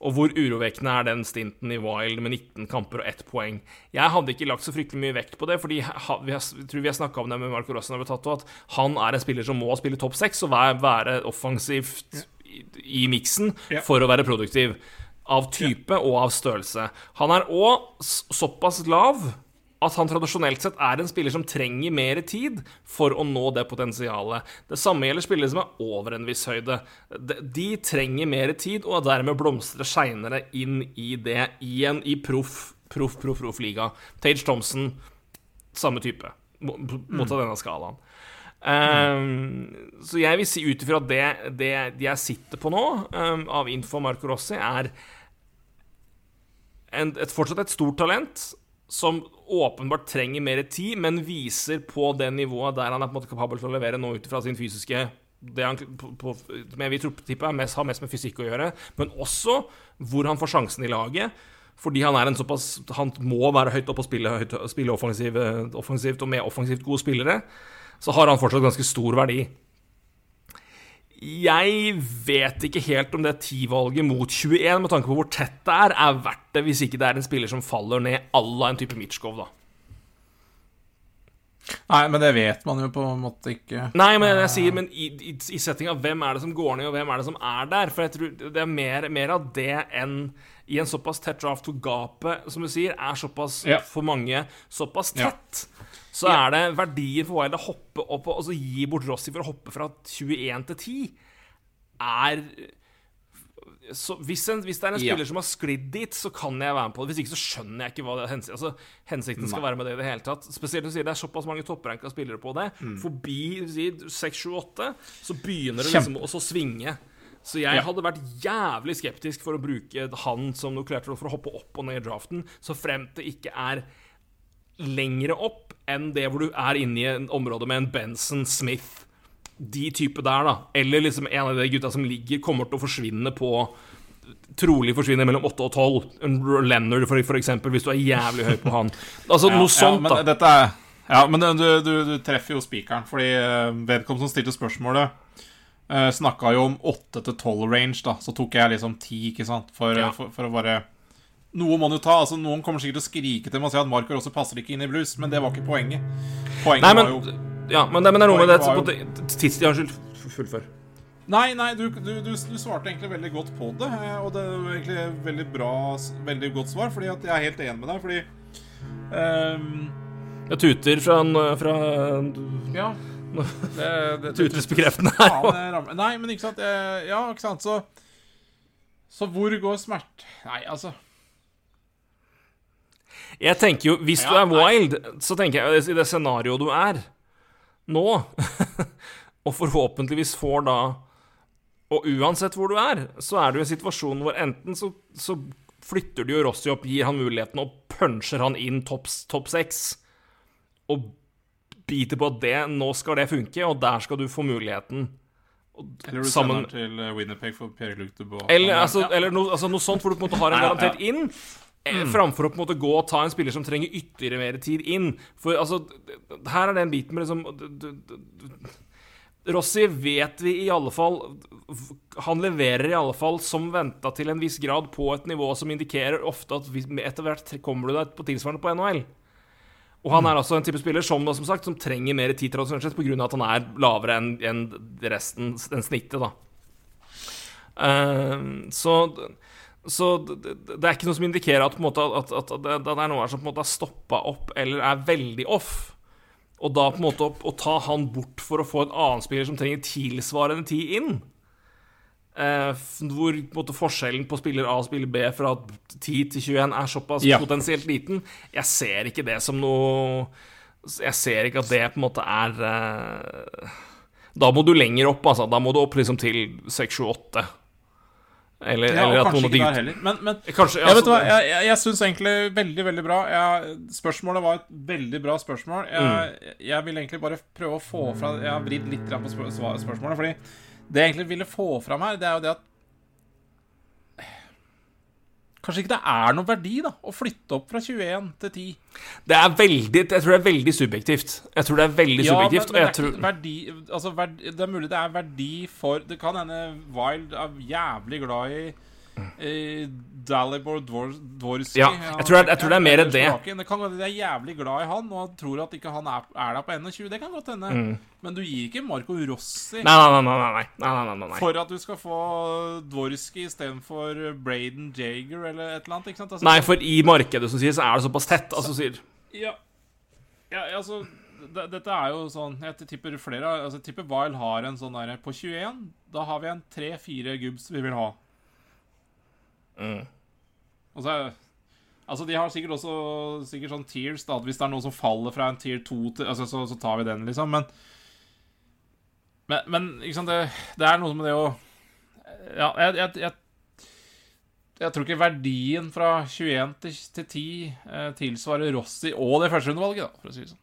Og hvor urovekkende er den stinten i Wild med 19 kamper og 1 poeng? Jeg hadde ikke lagt så fryktelig mye vekt på det, fordi vi har, tror vi har snakka om det med Marco Rossen, at han er en spiller som må spille topp seks og være, være offensivt i, i miksen for å være produktiv. Av type og av størrelse. Han er òg såpass lav at han tradisjonelt sett er en spiller som trenger mer tid for å nå det potensialet. Det samme gjelder spillere som er over en viss høyde. De, trenger mer tid, og dermed blomstrer seinere inn i det igjen i proff, proff, proff, proff liga. Tage Thompson, samme type, mo- mot av denne skalaen. Um, så jeg vil si ut ifra at det, det jeg sitter på nå, um, av info om Marco Rossi, er en, et, fortsatt et stort talent som åpenbart trenger mer tid, men viser på det nivået der han er på en måte kapabel til å levere nå ut fra sin fysiske det han på, på, med vi tippe mest, har mest med fysikk å gjøre, men også hvor han får sjansen i laget. Fordi han er en såpass Han må være høyt oppe og spille, høyt, spille offensiv, offensivt og med offensivt gode spillere. Så har han fortsatt ganske stor verdi. Jeg vet ikke helt om det 10-valget mot 21, med tanke på hvor tett det er, er verdt det hvis ikke det er en spiller som faller ned à la en type Mitchkov, da. Nei, men det vet man jo på en måte ikke. Nei, men jeg sier, men i, i, i settinga, hvem er det som går ned, og hvem er det som er der? For jeg tror det er mer, mer av det enn i en såpass tett draft hvor gapet, som du sier, er såpass Ja. for mange såpass Ja. Så er det verdien for Wild å hoppe opp og altså gi bort Rossi for å hoppe fra 21 til 10, er så hvis, en, hvis det er en Ja. spiller som har sklidd dit, så kan jeg være med på det. Hvis ikke så skjønner jeg ikke hva det er hensikten, altså, hensikten skal være med det i det hele tatt. Spesielt når du sier det er såpass mange toppranka spillere på det. Mm. Forbi 6-7-8 så begynner det liksom å svinge. Så jeg Ja. hadde vært jævlig skeptisk for å bruke han som noe klart for å hoppe opp og ned i draften, så fremt det ikke er lengre opp enn det hvor du er inne i en område med en Benson Smith. De type der, da. Eller liksom en av de gutta som ligger, kommer til å forsvinne på Trolig forsvinner mellom 8 og 12. En Leonard, for, for eksempel, hvis du er jævlig høy på han. Altså Ja, noe sånt, ja, da. Er, ja, men du, du, du treffer jo spikeren, fordi eh, vedkommende som stilte spørsmålet, uh, snakka jo om 8 til 12 range, da. Så tok jeg liksom 10, ikke sant, for, Ja. for, for å bare Noe må du ta. altså Noen kommer sikkert til å skrike til meg og si at Marker også passer ikke inn i blues, men det var ikke poenget. Poenget Nei, men, var jo ja, men, det, men det er noe med det jo... var på det- tids... Ja, Unnskyld. Fullfør. Nei, nei, du, du, du, du svarte egentlig veldig godt på det. eh, Og det var egentlig veldig bra, veldig godt svar, fordi jeg er helt enig med deg, fordi um... Jeg tuter fra, en- fra Ja. Det, her. faen, Nei, men ikke sant eh, Ja, ikke sant, så Så hvor går smert... Nei, altså Jeg tenker jo, Hvis du er wild, så tenker jeg i det scenarioet du er nå, og forhåpentligvis får da Og uansett hvor du er, så er du i en situasjon hvor enten så, så flytter du jo Rossi opp, gir han muligheten og puncher han inn topp topp seks, og biter på at det, nå skal det funke, og der skal du få muligheten. Eller du sammen- sender til Winnerpeg for Pierre-Luc Dubois. eller, Ja. altså, eller noe, altså noe sånt hvor du på en måte har en Ja, ja. garantert inn. Eh, Framfor å på en måte gå og ta en spiller som trenger ytterligere mer tid inn. For altså, her er den biten med liksom Rossi vet vi i alle fall Han leverer i alle fall som venta til en viss grad på et nivå som indikerer ofte at etter hvert kommer du deg på tilsvarende på NHL. Og han er altså en type spiller som, da, som sagt, som trenger mer tid tradisjonelt sett pga. at han er lavere enn en resten, enn snittet, da. Uh, så så det, det er ikke noe som indikerer at, måte, at, at, at det, er noe her som på en måte har stoppa opp eller er veldig off. Og da på en måte å, ta han bort for å få en annen spiller som trenger tilsvarende tid inn eh, Hvor på måte, forskjellen på spiller A og spiller B fra 10 til 21 er såpass Ja. potensielt liten Jeg ser ikke det som noe Jeg ser ikke at det på en måte er eh, Da må du lenger opp, altså. Da må du opp liksom til 6, 7, 8. Eller, Ja, eller at noen ikke heller. Men, men Kanskje, jeg vet altså, jeg, jeg, jeg syns egentlig veldig, veldig bra. Jeg, spørsmålet var et veldig bra spørsmål. Jeg, Mm. jeg vil egentlig bare prøve å få fra Jeg har vridd litt på spørsmålet. Fordi det jeg egentlig ville få fram her, det er jo det at Kanskje ikke det er noen verdi da å flytte opp fra 21 til 10. Det er veldig Jeg tror det er veldig subjektivt. Jeg tror det er veldig Ja, men, subjektivt. men det, og jeg er tror verdi, altså, verdi, det er mulig det er verdi for Det kan hende Wild er jævlig glad i eh, Dalibor Dvor, Dvorski. Ja, jeg tror det jeg tror det er mer det. Det kan godt de er jævlig glad i han, og han tror at ikke han er, er der på 21. Det kan godt hende. Men du gir ikke Marco Rossi Mm. Nei, nei, nei. nei, for at du skal få Dvorski istedenfor Braden Jager eller et eller annet. Ikke sant? Altså, Nei, for i markedet som sier, så er det såpass tett. Altså sier Ja, ja altså Dette er jo sånn Jeg tipper flere Altså jeg tipper Vile har en sånn derre På 21 Da har vi en 3-4 gubbs vi vil ha Mm. Og så er Altså de har sikkert også Sikkert sånn tiers da at Hvis det er noen som faller fra en tier 2 til, altså, så, så tar vi den liksom Men Men, men ikke sant det, det er noe med det å Ja, jeg, jeg, jeg jeg tror ikke verdien fra 21 til, til 10 eh, tilsvarer Rossi og det førsterundevalget, da, for å si det sånn.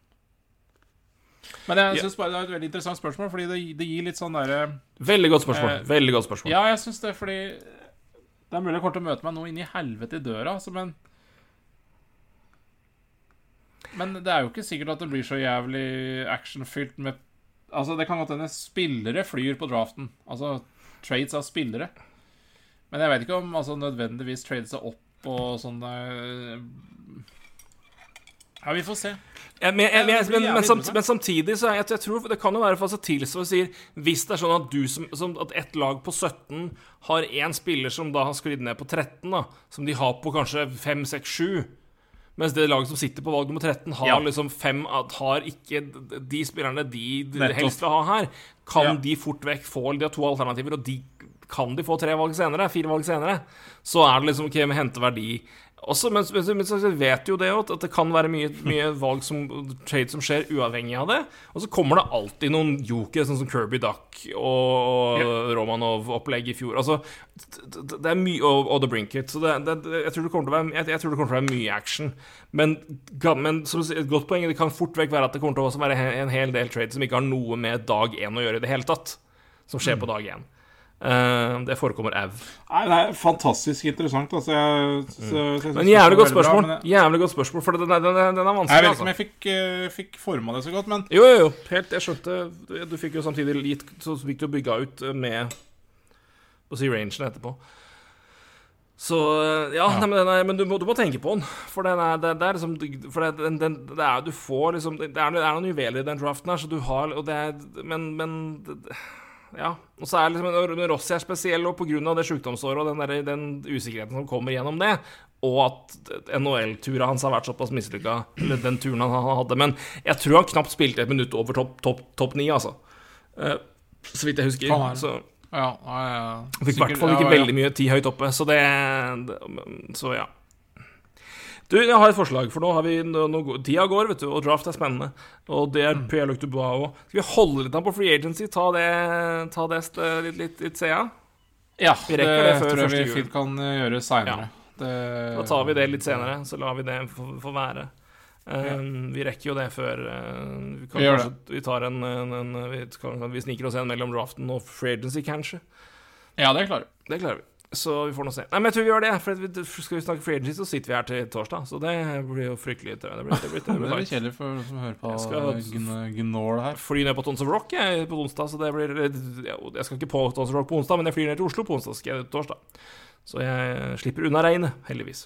Men jeg synes bare det er et veldig interessant spørsmål, fordi det, det gir litt sånn derre Veldig godt spørsmål. Eh, Veldig godt spørsmål. Ja, jeg syns det, fordi det er mulig jeg kommer til å møte meg noe inn i helvete i døra, altså, men Men det er jo ikke sikkert at det blir så jævlig actionfylt med Altså, det kan godt hende spillere flyr på draften. Altså trades av spillere. Men jeg vet ikke om altså, nødvendigvis trades seg opp og sånn eh, Ja, vi får se. Ja, men, jeg, men, det men, men, samt, men samtidig så jeg, jeg tror det kan jo være for seg til som sier Hvis det er sånn at du som, som At ett lag på 17 har én spiller som da har sklidd ned på 13, da, som de har på kanskje 5, 6, 7 mens det laget som sitter på valg nummer 13, har Ja. liksom fem Har ikke de spillerne de Nettopp. helst vil ha her, kan Ja. de fort vekk få De har to alternativer, og de kan de få tre valg senere, fire valg senere. Så er det liksom OK med hente verdi. Også, men, men, men så vet jo det jo at det kan være mye, mye valg som trade som skjer uavhengig av det. Og så kommer det alltid noen jokere, sånn som Kirby Duck og Romanov-opplegg i fjor. Altså, det, er mye Og, og The Brinket. Så det, det, jeg, tror det kommer til å være, jeg, jeg tror det kommer til å være mye action. Men, men som et godt poeng det kan fort vekk være at det kommer til å også være en, hel del trade som ikke har noe med dag én å gjøre i det hele tatt. Som skjer på dag én. Eh, det forekommer au. Det er fantastisk interessant. Altså, jeg, så, så jeg Men jævlig godt spørsmål. bra, jeg- Jævlig godt spørsmål, for den er, den er, den er Jeg vet ikke altså. om jeg fikk, uh, fikk forma det så godt, men Jo, jo, jo. Helt, jeg skjønte Du, fikk jo samtidig litt Så fikk du bygga ut eh, med På å si rangen etterpå. Så Ja, Ja, Nei, men, er, men du, må, du må tenke på den. For den er, det, det er liksom For det, den, den, det er Du får liksom Det det er noen juveler i den draften her, så du har Og det er Men, men det- ja. Og så er liksom Rossi er spesiell, og pga. det sykdomsåret og den, der, den usikkerheten som kommer gjennom det, og at NHL-tura hans har vært såpass mislykka, eller den turen han hadde Men jeg tror han knapt spilte et minutt over topp top, top ni, altså. Eh, så vidt jeg husker. Kan. Så Ja, ja, ja. fikk i hvert fall ikke veldig mye tid høyt oppe, så det, det Så ja. Du, jeg har et forslag, for nå har vi nå, nå, Tida går, vet du, og draft er spennende. Og det er Pierre-Luc Dubois òg. Skal vi holde litt an på free agency? Ta det, ta det st- litt, litt, litt sida? Ja, Vi det, det før tror jeg vi jul. fint kan eh, gjøre seinere. Da tar vi det litt senere, så lar vi det få være. Um, vi rekker jo det før uh, Vi kan Vi kanskje Vi tar en, en, en vi, kan, vi sniker oss en mellom draften og free agency, kanskje. Ja, det klarer vi. Det klarer vi. Så vi får nå se. Nei, men jeg tror vi gjør det. For skal vi snakke free agency, så sitter vi her til torsdag. Så det blir jo fryktelig jeg. Det blir, det blir, det Det blir, kjedelig for som hører på Gnål her. Fly ned på Tons of Rock jeg, på onsdag, så det blir Jeg skal ikke på Tons of Rock på onsdag, men jeg flyr ned til Oslo på onsdag. Skal jeg torsdag. Så jeg slipper unna regnet, heldigvis.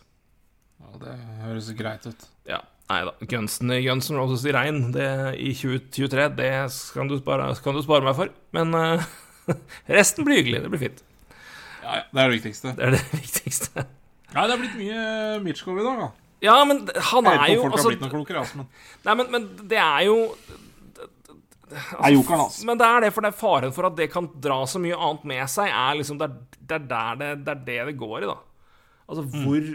Ja, det høres greit ut. Ja. Nei da. Gunsen i Guns N' Roses i regn det, i 2023, det kan du spare, kan du spare meg for. Men uh, resten blir hyggelig. Det blir fint. Ja, ja, det er det viktigste. Det er det viktigste. Nei, det er blitt mye Mitchkov i dag, da. Ja, men han er jo folk altså, har blitt noe klokere, altså, men Nei, men, men det er jo er jokeren, altså. Men det er det, for det er faren for at det kan dra så mye annet med seg, er liksom Det er, det, er der det, det er det det går i, da. Altså, hvor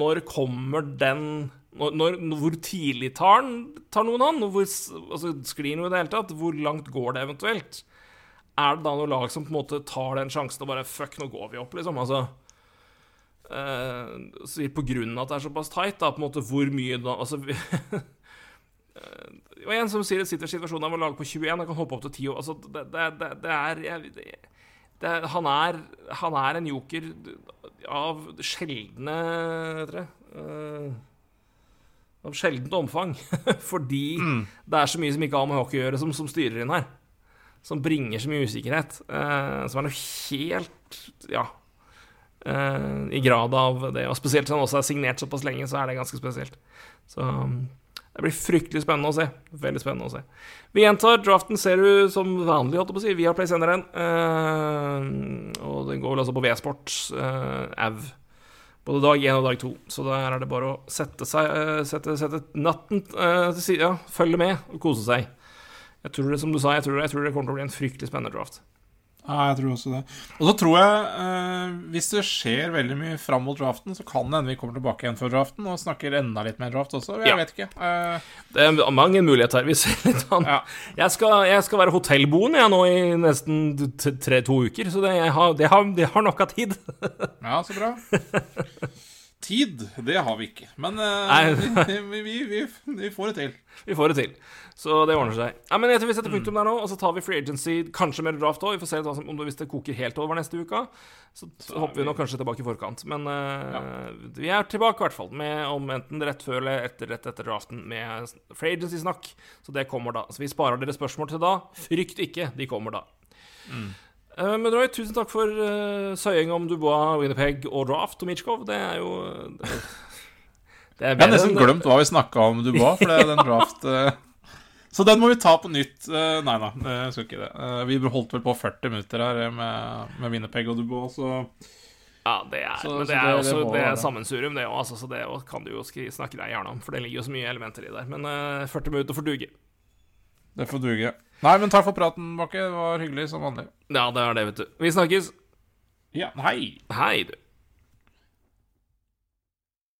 Når kommer den når, når, Hvor tidlig tar, tar noen han? Hvor, altså, sklir noe i det hele tatt? Hvor langt går det eventuelt? Er det da noe lag som på en måte tar den sjansen og bare Fuck, nå går vi opp, liksom? Altså eh, sier på grunn av at det er såpass tight, da, på en måte hvor mye da Altså vi, Og en som sier det sitter i situasjonen å lage på 21, han kan hoppe opp til 10 år. Altså, det, det, det, det er jeg, det, han, er, han er en joker av sjeldne Vet jeg, eh, Av sjeldent omfang. Fordi det er så mye som ikke har med hockey å gjøre, som, som styrer inn her. Som bringer så mye usikkerhet. eh, som er noe helt Ja. eh, I grad av det. Og spesielt siden han også er signert såpass lenge, så er det ganske spesielt. Så um, det blir fryktelig spennende å se. Veldig spennende å se. Vi gjentar, draften ser du som vanlig, holdt jeg på å si. Via Play sender den. Eh, og den går vel altså på V-sport, uh, AV. Både dag én og dag to. Så der er det bare å sette seg eh, Sette, sette natten eh, til side. Ja, følge med og kose seg. Jeg tror det, som du sa, jeg tror, jeg tror det kommer til å bli en fryktelig spennende draft. Ja, jeg tror også det. Og så tror jeg, eh, hvis det skjer veldig mye fram mot draften, så kan det hende vi kommer tilbake igjen før draften og snakker enda litt mer draft også. Jeg Ja. vet ikke. Eh, Det er mange muligheter. Vi ser litt an. ja. Jeg, skal, jeg skal være hotellboende jeg nå i nesten tre-to uker, så det, jeg har, det, har, det har nok av tid. ja, så bra. Tid, det har vi ikke. Men uh, vi, vi, vi, vi får det til. Vi får det til. Så det ordner seg. Ja, men jeg tror vi setter punktum der nå, og så tar vi free agency, kanskje mer draft òg. Vi får se som, om det, hvis det koker helt over neste uke. Så, Så er hopper vi nok kanskje tilbake i forkant. Men eh, vi er tilbake, i hvert fall. Med om enten rett før eller etter, rett etter draften med free agency-snakk. Så det kommer da. Så vi sparer dere spørsmål til da. Frykt ikke, de kommer da. Eh, men Roy, tusen takk for uh, søying om Dubois, Winnerpeg og draft og Mitchkov. Det er jo Det, det er Jeg har nesten glemt hva vi snakka om Dubois, for det er den draft uh, Så den må vi ta på nytt. Uh, nei da, jeg skal ikke det. Eh, vi holdt vel på 40 minutter her eh, med, med Winnerpeg og Dubois, så Ja, det er, Så- men så det er også det er sammensurium, det òg, altså, så det kan du jo snakke deg gjerne om. For det ligger jo så mye elementer i der. Men eh, 40 minutter får duge. Det får duge. Nei, men takk for praten, Bakke. Det var hyggelig som vanlig. Ja, det er det, vet du. Vi snakkes. Ja, hei. Hei, du.